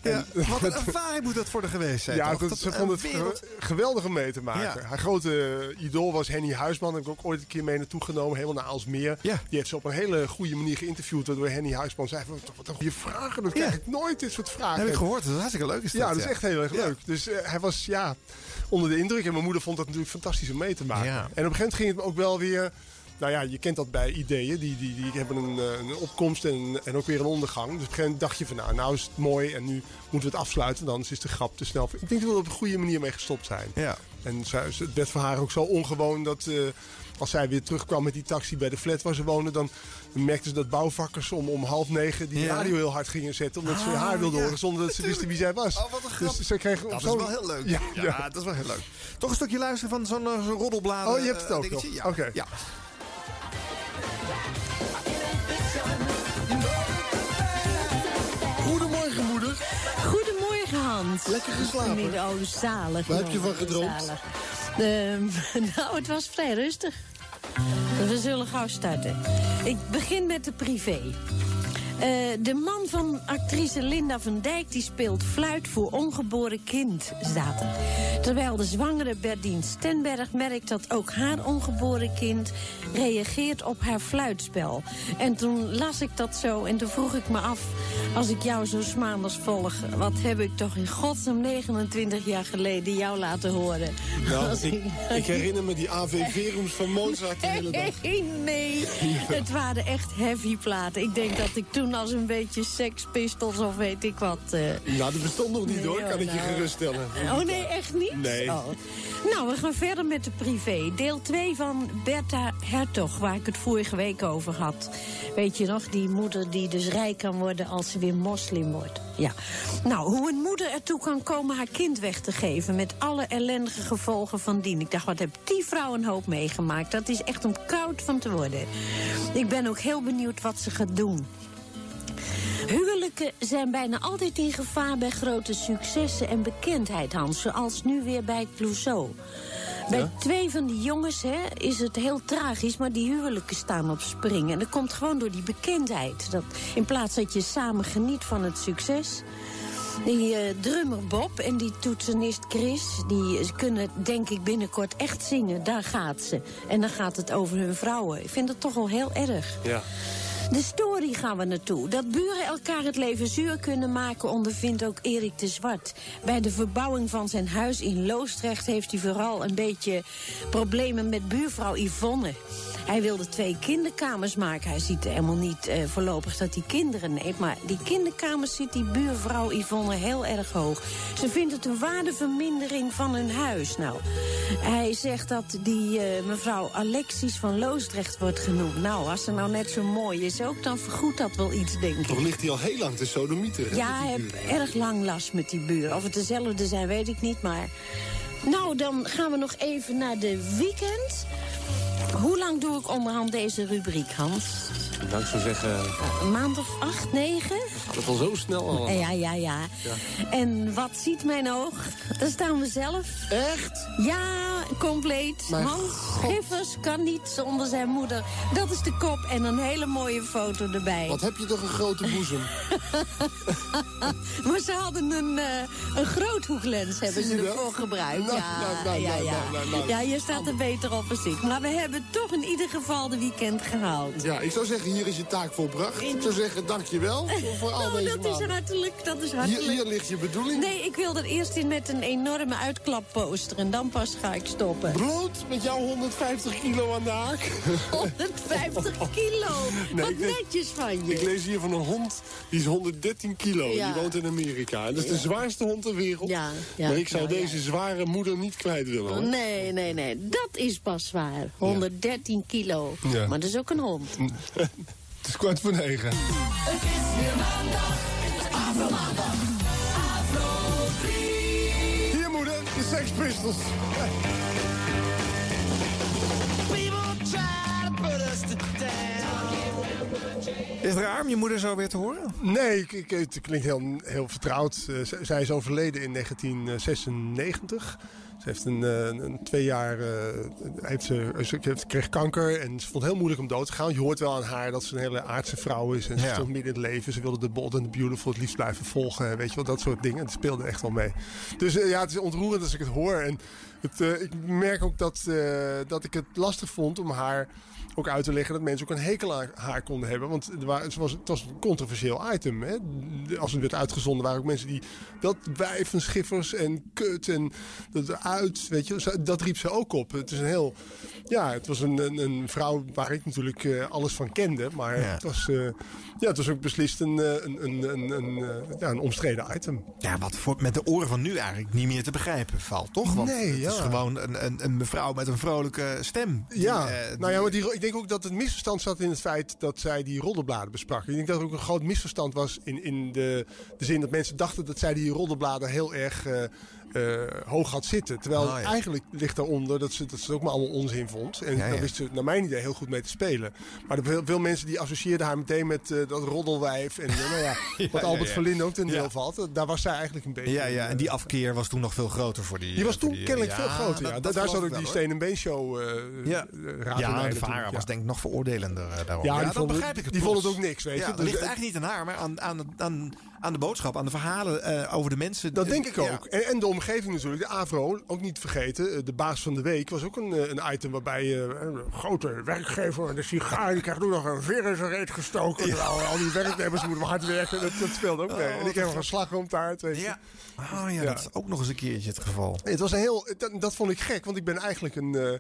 Ja, [LAUGHS] wat een [LAUGHS] ervaring moet dat voor de geweest zijn. Ja, dat, ze vond het wereld- ge- geweldig om mee te maken. Ja. Haar grote eh, idool was Henny Huisman. Daar heb ik ook ooit een keer mee naartoe genomen. Helemaal naar Aalsmeer. Die heeft ze op een hele goede manier geïnterviewd. Waardoor Henny Huisman zei van, wat een goede vragen. Dat krijg ik nooit, dit soort vragen. Heb ik gehoord, dat is hartstikke leuk. Is Ja, dat, is echt heel erg leuk. Dus eh, hij was ja, onder de indruk. En mijn moeder vond dat natuurlijk fantastisch om mee te maken. Ja. En op een gegeven moment ging het me ook wel weer... Nou ja, je kent dat bij ideeën. Die, die, die hebben een, eh, een opkomst en, en ook weer een ondergang. Dus op een gegeven moment dacht je van... Nou, nou is het mooi en nu moeten we het afsluiten. Dan is de grap te snel. Ik denk dat we op een goede manier mee gestopt zijn. Ja. En het werd voor haar ook zo ongewoon dat... eh, als zij weer terugkwam met die taxi bij de flat waar ze woonde... dan merkten ze dat bouwvakkers om, om half negen die Ja. radio heel hard gingen zetten... omdat ze Ah, haar wilden ja. horen zonder dat ze wisten wie zij was. Oh, wat een grap. Dus ze kregen Dat is wel heel leuk. Ja, Ja, dat is wel heel leuk. Toch een stukje luisteren van zo'n eh, zo'n roddelbladen. Oh, je hebt het ook nog. Oké. Ja. Lekker geslapen? Oh, zalig. Waar heb je van gedroomd? Ehm, [LAUGHS] nou, het was vrij rustig. We zullen gauw starten. Ik begin met de privé. Eh, de man van actrice Linda van Dijk die speelt fluit voor ongeboren kind, staat er. Terwijl de zwangere Berdien Stenberg merkt dat ook haar ongeboren kind reageert op haar fluitspel. En toen las ik dat zo en toen vroeg ik me af, als ik jou zo maandags volg, wat heb ik toch in godsnaam 29 jaar geleden jou laten horen? Nou, ik, ik herinner me die AVV-rooms van Mozart de hele dag. [LAUGHS] Nee, nee. Het waren echt heavy platen. Ik denk dat ik toen als een beetje Sex Pistols of weet ik wat... eh, Nou, dat bestond nog niet Nee, hoor, kan hoor, ik je nou. geruststellen. Oh nee, echt niet? Nee. Oh. Nou, we gaan verder met de privé. Deel 2 van Bertha Hertog, waar ik het vorige week over had. Weet je nog, die moeder die dus rijk kan worden als ze weer moslim wordt. Ja. Nou, hoe een moeder ertoe kan komen haar kind weg te geven... met alle ellendige gevolgen van dien. Ik dacht, wat heb die vrouw een hoop meegemaakt. Dat is echt om koud van te worden. Ik ben ook heel benieuwd wat ze gaat doen. Huwelijken zijn bijna altijd in gevaar bij grote successen en bekendheid, Hans. Zoals nu weer bij Clouseau. Bij twee van die jongens hè, is het heel tragisch, maar die huwelijken staan op springen. En dat komt gewoon door die bekendheid. Dat, in plaats dat je samen geniet van het succes. Die eh, drummer Bob en die toetsenist Chris, die eh, kunnen denk ik binnenkort echt zingen. Daar gaat ze. En dan gaat het over hun vrouwen. Ik vind dat toch wel heel erg. Ja. De story gaan we naartoe. Dat buren elkaar het leven zuur kunnen maken, ondervindt ook Erik de Zwart. Bij de verbouwing van zijn huis in Loosdrecht heeft hij vooral een beetje problemen met buurvrouw Yvonne. Hij wilde twee kinderkamers maken. Hij ziet helemaal niet eh, voorlopig dat hij kinderen neemt. Maar die kinderkamers ziet die buurvrouw Yvonne heel erg hoog. Ze vindt het een waardevermindering van hun huis. Nou, hij zegt dat die eh, mevrouw Alexis van Loosdrecht wordt genoemd. Nou, als ze nou net zo mooi is ook, dan vergoedt dat wel iets, denk ik. Toch ligt hij al heel lang te sodomieteren. hè, Ja, heeft buren. erg lang last met die buren. Of het dezelfde zijn, weet ik niet, maar... Nou, dan gaan we nog even naar de weekend. Hoe lang doe ik onderhand deze rubriek, Hans? Nou, ik zou zeggen, Een maand of acht, negen? gaat het al zo snel al. Ja, ja, ja. En wat ziet mijn oog? Daar staan we zelf. Echt? Ja, compleet. Mijn Hans Schiffers kan niet zonder zijn moeder. Dat is de kop en een hele mooie foto erbij. Wat heb je toch een grote boezem? [LAUGHS] Maar ze hadden een, eh een groothoeklens hebben ze dat? ervoor gebruikt. Nou, ja, nou, nou, ja, ja. nou. ja, je staat er beter op als ik. Maar we hebben toch in ieder geval de weekend gehaald. Ja, ik zou zeggen, hier is je taak volbracht. Ik zou zeggen, dankjewel voor, [LAUGHS] voor al Nou, deze dat is hartelijk, dat is hartelijk. hier ligt je bedoeling. Nee, ik wil er eerst in met een enorme uitklapposter en dan pas ga ik stoppen. Bloot met jouw 150 kilo aan de haak. [LAUGHS] 150 kilo. Nee, Wat netjes van je. Ik lees hier van een hond, die is 113 kilo. Ja. Die woont in Amerika. En dat is de zwaarste hond ter wereld. Ja, maar ik zou nou, deze zware moeder niet kwijt willen. Hoor. Nee, nee, nee. Dat is pas zwaar. 113 kilo. Maar dat is ook een hond. Het is kwart voor negen. Het is weer maandag, Afromaandag, Afro 3. Hier moeder, de Sex Pistols. Is het raar om je moeder zo weer te horen? Nee, het klinkt heel, heel vertrouwd. Eh, zij is overleden in 1996. Ze heeft een, eh, een twee jaar, eh, heeft ze, ze heeft, kreeg kanker en ze vond het heel moeilijk om dood te gaan. Je hoort wel aan haar dat ze een hele aardse vrouw is en ze Ja. stond midden in het leven. Ze wilde de Bold and the Beautiful het liefst blijven volgen, weet je wel, dat soort dingen. Het speelde echt wel mee. Dus eh, ja, het is ontroerend als ik het hoor. En het, eh, ik merk ook dat, eh, dat ik het lastig vond om haar ook uit te leggen dat mensen ook een hekel aan haar konden hebben. Want het, was, het was een controversieel item. Hè? Als het werd uitgezonden waren ook mensen die dat wijf en schiffers en kut en dat eruit, weet je, dat riep ze ook op. Het is een heel, ja, het was een, een, een vrouw waar ik natuurlijk eh, alles van kende, maar het, was, eh, ja, het was ook beslist een, eh, een, een, een, een, ja, een omstreden item. Ja, wat voor, met de oren van nu eigenlijk niet meer te begrijpen valt, toch? Want Nee, het ja. is gewoon een, een, een mevrouw met een vrolijke stem. Die, Ja, eh, nou ja, maar die, denk ook dat het misverstand zat in het feit dat zij die roddelbladen besprak. Ik denk dat er ook een groot misverstand was in, in de, de zin dat mensen dachten dat zij die roddelbladen heel erg eh, hoog had zitten. Terwijl Oh, ja. eigenlijk ligt daaronder dat ze, dat ze het ook maar allemaal onzin vond. En Ja, daar wist ze naar mijn idee heel goed mee te spelen. Maar veel, veel mensen die associeerden haar meteen met eh, dat roddelwijf. En eh, nou ja, [LAUGHS] wat Albert. Verlinde ook ten deel valt. Daar was zij eigenlijk een beetje... ja, ja, en die afkeer was toen nog veel groter voor die... die was toen die- kennelijk veel groter. dat- ja. dat Da- daar zat ik ook die. Steen en Been show eh Ja, raad ja de Vara was denk ik nog veroordelender daarom. Ja, het- begrijp ik het die vond het ook niks, weet je. Ja, dat Dus, ligt eh, eigenlijk niet aan haar, maar aan, aan, aan, aan de boodschap, aan de verhalen eh, over de mensen. Dat denk ik ook. Ja. En, en de omgeving natuurlijk. De AVRO, ook niet vergeten. eh, De baas van de week was ook een, eh, een item waarbij eh, een grote werkgever en de sigaar die krijgt ook nog een veer in zijn reet gestoken. Al die werknemers moeten hard werken. Dat, dat speelde ook mee. Oh, en ik heb nog een slagroomtaart. Weet je. Ja. Oh ja, dat is ook nog eens een keertje het geval. Het was een heel, dat, dat vond ik gek, want ik ben eigenlijk een.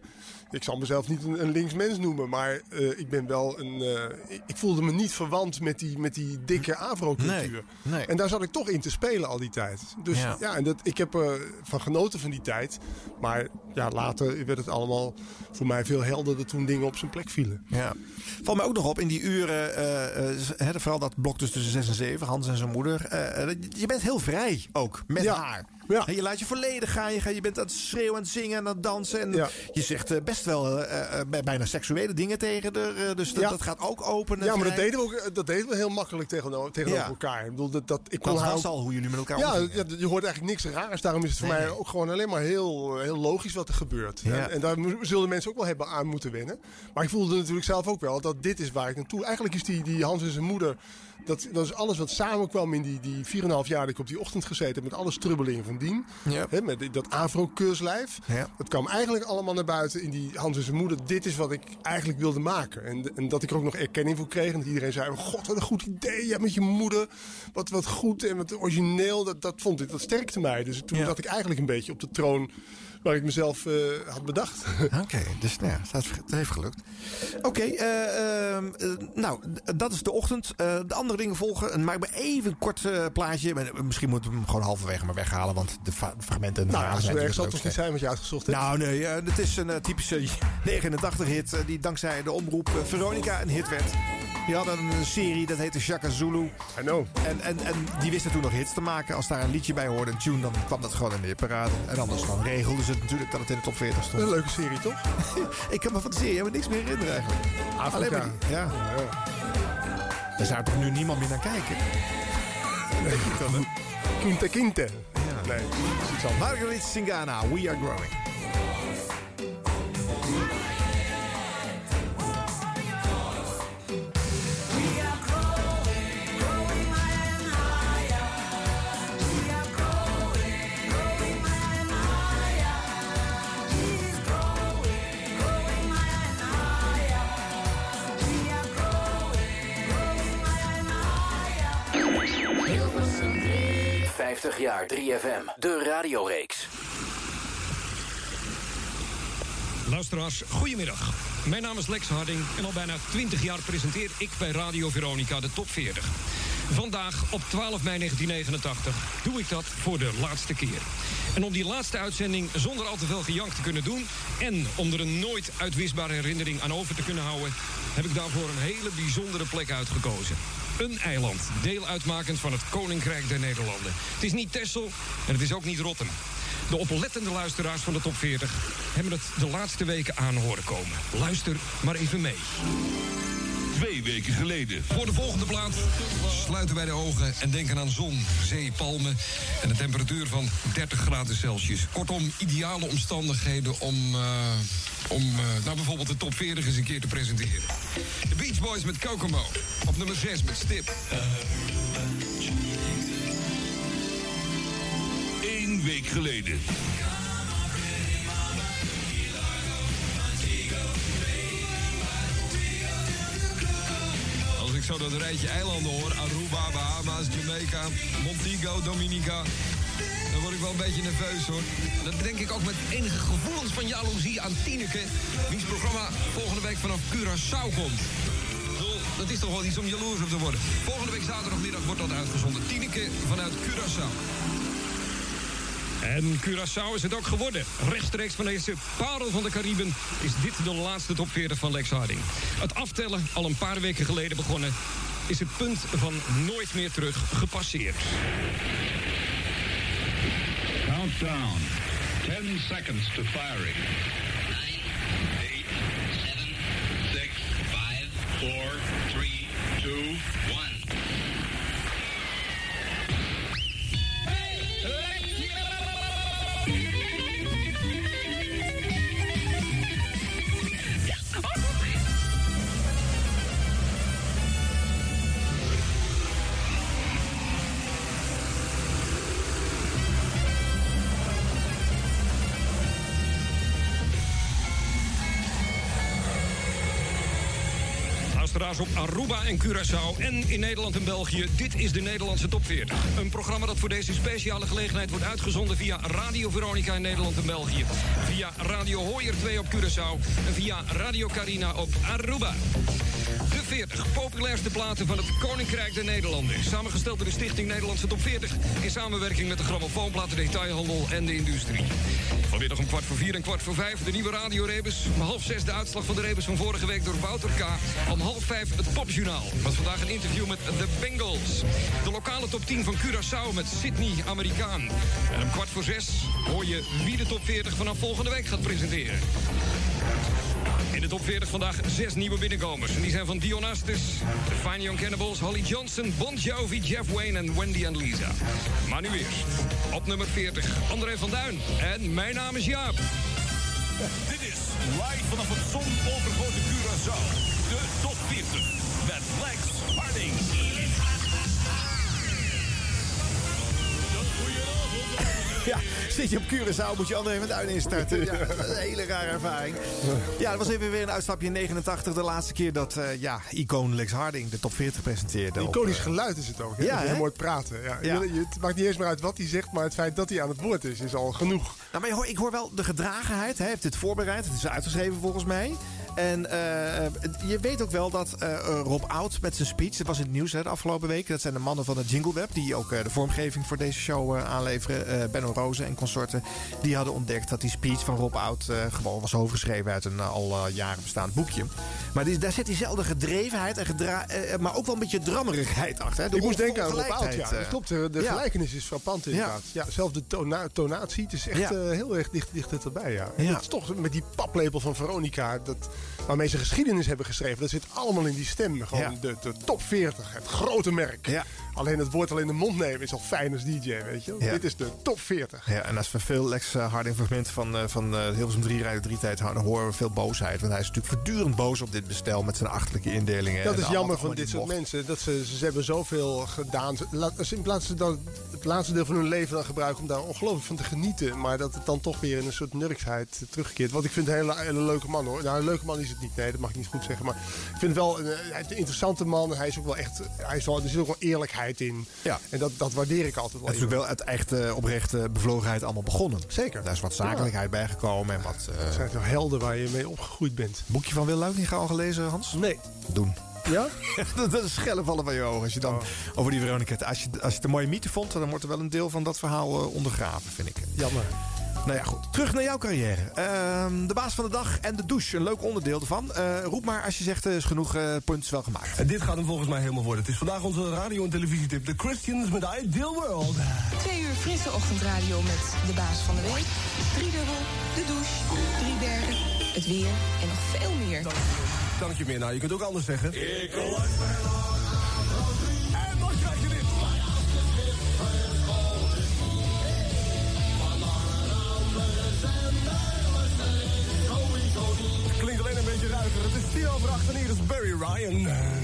Ik zal mezelf niet een, een linksmens noemen, maar eh, ik ben wel een. eh, ik, voelde me niet verwant met die, met die dikke Avro-cultuur. Nee, nee. En daar zat ik toch in te spelen al die tijd. Dus Ja. ja, en dat, ik heb er van genoten van die tijd. Maar ja, later werd het allemaal voor mij veel helderder toen dingen op zijn plek vielen. Ja. Valt mij ook nog op in die uren, vooral dat blok dus tussen 6 en 7, Hans en zijn moeder. je bent heel vrij ook met Ja. haar. Ja. En je laat je volledig gaan. Je, je bent aan het schreeuwen, aan het zingen, aan het dansen. En Ja. je zegt eh, best wel eh, eh, bij- bijna seksuele dingen tegen haar. dus dat, Ja. dat gaat ook open. en Ja, maar dat deden we ook dat deden we heel makkelijk tegenover, tegenover elkaar. Ik bedoel, dat, dat, ik kon Dat was al hoe jullie met elkaar Ja, je hoort eigenlijk niks raars. Daarom is het voor Nee, mij ook gewoon alleen maar heel, heel logisch wat er gebeurt. En, en daar zullen mensen ook wel hebben aan moeten wennen. Maar ik voelde natuurlijk zelf ook wel dat dit is waar ik naartoe... Eigenlijk is die, die Hans en zijn moeder... Dat, dat is alles wat samenkwam in die, die 4,5 jaar dat ik op die ochtend gezeten heb... met alle strubbelingen van dien. Ja. Hè, met dat Avro-keurslijf. Ja. Dat kwam eigenlijk allemaal naar buiten in die Hans en zijn moeder. Dit is wat ik eigenlijk wilde maken. En, en dat ik er ook nog erkenning voor kreeg. En dat iedereen zei, god wat een goed idee. Ja, met je moeder. Wat, wat goed en wat origineel. Dat, dat vond ik, dat sterkte mij. Dus toen Ja. zat ik eigenlijk een beetje op de troon waar ik mezelf eh, had bedacht. [LAUGHS] Oké, dus nou ja, dat, dat heeft gelukt. Oké, eh, ehm, eh, nou, dat is de ochtend. De andere dingen volgen. En maak me even een kort plaatje. Misschien moeten we hem gewoon halverwege maar weghalen. Want de fragmenten nou, verhalen zo erg zal het toch niet zijn wat je uitgezocht hebt? Nou nee, het is een typische [LAUGHS] 89-hit eh, die dankzij de omroep Veronica een hit werd. Die hadden een serie, dat heette Shaka Zulu. I know. En, en, en die wisten toen nog hits te maken. Als daar een liedje bij hoorde, een tune, dan kwam dat gewoon in de hitparade. En anders dan regelden ze het natuurlijk dat het in de top 40 Dat is stond. een leuke serie, toch? [LAUGHS] Ik kan me van de serie helemaal niks meer herinneren eigenlijk. Afrika. Alleen maar die- ja. Daar zou toch nu niemand meer naar kijken? Hè? Quinte Quinte. Nee, dat is iets anders. Marguerite Singana, We Are Growing. 50 jaar 3FM, de radioreeks. Luisteraars, goedemiddag. Mijn naam is Lex Harding en al bijna 20 jaar presenteer ik bij Radio Veronica de Top 40. Vandaag, op 12 mei 1989, doe ik dat voor de laatste keer. En om die laatste uitzending zonder al te veel gejank te kunnen doen... en om er een nooit uitwisbare herinnering aan over te kunnen houden... heb ik daarvoor een hele bijzondere plek uitgekozen. Een eiland, deel uitmakend van het Koninkrijk der Nederlanden. Het is niet Texel en het is ook niet Rotterdam. De oplettende luisteraars van de top 40 hebben het de laatste weken aan horen komen. Luister maar even mee. Twee weken geleden. Voor de volgende plaat sluiten wij de ogen en denken aan zon, zee, palmen... en een temperatuur van 30 graden Celsius. Kortom, ideale omstandigheden om, eh, om eh, nou bijvoorbeeld de top 40 eens een keer te presenteren. De Beach Boys met Kokomo. Op nummer 6 met Stip. Eén week geleden. Ik zo dat rijtje eilanden hoor, Aruba, Bahama's, Jamaica, Montego, Dominica, dan word ik wel een beetje nerveus hoor. Dat denk ik ook met enige gevoelens van jaloezie aan Tineke, wiens programma volgende week vanaf Curaçao komt. Dat is toch wel iets om jaloers op te worden. Volgende week zaterdagmiddag wordt dat uitgezonden. Tineke vanuit Curaçao. En Curaçao is het ook geworden. Rechtstreeks van deze parel van de Cariben is dit de laatste top 40 van Lex Harding. Het aftellen, al een paar weken geleden begonnen, is het punt van nooit meer terug gepasseerd. Countdown. 10 seconds to firing. Op Aruba en Curaçao en in Nederland en België. Dit is de Nederlandse Top 40. Een programma dat voor deze speciale gelegenheid wordt uitgezonden via Radio Veronica in Nederland en België. Via Radio Hoyer 2 op Curaçao en via Radio Carina op Aruba. De 40 populairste platen van het Koninkrijk der Nederlanden. Samengesteld door de Stichting Nederlandse Top 40... in samenwerking met de grammofoonplaten detailhandel en de industrie. Vanmiddag om kwart voor vier en kwart voor vijf de nieuwe radiorebus. Om half zes de uitslag van de rebus van vorige week door Wouter K. Om half vijf het popjournaal. Met vandaag een interview met The Bengals. De lokale top 10 van Curaçao met Sydney Amerikaan. En om kwart voor zes hoor je wie de top 40 vanaf volgende week gaat presenteren. In de top 40 vandaag zes nieuwe binnenkomers. En die zijn van Dion Astis, de Fine Young Cannibals, Holly Johnson, Bon Jovi, Jeff Wayne en Wendy en Lisa. Maar nu eerst, op nummer 40, André van Duin. En mijn naam is Jaap. Dit is live vanaf het zonovergoten Curaçao. De top 40 met Lex Harding. [LAUGHS] Ja, zit je op Curaçao, moet je André van Duin instarten. Ja, [LAUGHS] dat is een hele rare ervaring. Ja, dat was even weer een uitstapje in 89. De laatste keer dat uh, ja, icoon Lex Harding de top 40 presenteerde. Een iconisch geluid is het ook. Hè? Ja, heel mooi praten. Ja. Ja. Je, het maakt niet eens meer uit wat hij zegt, maar het feit dat hij aan het woord is, is al genoeg. Nou, maar je hoor, ik hoor wel de gedragenheid. Hij heeft dit voorbereid. Het is uitgeschreven volgens mij. En eh, je weet ook wel dat eh, Rob Oud met zijn speech... dat was in het nieuws hè, de afgelopen weken. Dat zijn de mannen van het Jingle Web... die ook eh, de vormgeving voor deze show eh, aanleveren. Eh, Benno Rozen en consorten. Die hadden ontdekt dat die speech van Rob Oud... eh, gewoon was overgeschreven uit een eh, al eh, jaren bestaand boekje. Maar die, daar zit diezelfde gedrevenheid... En gedra eh, maar ook wel een beetje drammerigheid achter. Hè? De ik moest denken aan Rob Oud, ja. eh. Dat klopt, de, de Ja. gelijkenis is frappant inderdaad. Ja. zelfs de tona- tonatie, het is echt Ja. eh, heel erg dicht, dicht erbij, ja. En Ja. Het is toch met die paplepel van Veronica, dat, waarmee ze geschiedenis hebben geschreven, dat zit allemaal in die stem. Gewoon Ja. de, de top 40, het grote merk. Ja. Alleen het woord al in de mond nemen is al fijn als DJ, weet je. Ja. Dit is de top 40. Ja, en als we veel Lex eh, Harding fragmenten van, eh, van eh, Hilversum 3 rijden 3 tijd houden, dan horen we veel boosheid. Want hij is natuurlijk voortdurend boos op dit bestel met zijn achterlijke indelingen. Dat en is jammer van dit soort mensen. Dat ze, ze hebben zoveel gedaan. In plaats van het laatste deel van hun leven dan gebruiken om daar ongelooflijk van te genieten. Maar dat het dan toch weer in een soort nurksheid terugkeert. Want ik vind een hele, hele leuke man hoor. Nou, een leuke man is het niet. Nee, dat mag ik niet goed zeggen. Maar ik vind het wel een, is een interessante man. Hij is ook wel echt. Hij is wel, er zit ook wel eerlijkheid in. Ja. En dat, dat waardeer ik altijd wel. Het is natuurlijk wel uit echte oprechte bevlogenheid allemaal begonnen. Zeker. Daar is wat zakelijkheid bijgekomen en wat... Het zijn toch helden waar je mee opgegroeid bent. boekje van Wil Luikinga al gelezen, Hans? Nee. Doen. Ja? [LAUGHS] dat dat is schellen vallen van je ogen. Als je dan over die Veronica... Als je, als je het een mooie mythe vond, dan wordt er wel een deel van dat verhaal eh, ondergraven, vind ik. Jammer. Nou ja, goed. Terug naar jouw carrière. Ehm, de baas van de dag en de douche. Een leuk onderdeel ervan. Eh, roep maar als je zegt, er is genoeg uh, punt wel gemaakt. En dit gaat hem volgens mij helemaal worden. Het is vandaag onze radio- en televisietip. The Christians met Ideal World. Twee uur frisse ochtendradio met de baas van de week. Driedubbel, de douche, drie derde, het weer en nog veel meer. kan ik je meer. Nou, je kunt ook anders zeggen. Ik Het is tien over acht en hier is Barry Ryan. En ehm,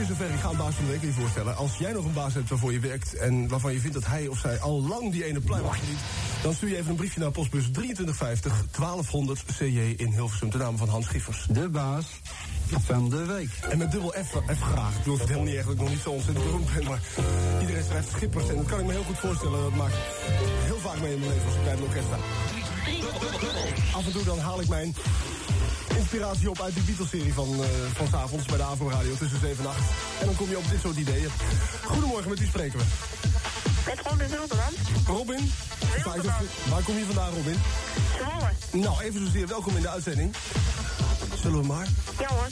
is zover. Ik ga een baas van de week weer voorstellen. Als jij nog een baas hebt waarvoor je werkt... en waarvan je vindt dat hij of zij al lang die ene pluim verdient... dan stuur je even een briefje naar postbus 2350 1200 CJ in Hilversum... ten name van Hans Schiffers. De baas van de week. En met dubbel F, F graag. Ik bedoel, het helemaal niet echt dat ik nog niet zo ontzettend beroemd ben... maar iedereen schrijft Schippers en dat kan ik me heel goed voorstellen. Dat maakt heel vaak mee in mijn leven als ik bij een orkest sta. Af en toe dan haal ik mijn inspiratie op uit die Beatles-serie van, eh van 's avonds bij de Avro Radio tussen 7 en 8. En dan kom je op dit soort ideeën. Goedemorgen, met wie spreken we? Met Robin Wilderland. Robin? Waar kom je vandaan, Robin? Zwolle. Nou, even zozeer welkom in de uitzending. Zullen we maar? Ja hoor.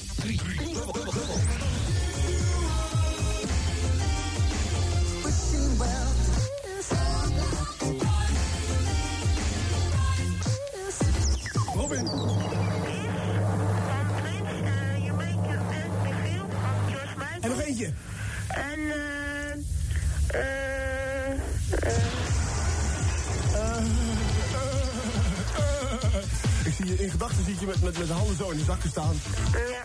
Robin. En nog eentje. En eh. eh. Ik zie je in gedachten zie je met, met, met de handen zo in de zakken staan. Ja.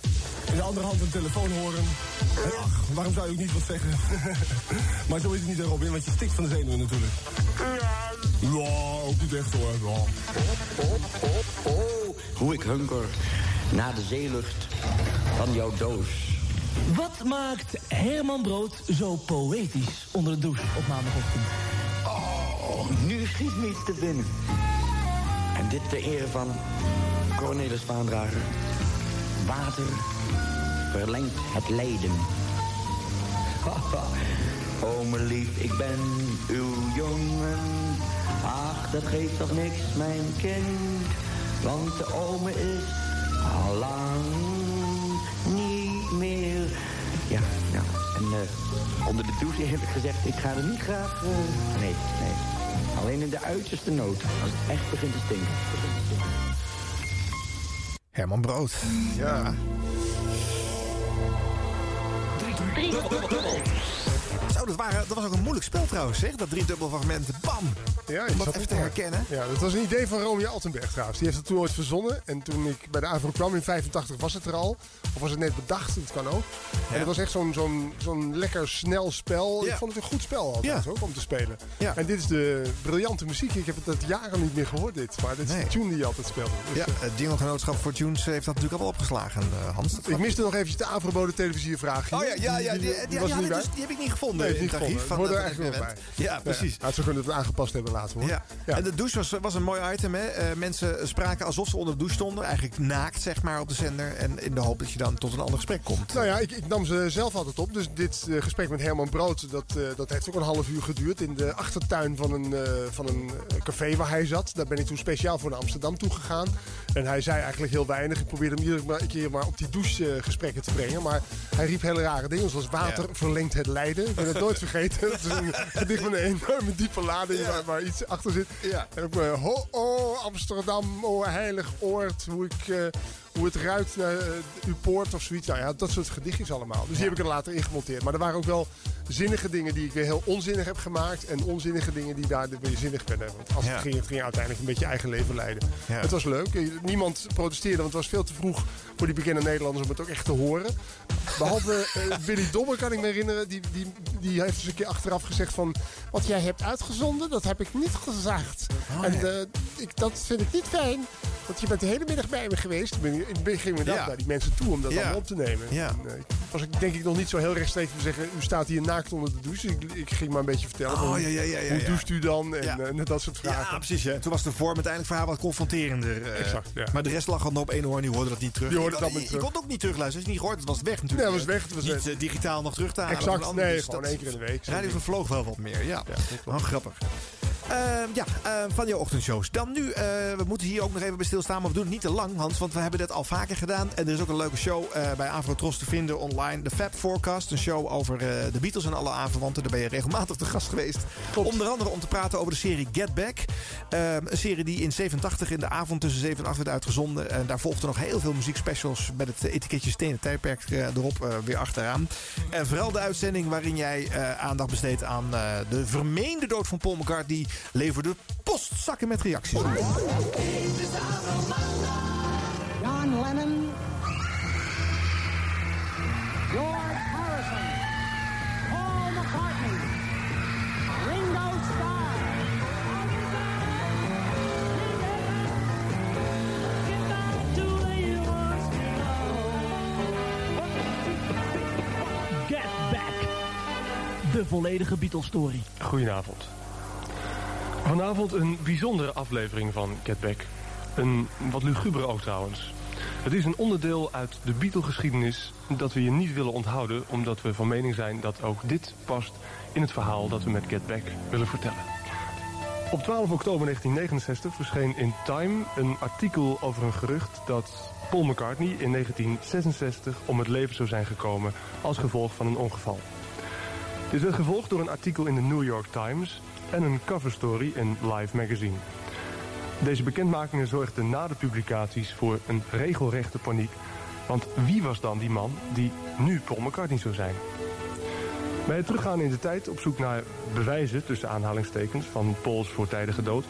In de andere hand een telefoon horen. En ach, waarom zou je ook niet wat zeggen? [LAUGHS] maar zo is het niet, hè, Robin, want je stikt van de zenuwen natuurlijk. Ja. Ja, ook niet echt hoor. Ja. Oh, hoe ik hunker naar de zeelucht van jouw doos. Wat maakt Herman Brood zo poëtisch onder de douche op maandagochtend? Oh, nu schiet me te binnen. En dit ter ere van Cornelis Vaandrager. Water verlengt het lijden. [LAUGHS] oh, mijn lief, ik ben uw jongen. Ach, dat geeft toch niks, mijn kind. Want de ome is al lang niet meer. Ja, nou, en eh, onder de douche heb ik gezegd, ik ga er niet graag... eh, nee, nee. Alleen in de uiterste nood, als het echt begint te stinken. Herman Brood. Ja. Zo, dat, waren, dat was ook een moeilijk spel trouwens, zeg. Dat driedubbel fragment. Bam! Ja, Om dat even te herkennen. Ja, dat was een idee van Romeo Altenberg trouwens. Die heeft het toen ooit verzonnen. En toen ik bij de AVRO kwam in 85 was het er al. Of was het net bedacht, dat kan ook. En het was echt zo'n zo'n zo'n lekker snel spel. Ik vond het een goed spel altijd ook om te spelen. En dit is de briljante muziek. Ik heb het dat jaren niet meer gehoord dit. Maar dit is de tune die je altijd speelde. Dus, Ja, het Jingle-genootschap voor Tunes heeft dat natuurlijk al wel opgeslagen, eh, Hans. Ik miste nog eventjes de Afro-bode televisievraag. Oh ja, ja, ja, die- die- die heb ik niet gevonden Nee, in niet het archief van er bij. evenement. Ja, precies. Ja, zo kunnen we het aangepast hebben later hoor. Ja. En de douche was, was een mooi item. Hè? Eh, mensen spraken alsof ze onder de douche stonden. Eigenlijk naakt, zeg maar, op de zender. En in de hoop dat je dan tot een ander gesprek komt. Nou ja, ik, ik nam ze zelf altijd op. Dus dit eh, gesprek met Herman Brood, dat, eh, dat heeft ook een half uur geduurd. In de achtertuin van een, eh, van een café waar hij zat. Daar ben ik toen speciaal voor naar Amsterdam toe gegaan. En hij zei eigenlijk heel weinig. Ik probeerde hem iedere keer maar op die douche eh, gesprekken te brengen. Maar hij riep hele rare dingen. Zoals water verlengt het lijden. [LAUGHS] Ik ben het nooit vergeten. Dat is een gedicht met een enorme diepe lading waar, waar iets achter zit. En ook eh, ho, oh, Amsterdam, oh heilig oord. Hoe ik... eh, hoe het ruikt naar eh, uw poort of zoiets. Nou ja, dat soort gedichtjes allemaal. Dus die heb ik er later ingemonteerd. Maar er waren ook wel zinnige dingen die ik weer heel onzinnig heb gemaakt. En onzinnige dingen die daar weer zinnig werden. Want als Ja. het ging, het ging uiteindelijk een beetje eigen leven leiden. Ja. Het was leuk. Eh, Niemand protesteerde, want het was veel te vroeg voor die bekende Nederlanders om het ook echt te horen. Behalve eh, [LAUGHS] Billy Dobber kan ik me herinneren. Die, die, die heeft eens een keer achteraf gezegd van... Wat jij hebt uitgezonden, dat heb ik niet gezegd. Oh, en ik, dat vind ik niet fijn. Want je bent de hele middag bij me geweest. Ik ben- Ik ging inderdaad Ja. naar die mensen toe om dat Ja. allemaal op te nemen. Ja. En, eh, was ik denk ik nog niet zo heel rechtstreeks te zeggen... U staat hier naakt onder de douche. Ik, ik ging maar een beetje vertellen. Oh, ja, ja, ja, ja, Hoe ja. doucht u dan? En Ja. eh, net dat soort vragen. Ja, precies. Ja. Toen was de vorm uiteindelijk voor haar wat confronterender. eh. Exact, ja. Maar de rest lag al op één oor en die hoorde dat niet terug. Hoorde Je- het allemaal je, kon het ook niet terugluisteren. Als je het niet gehoord het was weg natuurlijk. Nee, het was weg, het was niet weg. digitaal nog terug te halen. Exact, nee, dus gewoon dat- één keer in de week. Radio vloog wel wat meer, ja. Oh, grappig. Eh, ja, eh, van jouw ochtendshows. Dan nu, eh, we moeten hier ook nog even bij stilstaan, maar we doen het niet te lang, Hans. Want we hebben dit al vaker gedaan. En er is ook een leuke show eh, bij Avrotros te vinden online. De Fab Forecast, een show over eh, de Beatles en alle aanverwanten. Daar ben je regelmatig te gast geweest. Onder andere om te praten over de serie Get Back. Eh, een serie die in 87 in de avond tussen 7 en 8 werd uitgezonden. En daar volgden nog heel veel muziekspecials met het etiketje Stenen Tijdperk erop weer achteraan. En vooral de uitzending waarin jij aandacht besteedt aan de vermeende dood van Paul McCartney... leverde postzakken met reacties op. John Lennon, George Harrison, Paul McCartney, Ringo Starr. Get Back. De volledige Beatles-story. Goedenavond. Vanavond een bijzondere aflevering van Get Back. Een wat lugubere ook trouwens. Het is een onderdeel uit de Beatle-geschiedenis dat we je niet willen onthouden... omdat we van mening zijn dat ook dit past in het verhaal dat we met Get Back willen vertellen. Op 12 oktober 1969 verscheen in Time een artikel over een gerucht dat Paul McCartney in 1966 om het leven zou zijn gekomen als gevolg van een ongeval. Dit werd gevolgd door een artikel in de New York Times en een coverstory in Life magazine. Deze bekendmakingen zorgden na de publicaties voor een regelrechte paniek. Want wie was dan die man die nu Paul McCartney zou zijn? Bij het teruggaan in de tijd op zoek naar bewijzen, tussen aanhalingstekens, van Pauls voortijdige dood,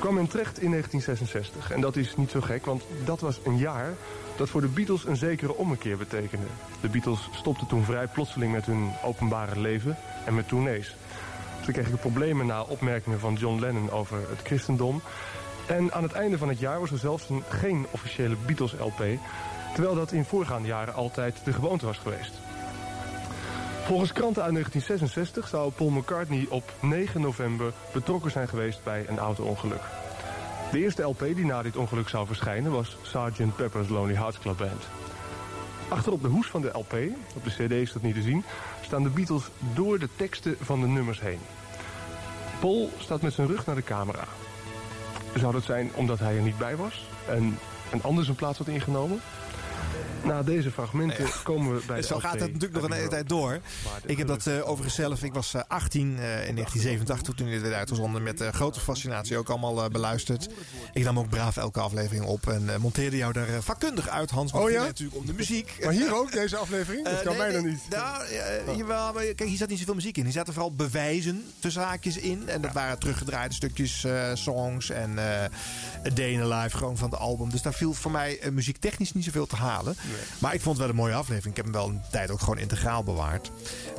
kwam men terecht in 1966. En dat is niet zo gek, want dat was een jaar dat voor de Beatles een zekere ommekeer betekende. De Beatles stopten toen vrij plotseling met hun openbare leven en met tournees. Ze kregen problemen na opmerkingen van John Lennon over het christendom. En aan het einde van het jaar was er zelfs een, geen officiële Beatles-LP... terwijl dat in voorgaande jaren altijd de gewoonte was geweest. Volgens kranten uit 1966 zou Paul McCartney op 9 november betrokken zijn geweest bij een auto-ongeluk. De eerste LP die na dit ongeluk zou verschijnen was Sgt. Pepper's Lonely Hearts Club Band. Achter op de hoes van de LP, op de cd is dat niet te zien, staan de Beatles door de teksten van de nummers heen. Paul staat met zijn rug naar de camera. Zou dat zijn omdat hij er niet bij was en een ander zijn plaats had ingenomen? Na deze fragmenten komen we bij de Zo LP gaat het natuurlijk nog een hele tijd door. Ik heb dat eh, overigens zelf, ik was eh, 18 eh, in 1987 toen dit werd uitgezonden. Met eh, grote fascinatie ook allemaal eh, beluisterd. Ik nam ook braaf elke aflevering op en eh, monteerde jou daar eh, vakkundig uit, Hans. Oh ja? natuurlijk om de muziek. Maar hier ook, deze aflevering? Dat Eh, kan nee, bijna niet. Nou, eh, jawel, maar kijk, hier zat niet zoveel muziek in. Hier zaten vooral bewijzen tussen haakjes in. En dat waren teruggedraaide stukjes, eh, songs en eh A Day in the Life gewoon van het album. Dus daar viel voor mij eh, muziektechnisch niet zoveel te halen. Maar ik vond het wel een mooie aflevering. Ik heb hem wel een tijd ook gewoon integraal bewaard.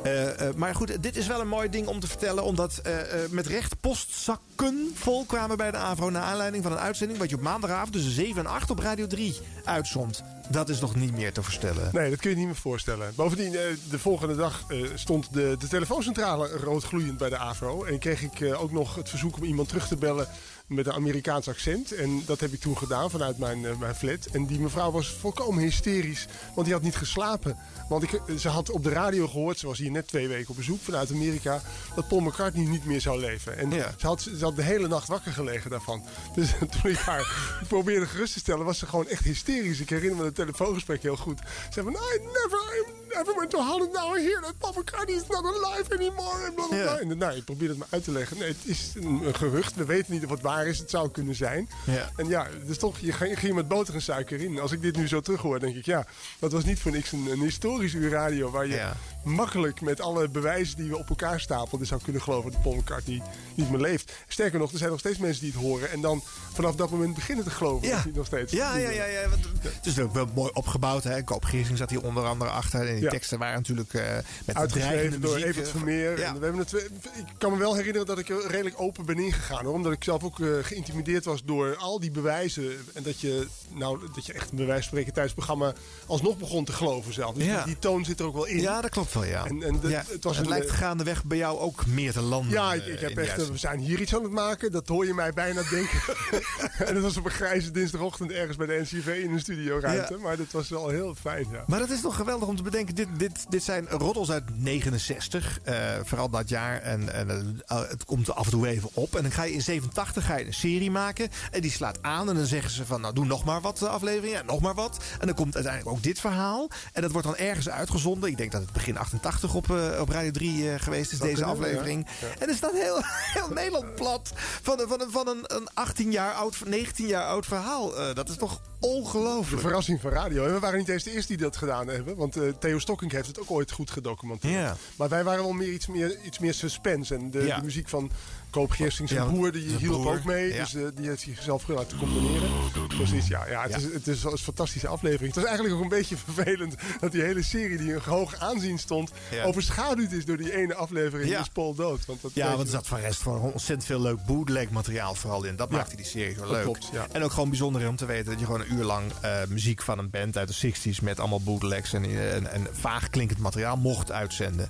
Eh, eh, maar goed, dit is wel een mooi ding om te vertellen. Omdat eh, met recht postzakken vol kwamen bij de AVRO... naar aanleiding van een uitzending... wat je op maandagavond tussen 7 en 8 op Radio 3 uitzond. Dat is nog niet meer te verstellen. Nee, dat kun je niet meer voorstellen. Bovendien, de volgende dag stond de, de telefooncentrale roodgloeiend bij de AVRO. En kreeg ik ook nog het verzoek om iemand terug te bellen met een Amerikaans accent. En dat heb ik toen gedaan vanuit mijn, eh, mijn flat. En die mevrouw was volkomen hysterisch, want die had niet geslapen. Want ik, eh, ze had op de radio gehoord, ze was hier net twee weken op bezoek vanuit Amerika, dat Paul McCartney niet meer zou leven. En ze, had, ze had de hele nacht wakker gelegen daarvan. [LAUGHS] Dus toen ik haar [LAUGHS] probeerde gerust te stellen, was ze gewoon echt hysterisch. Ik herinner me het telefoongesprek heel goed. Ze zei van, I never, I never went to Holland. Now I hear that Paul McCartney is not alive anymore. En, bla, bla, bla. en nou, ik probeerde het maar uit te leggen. Nee, het is een, een gerucht. We weten niet of het waar is. Het zou kunnen zijn. Ja. En ja, dus toch, je ging, ging met boter en suiker in. Als ik dit nu zo terughoor, denk ik, ja, dat was niet voor niks een, een historisch uur radio. Waar je makkelijk met alle bewijzen die we op elkaar stapelden zou kunnen geloven dat Paul McCartney niet meer leeft. Sterker nog, er zijn nog steeds mensen die het horen. En dan vanaf dat moment beginnen te geloven dat hij nog steeds Ja, ja, ja. ja want Het is ook wel mooi opgebouwd. Hè. Koop Giersing zat hier onder andere achter. En die Ja. teksten waren natuurlijk eh met Uitgeschreven door muziek, Evert eh, Vermeer. Ja. En we hebben het, ik kan me wel herinneren dat ik er redelijk open ben ingegaan. Hoor, omdat ik zelf ook eh, geïntimideerd was door al die bewijzen. En dat je, nou, dat je echt wijze van spreken tijdens het programma alsnog begon te geloven zelf. Dus Ja. die, die toon zit er ook wel in. Ja, dat klopt ja. En, en de- Ja, het was het een, lijkt eh, gaandeweg bij jou ook meer te landen. Ja, ik, eh, ik heb echt, eh, we zijn hier iets aan het maken. Dat hoor je mij bijna denken. [LAUGHS] en dat was op een grijze dinsdagochtend ergens bij de NCV in een studioruimte. Ja. Maar dat was wel heel fijn, ja. Maar dat is toch geweldig om te bedenken denken, dit, dit, dit zijn roddels uit 69. eh, vooral dat jaar. En, en het komt af en toe even op. En dan ga je in 87 ga je een serie maken. En die slaat aan. En dan zeggen ze van, nou doe nog maar wat afleveringen. En nog maar wat. En dan komt uiteindelijk ook dit verhaal. En dat wordt dan ergens uitgezonden. Ik denk dat het begin 88 op, eh, op Radio 3 eh, geweest is, Dat deze aflevering. Ja. En er staat heel, [LAUGHS] heel Nederland plat. Van, een- van, een, van een, een 18 jaar oud, 19 jaar oud verhaal. Eh, dat is toch De ongelooflijk. verrassing van radio. En we waren niet eens de eerste die dat gedaan hebben. Want Theo Stokking heeft het ook ooit goed gedocumenteerd. Maar wij waren wel meer iets meer, iets meer suspense. En de, Ja. de muziek van Koop Geerstings, zijn Ja, broer, die hielp broer, ook mee. ja. Dus die heeft zichzelf gewoon laten componeren. Precies, ja. ja, het. Is, het is een fantastische aflevering. Het was eigenlijk ook een beetje vervelend dat die hele serie die een hoog aanzien stond... Ja. overschaduwd is door die ene aflevering. Ja. Is Paul dood. Want dat Ja, want er zat van rest van ontzettend veel leuk bootleg materiaal vooral in. Dat Ja. maakte die serie zo Dat leuk. klopt, ja. En ook gewoon bijzonder om te weten dat je gewoon een uur lang eh, muziek van een band uit de 60s met allemaal bootlegs en, en, en vaag klinkend materiaal mocht uitzenden.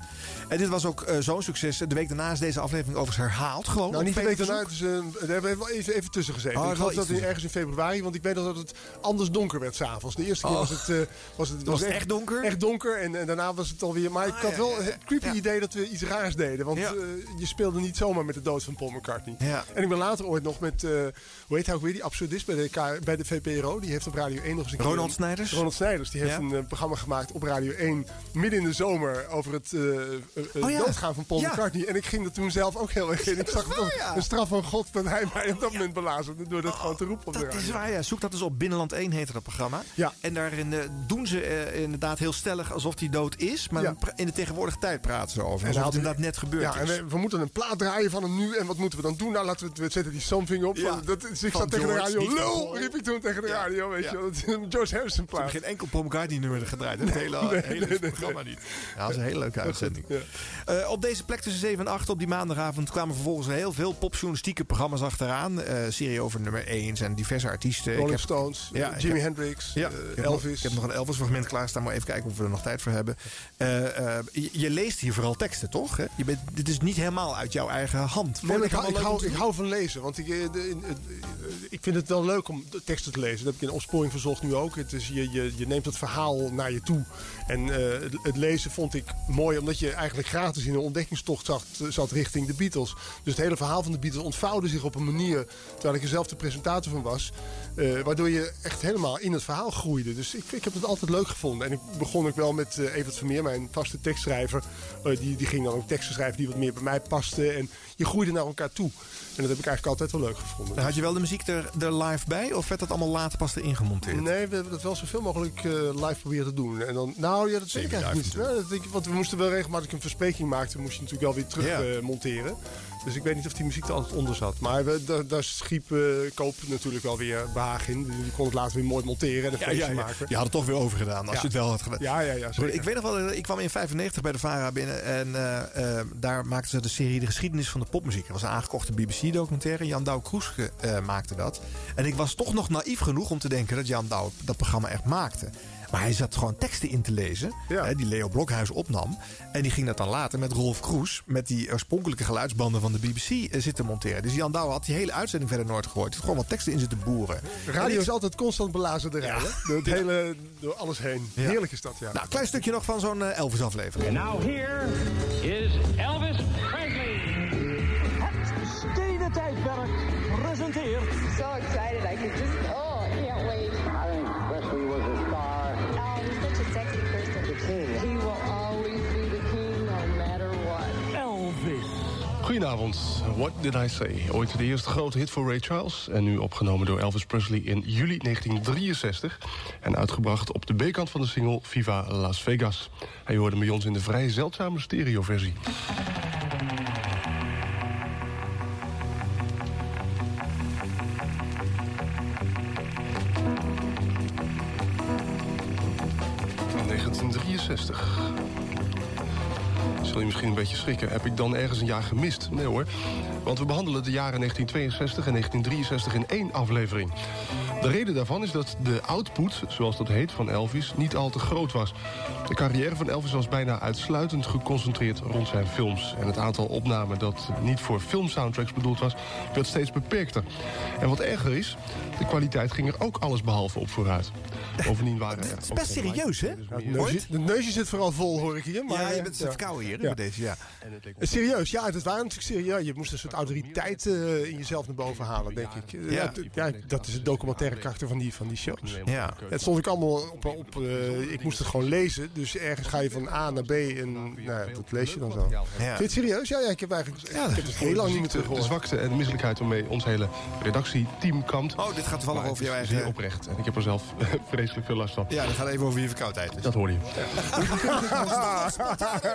En dit was ook eh, zo'n succes. De week daarna is deze aflevering overigens herhaald. Gewoon Nou, niet de week daarna. eh, daar hebben we wel even, even tussen gezeten. Oh, ik geloof iets dat ergens in februari, want ik weet nog dat het anders donker werd s'avonds. De eerste keer Oh. was het, eh, was het, Was het echt donker? Echt donker en, en daarna was het alweer. Maar ik Ah, had wel het creepy idee dat we iets raars deden. Want eh, je speelde niet zomaar met de dood van Paul McCartney. Ja. En ik ben later ooit nog met, eh, hoe heet hij ook weer, die absurdist bij de, K- bij de VPRO. Die heeft op Radio 1 nog eens een keer... Ronald Snijders? Ronald Snijders. Die heeft een eh, programma gemaakt op Radio 1 midden in de zomer over het Oh doodgaan van Paul. McCartney. En ik ging er toen zelf ook heel erg in. Ik zag het een straf van God dat hij mij op dat moment belazerde door dat gewoon te roepen op de Dat radio. is waar, ja. Zoek dat eens op. Binnenland 1 heette dat programma. Ja. En daarin doen ze inderdaad heel stellig alsof hij dood is. Maar in de tegenwoordige tijd praten ze over. En Alsof hij het had- inderdaad net gebeurd Ja, en is. we, we moeten een plaat draaien van hem nu. En wat moeten we dan doen? Nou, laten we, het- we zetten die something op. Ja. Dat, dus ik zat tegen de radio. Lul, riep ik toen tegen de radio. Weet je, wel. dat is een George Harrison plaat. geen enkel Paul McCartney nummer gedraaid. Het hele, Nee, hele nee, nee, programma niet. Ja, dat is een hele leuke uitzending. Eh, op deze plek tussen 7 en 8 op die maandagavond kwamen vervolgens heel veel popjournalistieke programma's achteraan. Eh serie over nummer 1 en diverse artiesten. Ik Rolling heb- Stones, Ja, ik Jimi Hendrix, Ja, ik heb nog- Elvis. ik heb nog een Elvis-fragment klaarstaan, maar even kijken of we er nog tijd voor hebben. Eh, je, je leest hier vooral teksten, toch? Hè? Je bent, dit is niet helemaal uit jouw eigen hand. Nee, ik, hou, ik, hou, leuk ik hou van lezen. Want ik, eh, de- eh, ik vind het wel leuk om teksten te lezen. Dat heb ik in opsporing verzocht nu ook. Het is, je, je, je neemt het verhaal naar je toe. En eh, het, het lezen vond ik mooi, omdat je eigenlijk gratis in een ontdekkingstocht zat, zat richting de Beatles. Dus het hele verhaal van de Beatles ontvouwde zich op een manier, terwijl ik er zelf de presentator van was, eh, waardoor je echt helemaal in het verhaal groeide. Dus ik, ik heb het altijd leuk gevonden. En ik begon ook wel met eh Evert Vermeer, mijn vaste tekstschrijver. Eh, die, die ging dan ook teksten schrijven die wat meer bij mij pasten. En je groeide naar elkaar toe. En dat heb ik eigenlijk altijd wel leuk gevonden. Had je wel de muziek er, er live bij? Of werd dat allemaal later pas erin gemonteerd? Nee, we hebben dat wel zoveel mogelijk eh, live proberen te doen. En dan, nou ja, dat weet ik eigenlijk niet. Ja, dat ik, want we moesten wel regelmatig een verspreking maken. Toen moest je natuurlijk wel weer terug Ja. eh, monteren. Dus ik weet niet of die muziek er altijd onder zat. Maar we, daar, daar schiep eh, Koop natuurlijk wel weer behaag in. Die kon het later weer mooi monteren en een Ja, feestje ja, ja. maken. Je had het toch weer overgedaan als je het wel had gedaan. Ja, ja, ja. zeker. Ik weet nog wel, ik kwam in 95 bij de VARA binnen en daar maakten ze de serie De Geschiedenis van de Popmuziek. Dat was een aangekochte BBC-documentaire. Jan Douw Kroeske eh, maakte dat. En ik was toch nog naïef genoeg om te denken dat Jan Douw dat programma echt maakte. Maar hij zat gewoon teksten in te lezen, hè, die Leo Blokhuis opnam. En die ging dat dan later met Rolf Kroes, met die oorspronkelijke geluidsbanden van de BBC, eh, zitten monteren. Dus Jan Douw had die hele uitzending verder nooit gehoord. Er gewoon wat teksten in zitten boeren. Radio ik- is altijd constant belazerderij. Ja. hè? Door, het hele, door alles heen. Ja. Heerlijk is dat, ja. Nou, klein stukje nog van zo'n eh, Elvis-aflevering. Now here is Elvis Presley. Het stenen tijdperk presenteert. So excited, I could just, oh, I can't wait. I think Presley was a star. Oh, he's such a sexy person. The king. He will always be the king, no matter what. Elvis. Goedenavond, What Did I Say? Ooit de eerste grote hit voor Ray Charles... en nu opgenomen door Elvis Presley in juli 1963... en uitgebracht op de B-kant van de single Viva Las Vegas. Hij hoorde bij ons in de vrij zeldzame stereoversie. ...1963. misschien een beetje schrikken. Heb ik dan ergens een jaar gemist? Nee hoor. Want we behandelen de jaren 1962 en 1963 in één aflevering. De reden daarvan is dat de output, zoals dat heet, van Elvis... niet al te groot was. De carrière van Elvis was bijna uitsluitend geconcentreerd rond zijn films. En het aantal opnamen dat niet voor filmsoundtracks bedoeld was... werd steeds beperkter. En wat erger is, de kwaliteit ging er ook alles behalve op vooruit. Bovendien waren er... Het is best serieus, hè? Ja, het neusje, de neusje zit vooral vol, hoor ik hier. Maar, ja, je bent ja. verkouden hier, Ja. Ja. Serieus, ja, het waren natuurlijk serieus. Je moest een soort autoriteit eh, in jezelf naar boven halen, denk ik. Ja. ja, dat is het documentaire karakter van die, van die shows. Ja. Het stond ik allemaal op, op eh, ik moest het gewoon lezen. Dus ergens ga je van A naar B en nou, ja, dat lees je dan zo. Vind je het serieus? Ja, ja ik heb eigenlijk ik heb het heel lang niet meer de, de zwakte en de misselijkheid waarmee ons hele redactieteam kampt. Oh, dit gaat toevallig over jouw eigen- zeer oprecht. En ik heb er zelf [LAUGHS] vreselijk veel last van. Ja, dat gaat even over je verkoudheid. dus. Dat hoorde je.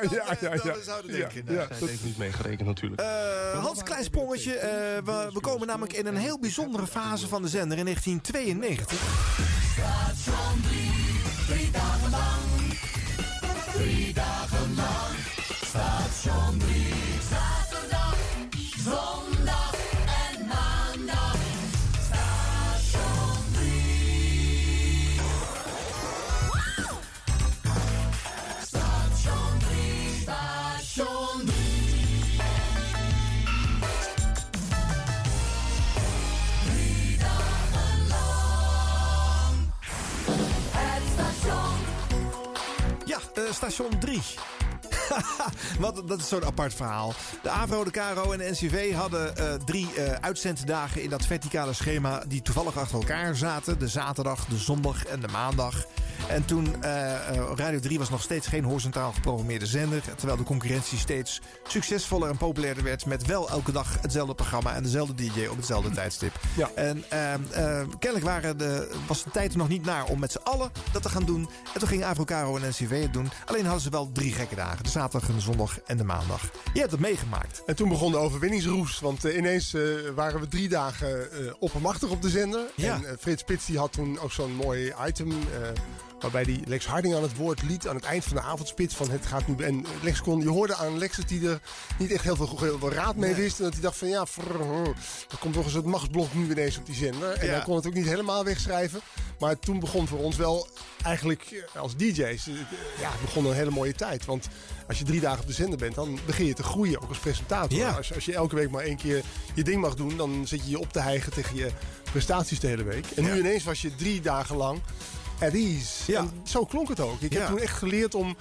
ja, [LAUGHS] ja, ja. Zouden Ja, denken. ja, Zij heeft niet meegerekend natuurlijk. Eh, Hans, klein sprongetje. Eh, we, we komen namelijk in een heel bijzondere fase van de zender in 1992. Station 3, drie dagen lang. Drie dagen lang. Station 3. Station 3. [LAUGHS] Wat, dat is zo'n apart verhaal. De AVRO, de KRO en de NCV hadden eh, drie eh, uitzenddagen in dat verticale schema... die toevallig achter elkaar zaten. De zaterdag, de zondag en de maandag. En toen, eh, Radio 3 was nog steeds geen horizontaal geprogrammeerde zender... terwijl de concurrentie steeds succesvoller en populairder werd... met wel elke dag hetzelfde programma en dezelfde DJ op hetzelfde tijdstip. Ja. En eh, kennelijk waren de, was de tijd er nog niet naar om met z'n allen dat te gaan doen. En toen ging Avro Caro en NCV het doen. Alleen hadden ze wel drie gekke dagen. De zaterdag, en de zondag en de maandag. Je hebt het meegemaakt. En toen begon de overwinningsroes. Want ineens waren we drie dagen oppermachtig op de zender. Ja. En Frits Spits die had toen ook zo'n mooi item. Waarbij hij Lex Harding aan het woord liet aan het eind van de avondspits. Van het gaat nu. En Lex kon, je hoorde aan Lex dat hij er niet echt heel veel, heel veel raad mee wist. En dat hij dacht van ja, frrr, er komt toch eens het machtsblok nu ineens op die zender. En hij kon het ook niet helemaal wegschrijven. Maar toen begon voor ons wel eigenlijk eh, als DJ's. eh, Ja, het begon een hele mooie tijd. Want als je drie dagen op de zender bent, dan begin je te groeien, ook als presentator. Ja. Als, als je elke week maar één keer je ding mag doen, dan zit je je op te hijgen tegen je prestaties de hele week. En nu Ja. ineens was je drie dagen lang at ease. Ja. En zo klonk het ook. Ik Ja. heb toen echt geleerd om,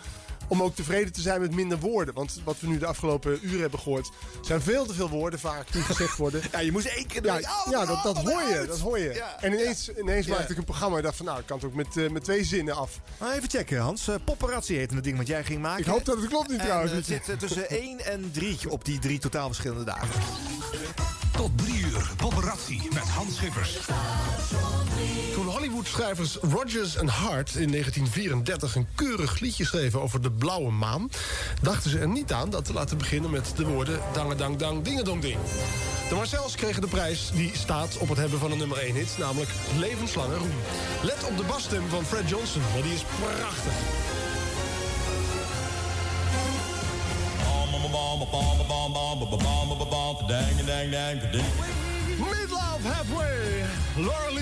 om ook tevreden te zijn met minder woorden. Want wat we nu de afgelopen uren hebben gehoord, zijn veel te veel woorden vaak die gezegd worden. [LAUGHS] Ja, je moest één keer... Ja, Oh, ja dat, dat hoor je. Dat hoor je. Ja, en ineens, ineens Ja. maakte ik een programma en dacht van nou, ik kan het ook met, eh, met twee zinnen af. Maar even checken, Hans. Uh, Paparazzi heette het ding wat jij ging maken. Ik hoop dat het klopt niet En, trouwens. eh, het zit eh, tussen [LAUGHS] 1 en 3 op die drie totaal verschillende dagen. Tot drie uur. Paparazzi met Hans Schippers. Toen Hollywood-schrijvers Rogers en Hart in 1934 een keurig liedje schreven over de blauwe maan, dachten ze er niet aan dat te laten beginnen met de woorden dang dang dingedong ding. De Marcels kregen de prijs die staat op het hebben van een nummer 1 hit, namelijk levenslange roem. Let op de basstem van Fred Johnson, want die is prachtig. Midlove Halfway. Laura.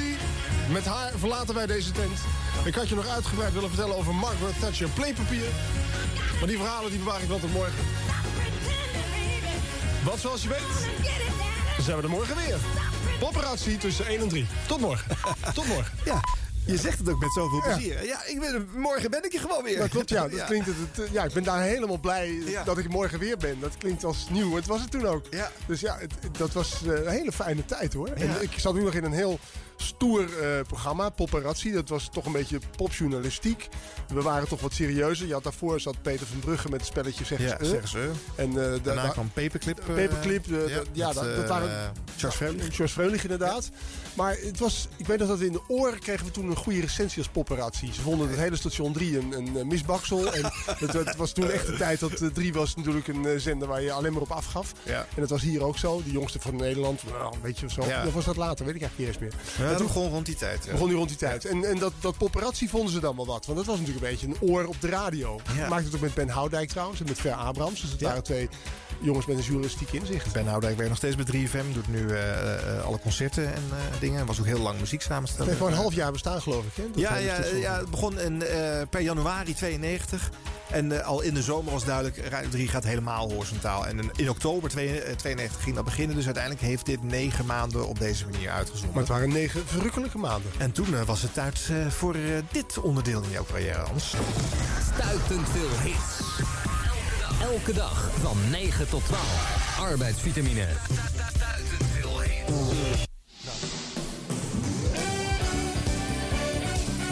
Met haar verlaten wij deze tent. Ik had je nog uitgebreid willen vertellen over Margaret Thatcher playpapier. Maar die verhalen die bewaar ik wel tot morgen. Wat zoals je weet, zijn we er morgen weer. Paparazzi tussen 1 en 3. Tot morgen. [LAUGHS] Tot morgen. Ja, je zegt het ook met zoveel plezier. Ja, ik ben, morgen ben ik er gewoon weer. Dat klopt, ja. Dat Klinkt het, het, ja. Ik ben daar helemaal blij Ja. dat ik morgen weer ben. Dat klinkt als nieuw. Het was het toen ook. Ja. Dus ja, het, dat was eh, een hele fijne tijd hoor. Ja. En ik zat nu nog in een heel stoer eh, programma, Paparazzi. Dat was toch een beetje popjournalistiek. We waren toch wat serieuzer. Je had daarvoor zat Peter van Brugge met het spelletje Zeggen Ja, ze. eh. En da- Daarna da- kwam Paperclip. Paperclip, ja, dat, dat waren... Charles Freulich. Charles Freulich, inderdaad. Maar het was, ik weet nog dat we in de oren kregen we toen een goede recensie als paparazzi. Ze vonden het hele station 3 een, een, misbaksel. en [LAUGHS] het, het was toen echt de tijd dat 3 was natuurlijk een zender waar je alleen maar op afgaf. Ja. En dat was hier ook zo. De jongste van Nederland, nou, een beetje of zo. Of was dat later, weet ik eigenlijk niet eens meer. Dat toen begon rond die tijd. ja. begon die rond die tijd. En, en dat, dat paparazzi vonden ze dan wel wat. Want dat was natuurlijk een beetje een oor op de radio. Ja. Maakte het ook met Ben Houdijk trouwens en met Ver Abrams. Dus het waren twee jongens met een journalistiek inzicht. Ben Houdijk werkt nog steeds bij 3FM. Doet nu eh, eh, alle concerten en eh, dingen. Was ook heel lang muziek Het samenstellen. heeft maar een half jaar bestaan geloof ik. Hè? Ja, ja, station. ja, het begon in, eh, per januari 92. En eh, al in de zomer was duidelijk, Radio 3 gaat helemaal horizontaal. En in, oktober 92 ging dat beginnen. Dus uiteindelijk heeft dit negen maanden op deze manier uitgezonden. Maar het waren negen verrukkelijke maanden. En toen was het tijd eh, voor dit onderdeel in jouw carrière, Hans. Stuitend veel hits. Elke dag van 9 tot 12. Arbeidsvitamine.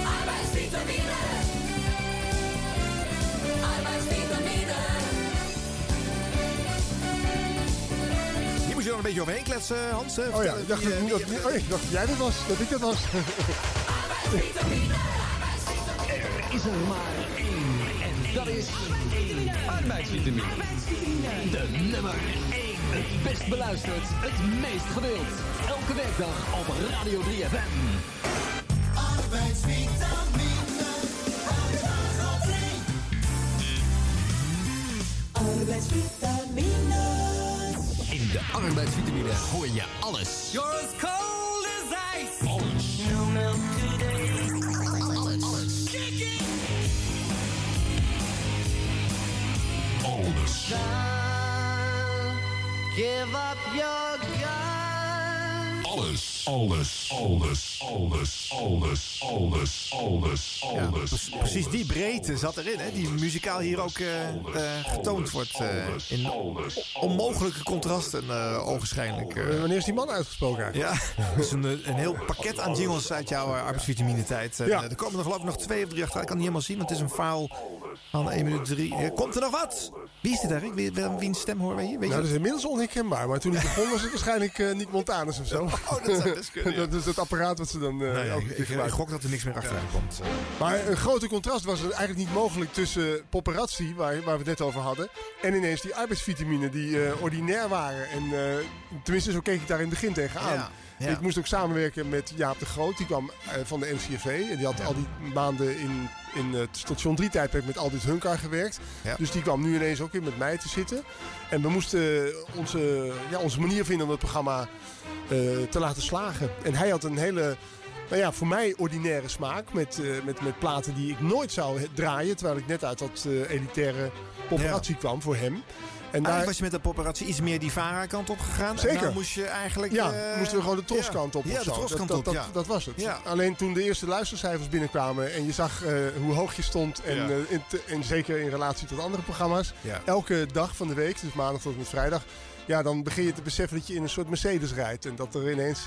Arbeidsvitamine. Arbeidsvitamine. Hier moest je nog een beetje overheen kletsen, Hans. Oh ja, ik dacht, Die, dat, dat- oh, ik dacht dat jij dit was. Dat ik dat was. Er is er maar één. Dat is arbeidsvitamine. De nummer 1. Het best beluisterd. Het meest gewild. Elke werkdag op Radio 3FM. Arbeidsvitamine. Arbeidsvitamine. In de arbeidsvitamine hoor je alles. You're as cold as ice. Alles. Alles. Give up your gun. Alles, alles, alles, alles, alles, alles, alles, alles. pre- precies die breedte zat erin, hè, die muzikaal hier ook eh, eh, getoond wordt. eh, in onmogelijke contrasten, ogenschijnlijk. eh. Wanneer is die man uitgesproken eigenlijk? Ja, [LAUGHS] dus een, een heel pakket aan jingles uit jouw uh, arbeidsvitamine-tijd. Ja. er komen er geloof ik nog twee of drie achter. Ik kan niet helemaal zien, want het is een verhaal van 1 minuut 3. Eh, komt er nog wat? Wie is dit eigenlijk? Wie, wie- wiens stem horen wij hier? Weet Nou, je dat is inmiddels onherkenbaar. Maar toen ik begon was het waarschijnlijk eh, niet Montanus of zo. Oh, dat kunnen, ja. dat is het apparaat wat ze dan eh elke ik, keer ik, ik gebruiken. gok dat er niks meer achteraan komt. Maar een grote contrast was er eigenlijk niet mogelijk tussen paparazzi, waar, waar we het net over hadden, en ineens die arbeidsvitamine die eh, ordinair waren. En eh, tenminste, zo keek ik daar in het begin tegenaan. Ja. Ik moest ook samenwerken met Jaap de Groot, die kwam eh, van de NCRV. En die had al die maanden in, in het station 3 tijdperk met Aldit Hunkar gewerkt. Ja. Dus die kwam nu ineens ook weer met mij te zitten. En we moesten onze, ja, onze manier vinden om het programma eh, te laten slagen. En hij had een hele nou ja, voor mij ordinaire smaak. Met, eh, met, met platen die ik nooit zou draaien. Terwijl ik net uit dat eh, elitaire paparazzi kwam voor hem. En daar was je met de paparazzi iets meer die Vara-kant op gegaan. En Zeker. dan moest je eigenlijk... ja, eh, moesten we gewoon de troskant op. Ja, de troskant dat, op, dat, ja. dat, was het. Ja. Alleen toen de eerste luistercijfers binnenkwamen en je zag eh, hoe hoog je stond. En, Ja. eh, in te- en zeker in relatie tot andere programma's. Elke dag van de week, dus maandag tot en met vrijdag. Ja, dan begin je te beseffen dat je in een soort Mercedes rijdt. En dat er ineens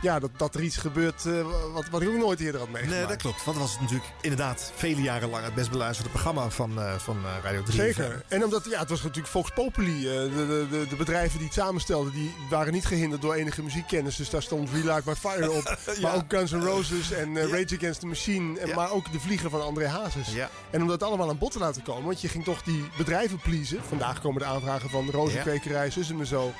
ja, dat, dat er iets gebeurt eh, wat, wat ik ook nooit eerder had meegemaakt. Nee, dat klopt. Want dat was natuurlijk inderdaad vele jaren lang het best beluisterde programma van, eh, van eh, Radio 3. Zeker. En omdat, ja, het was natuurlijk Vox Populi. de, de, de, de bedrijven die het samenstelden, die waren niet gehinderd door enige muziekkennis. Dus daar stond We Like My Fire op. [LAUGHS] Maar ook Guns N' Roses en Rage Against the Machine. En, Ja. Maar ook De Vlieger van André Hazes. Ja. En om dat allemaal aan bod te laten komen, want je ging toch die bedrijven pleasen. Vandaag komen de aanvragen van Rozenkwekerij, Zussen en zo.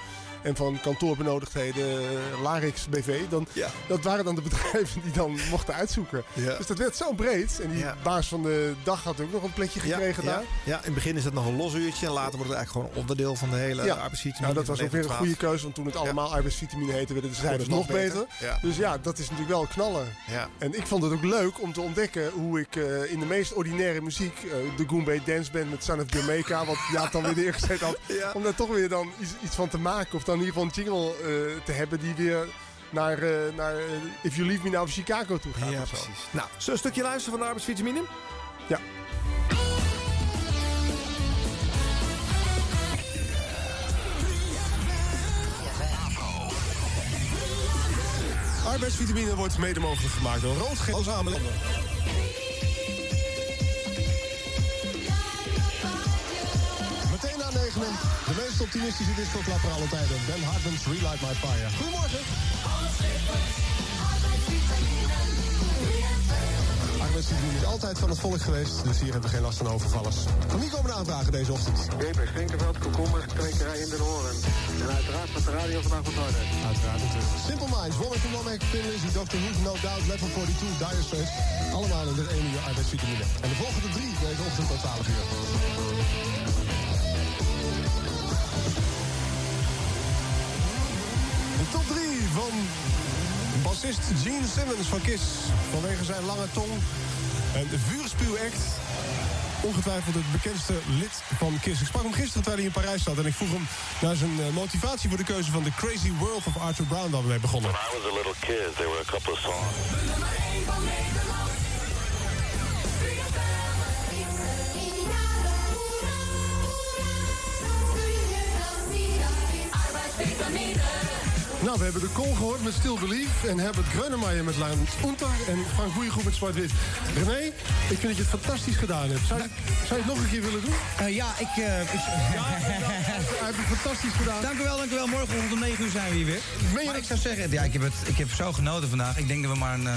En van kantoorbenodigdheden, eh, Larix BV. Dan, Ja. Dat waren dan de [LAUGHS] bedrijven die dan mochten uitzoeken. Ja. Dus dat werd zo breed. En die Ja. baas van de dag had ook nog een plekje gekregen daar. Ja, in het begin is het nog een los uurtje. En later wordt het eigenlijk gewoon onderdeel van de hele Ja. arbeidsvitamine. Nou, dat was ook weer een 9 goede tot 12. keuze, want toen het allemaal arbeidsvitamine heette, werden de cijfers nog beter. Dus ja, dat is natuurlijk wel knallen. En ik vond het ook leuk om te ontdekken hoe ik eh, in de meest ordinaire muziek, eh, de Goombay Dance Band met Son of Jamaica, wat Jaap dan weer neergezet had, [LAUGHS] om daar toch weer dan iets, iets van te maken. Of dan in ieder geval een jingle eh, te hebben die weer naar, eh, naar eh, If You Leave Me Now Chicago toe gaat. Ja, of zo. precies. Nou, zullen we een stukje luisteren van de arbeidsvitamine? Ja. Arbeidsvitamine wordt mede mogelijk gemaakt door Samenleving. Na negenen, de meest optimistische discoklapper aller tijden. Ben Hartman's Relight My Fire. Goedemorgen. arbeidsvitamine is altijd van het volk geweest. Dus hier hebben we geen last van overvallers. Van wie komen de aanvragen deze ochtend? Jeepers, Vinkerveld, komkommers, kwekerij in Den Horen. En uiteraard met de radio vandaag wat harder. Uiteraard natuurlijk. Simple Minds, Womack and Womack, Thin Lizzy, Dr. Who, No Doubt, Level 42, Dire Straits. Allemaal in dit ene uur arbeidsvitamine. En de volgende drie deze ochtend tot 12 uur. De top 3 van bassist Gene Simmons van Kiss. Vanwege zijn lange tong en vuurspuwact. Ongetwijfeld het bekendste lid van Kiss. Ik sprak hem gisteren terwijl hij in Parijs zat. En ik vroeg hem naar zijn eh, motivatie voor de keuze van The Crazy World of Arthur Brown... waar we mee begonnen. When I was a little kid, there were a couple of songs. Nou, we hebben de Kool gehoord met Still Believe... en Herbert Grönemeyer met Land Unter... en Frank Goeiegroep met Zwart-Wit. René, ik vind dat je het fantastisch gedaan hebt. Zou je, zou je het nog een keer willen doen? Eh, ja, ik... eh, ik... [LAUGHS] Hij heeft het fantastisch gedaan. Dank u wel, dank u wel. Morgenochtend om 9 uur zijn we hier weer. Maar ik zou zeggen, ja, ik, heb het, ik heb zo genoten vandaag. Ik denk dat we maar een, eh,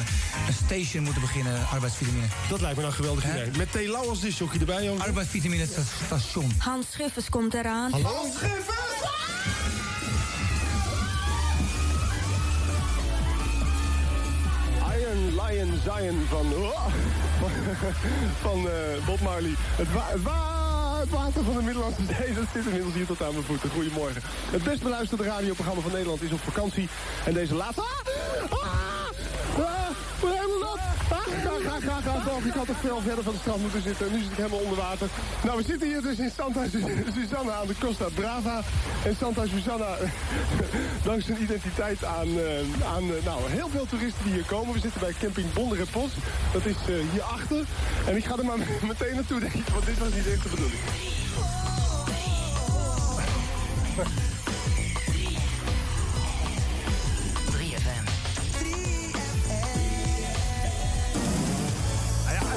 een station moeten beginnen, arbeidsvitamine. Dat lijkt me nou een geweldig idee. Met T. Lau als disjockey erbij, jongens. Arbeidsvitamine station. Hans Schuffers komt eraan. Hallo? Iron Lion Zion van, [LAUGHS] van eh, Bob Marley. Het, het, het water van de Middellandse [LAUGHS] Zee, dat zit inmiddels hier tot aan mijn voeten. Goedemorgen. Het best beluisterde radioprogramma van Nederland is op vakantie. En deze laatste... Ah! Ah! Ah! Ah! Ga, ga, ga, ga. Ik had toch veel verder van de strand moeten zitten. Nu zit ik helemaal onder water. Nou, we zitten hier dus in Santa Susanna aan de Costa Brava. En Santa Susanna, dank zijn identiteit aan, eh, aan eh, nou, heel veel toeristen die hier komen. We zitten bij camping Bonderepos. Dat is eh, hierachter. En ik ga er maar meteen naartoe, denk. Want dit was niet echt de bedoeling.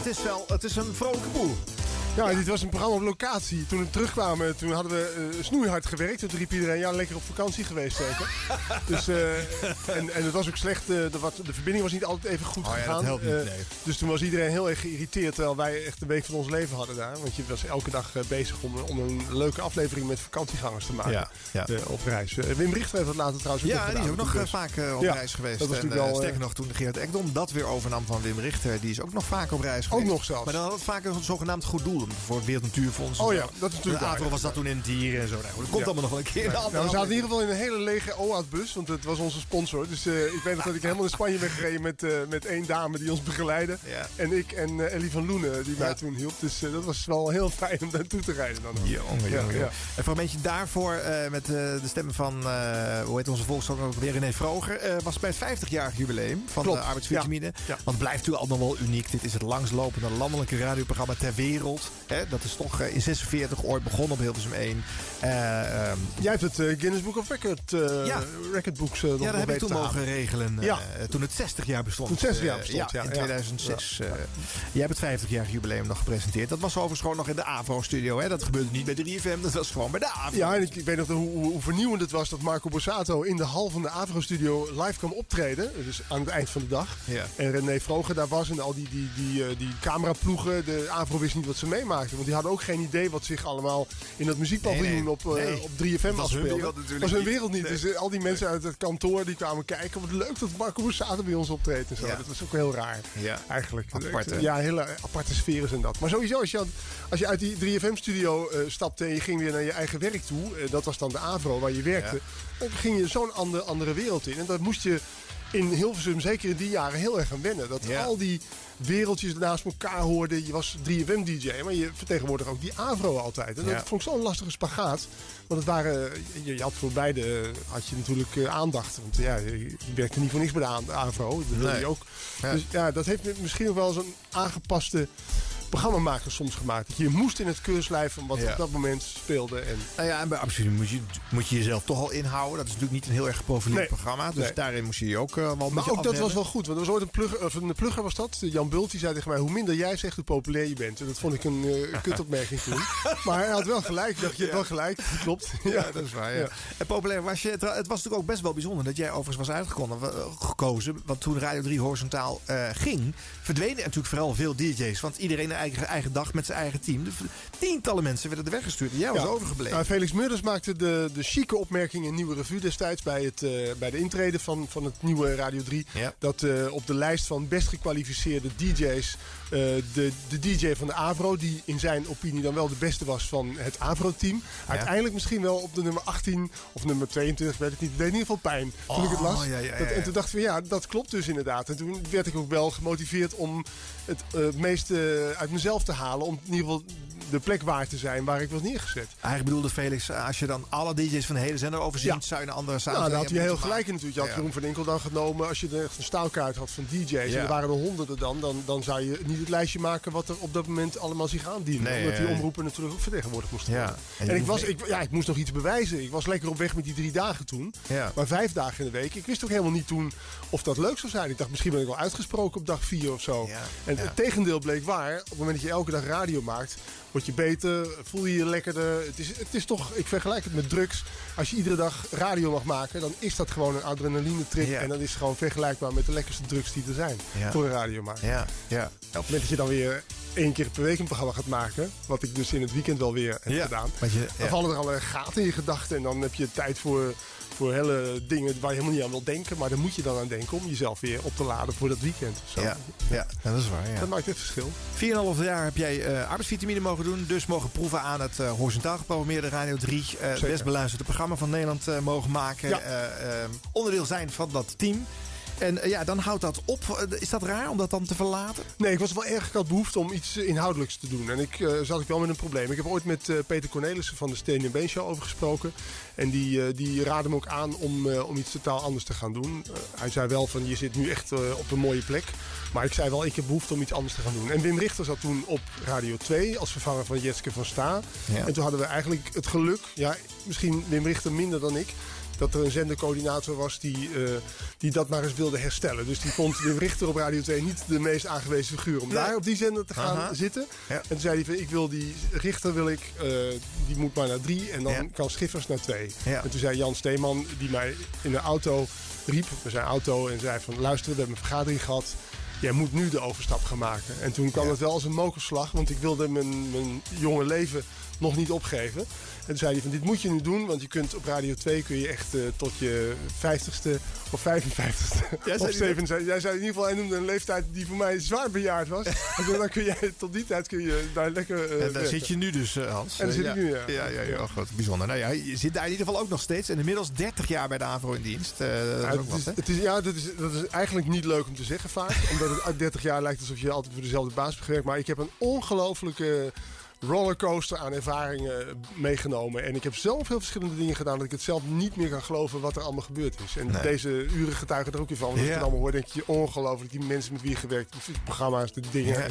Het is wel het is een vrolijke boel. Ja, dit was een programma op locatie. Toen we terugkwamen, toen hadden we eh, snoeihard gewerkt. Toen riep iedereen, ja, lekker op vakantie geweest zeker. [LAUGHS] dus, eh, en, en het was ook slecht, eh, de, wat, de verbinding was niet altijd even goed Oh ja, gegaan. dat helpt niet, nee. dus toen was iedereen heel erg geïrriteerd, terwijl wij echt een week van ons leven hadden daar. Want je was elke dag bezig om, om een leuke aflevering met vakantiegangers te maken Ja, ja. op reis. Wim Richter heeft dat later trouwens ook Ja, nog die is ook nog vaak op Ja, reis geweest. Dat was en, natuurlijk wel, eh, sterker nog, toen Gerard Ekdom dat weer overnam van Wim Richter... die is ook nog vaak op reis geweest. nog zelfs. Maar dan had het vaak een zogenaamd goed doel. Voor het Wereld Natuurfonds. Oh en ja, dat is natuurlijk De. Avro was dat toen in dieren en zo. Nou, dat komt Ja. allemaal nog wel een keer. Nou, we zaten in ieder geval in een hele lege OAT-bus, want het was onze sponsor. Dus eh, ik weet nog dat ik helemaal in Spanje ben gereden met, eh, met één dame die ons begeleidde. Ja. En ik en eh, Ellie van Loenen, die mij toen hielp. Dus dat was wel heel fijn om naartoe te rijden dan. ook. Jongen, Ja, jongen, ja. jongen. Een fragmentje daarvoor met de stemmen van, hoe heet onze volkszanger ook weer, René Vroger. was bij het 50-jarig jubileum van Klopt, de arbeidsvitamine. Want het blijft natuurlijk allemaal wel uniek. Dit is het langslopende landelijke radioprogramma ter wereld. Hè, dat is toch eh, in 46 ooit begonnen op Hilversum 1. Eh, ehm, Jij hebt het eh, Guinness Book of Record, eh Ja. recordbooks eh, nog ja, dat heb ik toen mogen regelen Ja. toen het 60 jaar bestond. Toen het 60 jaar bestond, ja, in ja. 2006. eh, jij hebt het 50-jarig jubileum nog gepresenteerd. Dat was overigens gewoon nog in de AVRO-studio. hè. Dat gebeurde niet bij 3FM, dat was gewoon bij de AVRO. Ja, en ik, ik weet nog hoe, vernieuwend het was dat Marco Borsato in de hal van de Avro-studio live kwam optreden. Dus aan het eind van de dag. Ja. En René Vroger daar was en al die, die, die, die cameraploegen. De Avro wist niet wat ze meemaakten. Want die hadden ook geen idee wat zich allemaal in dat muziekpaviljoen Nee, nee. op, eh, Nee. op 3FM Dat was hun afspeelde. wereld natuurlijk was hun wereld niet. Dus eh, al die mensen uit het kantoor die kwamen kijken. Wat leuk dat Marco Borsato bij ons optreedt en zo. Ja. Dat was ook heel raar. Ja. Eigenlijk. Apart, ja, hele aparte sfeer is en dat. Maar sowieso, als je, als je uit die 3FM-studio eh, stapte en je ging weer naar je eigen werk toe, dat was dan de AVRO waar je werkte, dan ging je zo'n andere, andere wereld in. En dat moest je in Hilversum, zeker in die jaren, heel erg gaan wennen. Dat Ja. al die wereldjes naast elkaar hoorden. Je was 3FM-dj, maar je vertegenwoordigde ook die AVRO altijd. En Ja. dat vond ik zo'n lastige spagaat. Want het waren, je, je had voor beide had je natuurlijk eh, aandacht. Want ja, je, werkte niet voor niks bij de AVRO. Dat wilde Nee. je ook. Ja. Dus ja, dat heeft misschien nog wel zo'n aangepaste programmamakers soms gemaakt. Dat je moest in het keurslijf van wat Ja. op dat moment speelde. En Nou ja, en bij Absoluut moet je, moet je jezelf toch al inhouden. Dat is natuurlijk niet een heel erg geprofileerd Nee. programma. Dus Nee. daarin moest je je ook eh, wel een Maar ook dat was wel goed. Want er was ooit een plugger, of een plugger was dat. Jan Bult die zei tegen mij: hoe minder jij zegt, hoe populair je bent. En dat vond ik een eh, kutopmerking toen. [LAUGHS] Maar hij had wel gelijk. Dacht, je hebt wel gelijk. Dat klopt. [LAUGHS] Ja, dat is waar. Ja. En populair was je. Het was natuurlijk ook best wel bijzonder dat jij overigens was uitgekomen, eh, gekozen. Want toen Radio 3 horizontaal eh, ging, verdwenen natuurlijk vooral veel DJ's. Want iedereen een eigen, eigen dag met zijn eigen team. Dus tientallen mensen werden er weggestuurd. En jij was Ja. overgebleven. Nou, Felix Murders maakte de, de chique opmerking in Nieuwe Revue destijds bij, het, eh, bij de intrede van, van het nieuwe Radio 3. Ja. Dat eh, op de lijst van best gekwalificeerde DJ's eh, de, de DJ van de Avro, die in zijn opinie dan wel de beste was van het Avro-team, uiteindelijk misschien wel op de nummer 18 of nummer 22, weet ik niet. Het deed in ieder geval pijn toen ik het Oh, las. ja, ja, ja, Dat- en toen dacht ik van ja, dat klopt dus inderdaad. En toen werd ik ook wel gemotiveerd om het eh, meeste uit mezelf te halen. Om in ieder geval de plek waar te zijn waar ik was neergezet. Eigenlijk bedoelde Felix, als je dan alle DJ's van de hele zender overziet, Ja. zou je een andere Nou, daar had hij heel gelijk in natuurlijk. Je had Ja. Jeroen van Enkel dan genomen. Als je er echt een staalkaart had van DJ's, en Ja. er waren er honderden dan, dan, dan zou je niet het lijstje maken wat er op dat moment allemaal zich aandiende. Nee, omdat die eh, omroepen natuurlijk ook vertegenwoordigd moesten Ja. worden. En je En, ik, was, ik, ja, ik moest nog iets bewijzen. Ik was lekker op weg met die drie dagen toen. Ja. Maar vijf dagen in de week. Ik wist ook helemaal niet toen of dat leuk zou zijn. Ik dacht, misschien ben ik wel uitgesproken op dag vier of zo. En Het tegendeel bleek waar. Op het moment dat je elke dag radio maakt, word je beter, voel je je lekkerder. Het is, het is toch, ik vergelijk het met drugs. Als je iedere dag radio mag maken, dan is dat gewoon een adrenaline trip. Ja. En dat is gewoon vergelijkbaar met de lekkerste drugs die er zijn. Ja. Voor een radiomaker. Ja, ja. Op het moment dat je dan weer één keer per week een programma gaat maken, wat ik dus in het weekend wel weer heb Ja, gedaan, je- dan vallen er allerlei gaten in je gedachten en dan heb je tijd voor, voor hele dingen waar je helemaal niet aan wil denken, maar daar moet je dan aan denken om jezelf weer op te laden voor dat weekend. Zo. Ja, ja, dat is waar. Ja. Dat maakt het verschil. 4,5 jaar heb jij eh arbeidsvitamine mogen doen. Dus mogen proeven aan het eh, horizontaal geprogrammeerde Radio 3. eh, het Zeker. best beluisterde programma van Nederland eh, mogen maken. Ja. eh, eh, onderdeel zijn van dat team. En eh, ja, dan houdt dat op. Eh, Is dat raar om dat dan te verlaten? Nee, ik was wel erg, ik had behoefte om iets eh, inhoudelijks te doen. En ik eh, zat ik wel met een probleem. Ik heb ooit met eh, Peter Cornelissen van de Steen Been Show over gesproken. En die, eh, die raadde me ook aan om, eh, om iets totaal anders te gaan doen. Hij zei wel van, je zit nu echt op een mooie plek. Maar ik zei wel, ik heb behoefte om iets anders te gaan doen. En Wim Richter zat toen op Radio 2 als vervanger van Jetske van Sta. Ja. En toen hadden we eigenlijk het geluk, ja, misschien Wim Richter minder dan ik... dat er een zendercoördinator was die, eh, die dat maar eens wilde herstellen. Dus die vond Wim Richter op Radio 2 niet de meest aangewezen figuur... om Nee. daar op die zender te gaan Aha. zitten. Ja. En toen zei hij van, ik wil die Richter, wil ik, eh, die moet maar naar drie... en dan Ja. kan Schiffers naar twee. Ja. En toen zei Jan Steeman, die mij in de auto riep... met zijn auto en zei van, luister, we hebben een vergadering gehad... Jij moet nu de overstap gaan maken. En toen kwam het wel als een mokerslag, want ik wilde mijn, mijn jonge leven nog niet opgeven. En toen zei hij van dit moet je nu doen, want je kunt op Radio 2 kun je echt eh, tot je 50ste of 55ste [LAUGHS] Jij zei of die 7 zijn. Jij zei in ieder geval, hij noemde een leeftijd die voor mij zwaar bejaard was. [LAUGHS] en dan kun je tot die tijd kun je daar lekker eh, en daar werken. zit je nu dus, eh, Hans. En daar zit ik nu, ja. Ja, ja, ja, goed, bijzonder. Nou ja, je zit daar in ieder geval ook nog steeds. En inmiddels 30 jaar bij de AVRO in dienst. Eh, dat is Ja, wat, het is, ja, dat is, dat is eigenlijk niet leuk om te zeggen vaak. omdat het uit 30 jaar lijkt alsof je altijd voor dezelfde baas hebt gewerkt. Maar ik heb een ongelofelijke rollercoaster aan ervaringen meegenomen. En ik heb zoveel verschillende dingen gedaan dat ik het zelf niet meer kan geloven wat er allemaal gebeurd is. En Nee. deze uren getuigen er ook weer van. Want Ja. het allemaal hoor, denk je ongelooflijk. Die mensen met wie je gewerkt, die programma's, de dingen. Ja.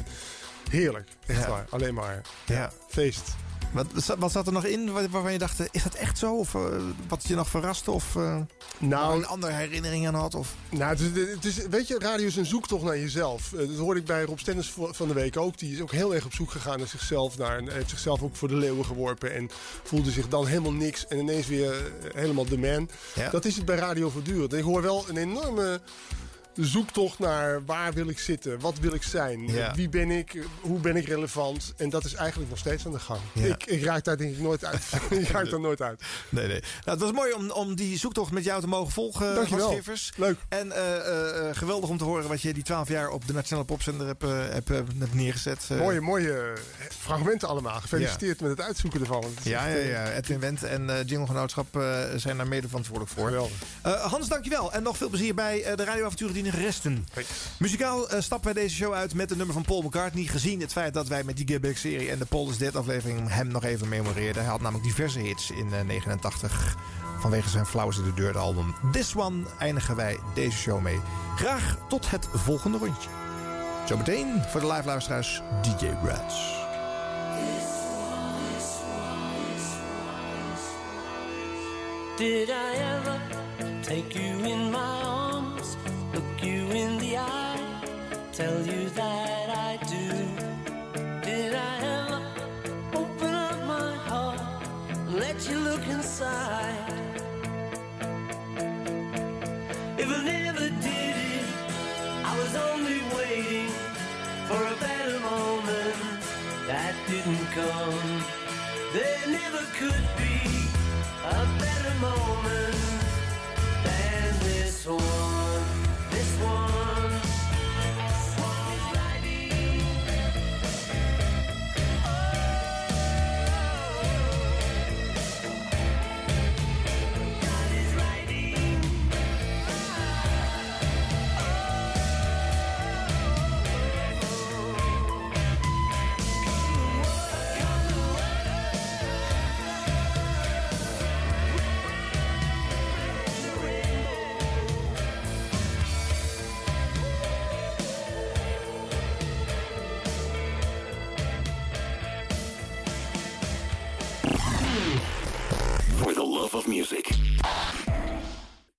Heerlijk. Echt Ja. waar. Alleen maar. Ja. Feest. Wat, wat zat er nog in waar- waarvan je dacht, eh, is dat echt zo? Of eh, wat je nog verraste? Of eh, Nou, een andere herinnering aan had? Of... Nou, het is, het is, weet je, radio is een zoektocht naar jezelf. Dat hoorde ik bij Rob Stennis van de week ook. Die is ook heel erg op zoek gegaan naar zichzelf. Naar, en heeft zichzelf ook voor de leeuwen geworpen. En voelde zich dan helemaal niks. En ineens weer helemaal de man. Ja. Dat is het bij radio voortdurend. Ik hoor wel een enorme zoektocht naar waar wil ik zitten? Wat wil ik zijn? Ja. Wie ben ik? Hoe ben ik relevant? En dat is eigenlijk nog steeds aan de gang. Ja. Ik, ik raak daar denk ik nooit uit. [LAUGHS] ik raak daar nooit uit. Nee, nee. Nou, het was mooi om, om die zoektocht met jou te mogen volgen, Dankjewel. Hans Schiffers. Leuk. En eh, eh, eh, geweldig om te horen wat je die 12 jaar op de Nationale Popzender hebt, eh, hebt, eh, hebt neergezet. Eh, Mooie, mooie eh, fragmenten allemaal. Gefeliciteerd met het uitzoeken ervan. Het Ja, ja, eh, ja. Edwin Wendt en eh Jingle Genootschap eh, zijn daar mede verantwoordelijk voor. Geweldig. Eh, Hans, dankjewel. En nog veel plezier bij eh, de radioavonturen die nog resten. Muzikaal eh, stappen wij deze show uit met een nummer van Paul McCartney. Gezien het feit dat wij met die Get serie en de Paul is Dead aflevering hem nog even memoreerden. Hij had namelijk diverse hits in eh, 89 vanwege zijn Flowers in the Dirt album. This One eindigen wij deze show mee. Graag tot het volgende rondje. Zometeen voor de live luisteraars DJ Rats. Did I ever take you in my arms, look you in the eye, tell you that I do? Did I ever open up my heart and let you look inside? If I never did it, I was only waiting for a better moment that didn't come. There never could be a better moment than this one. Music.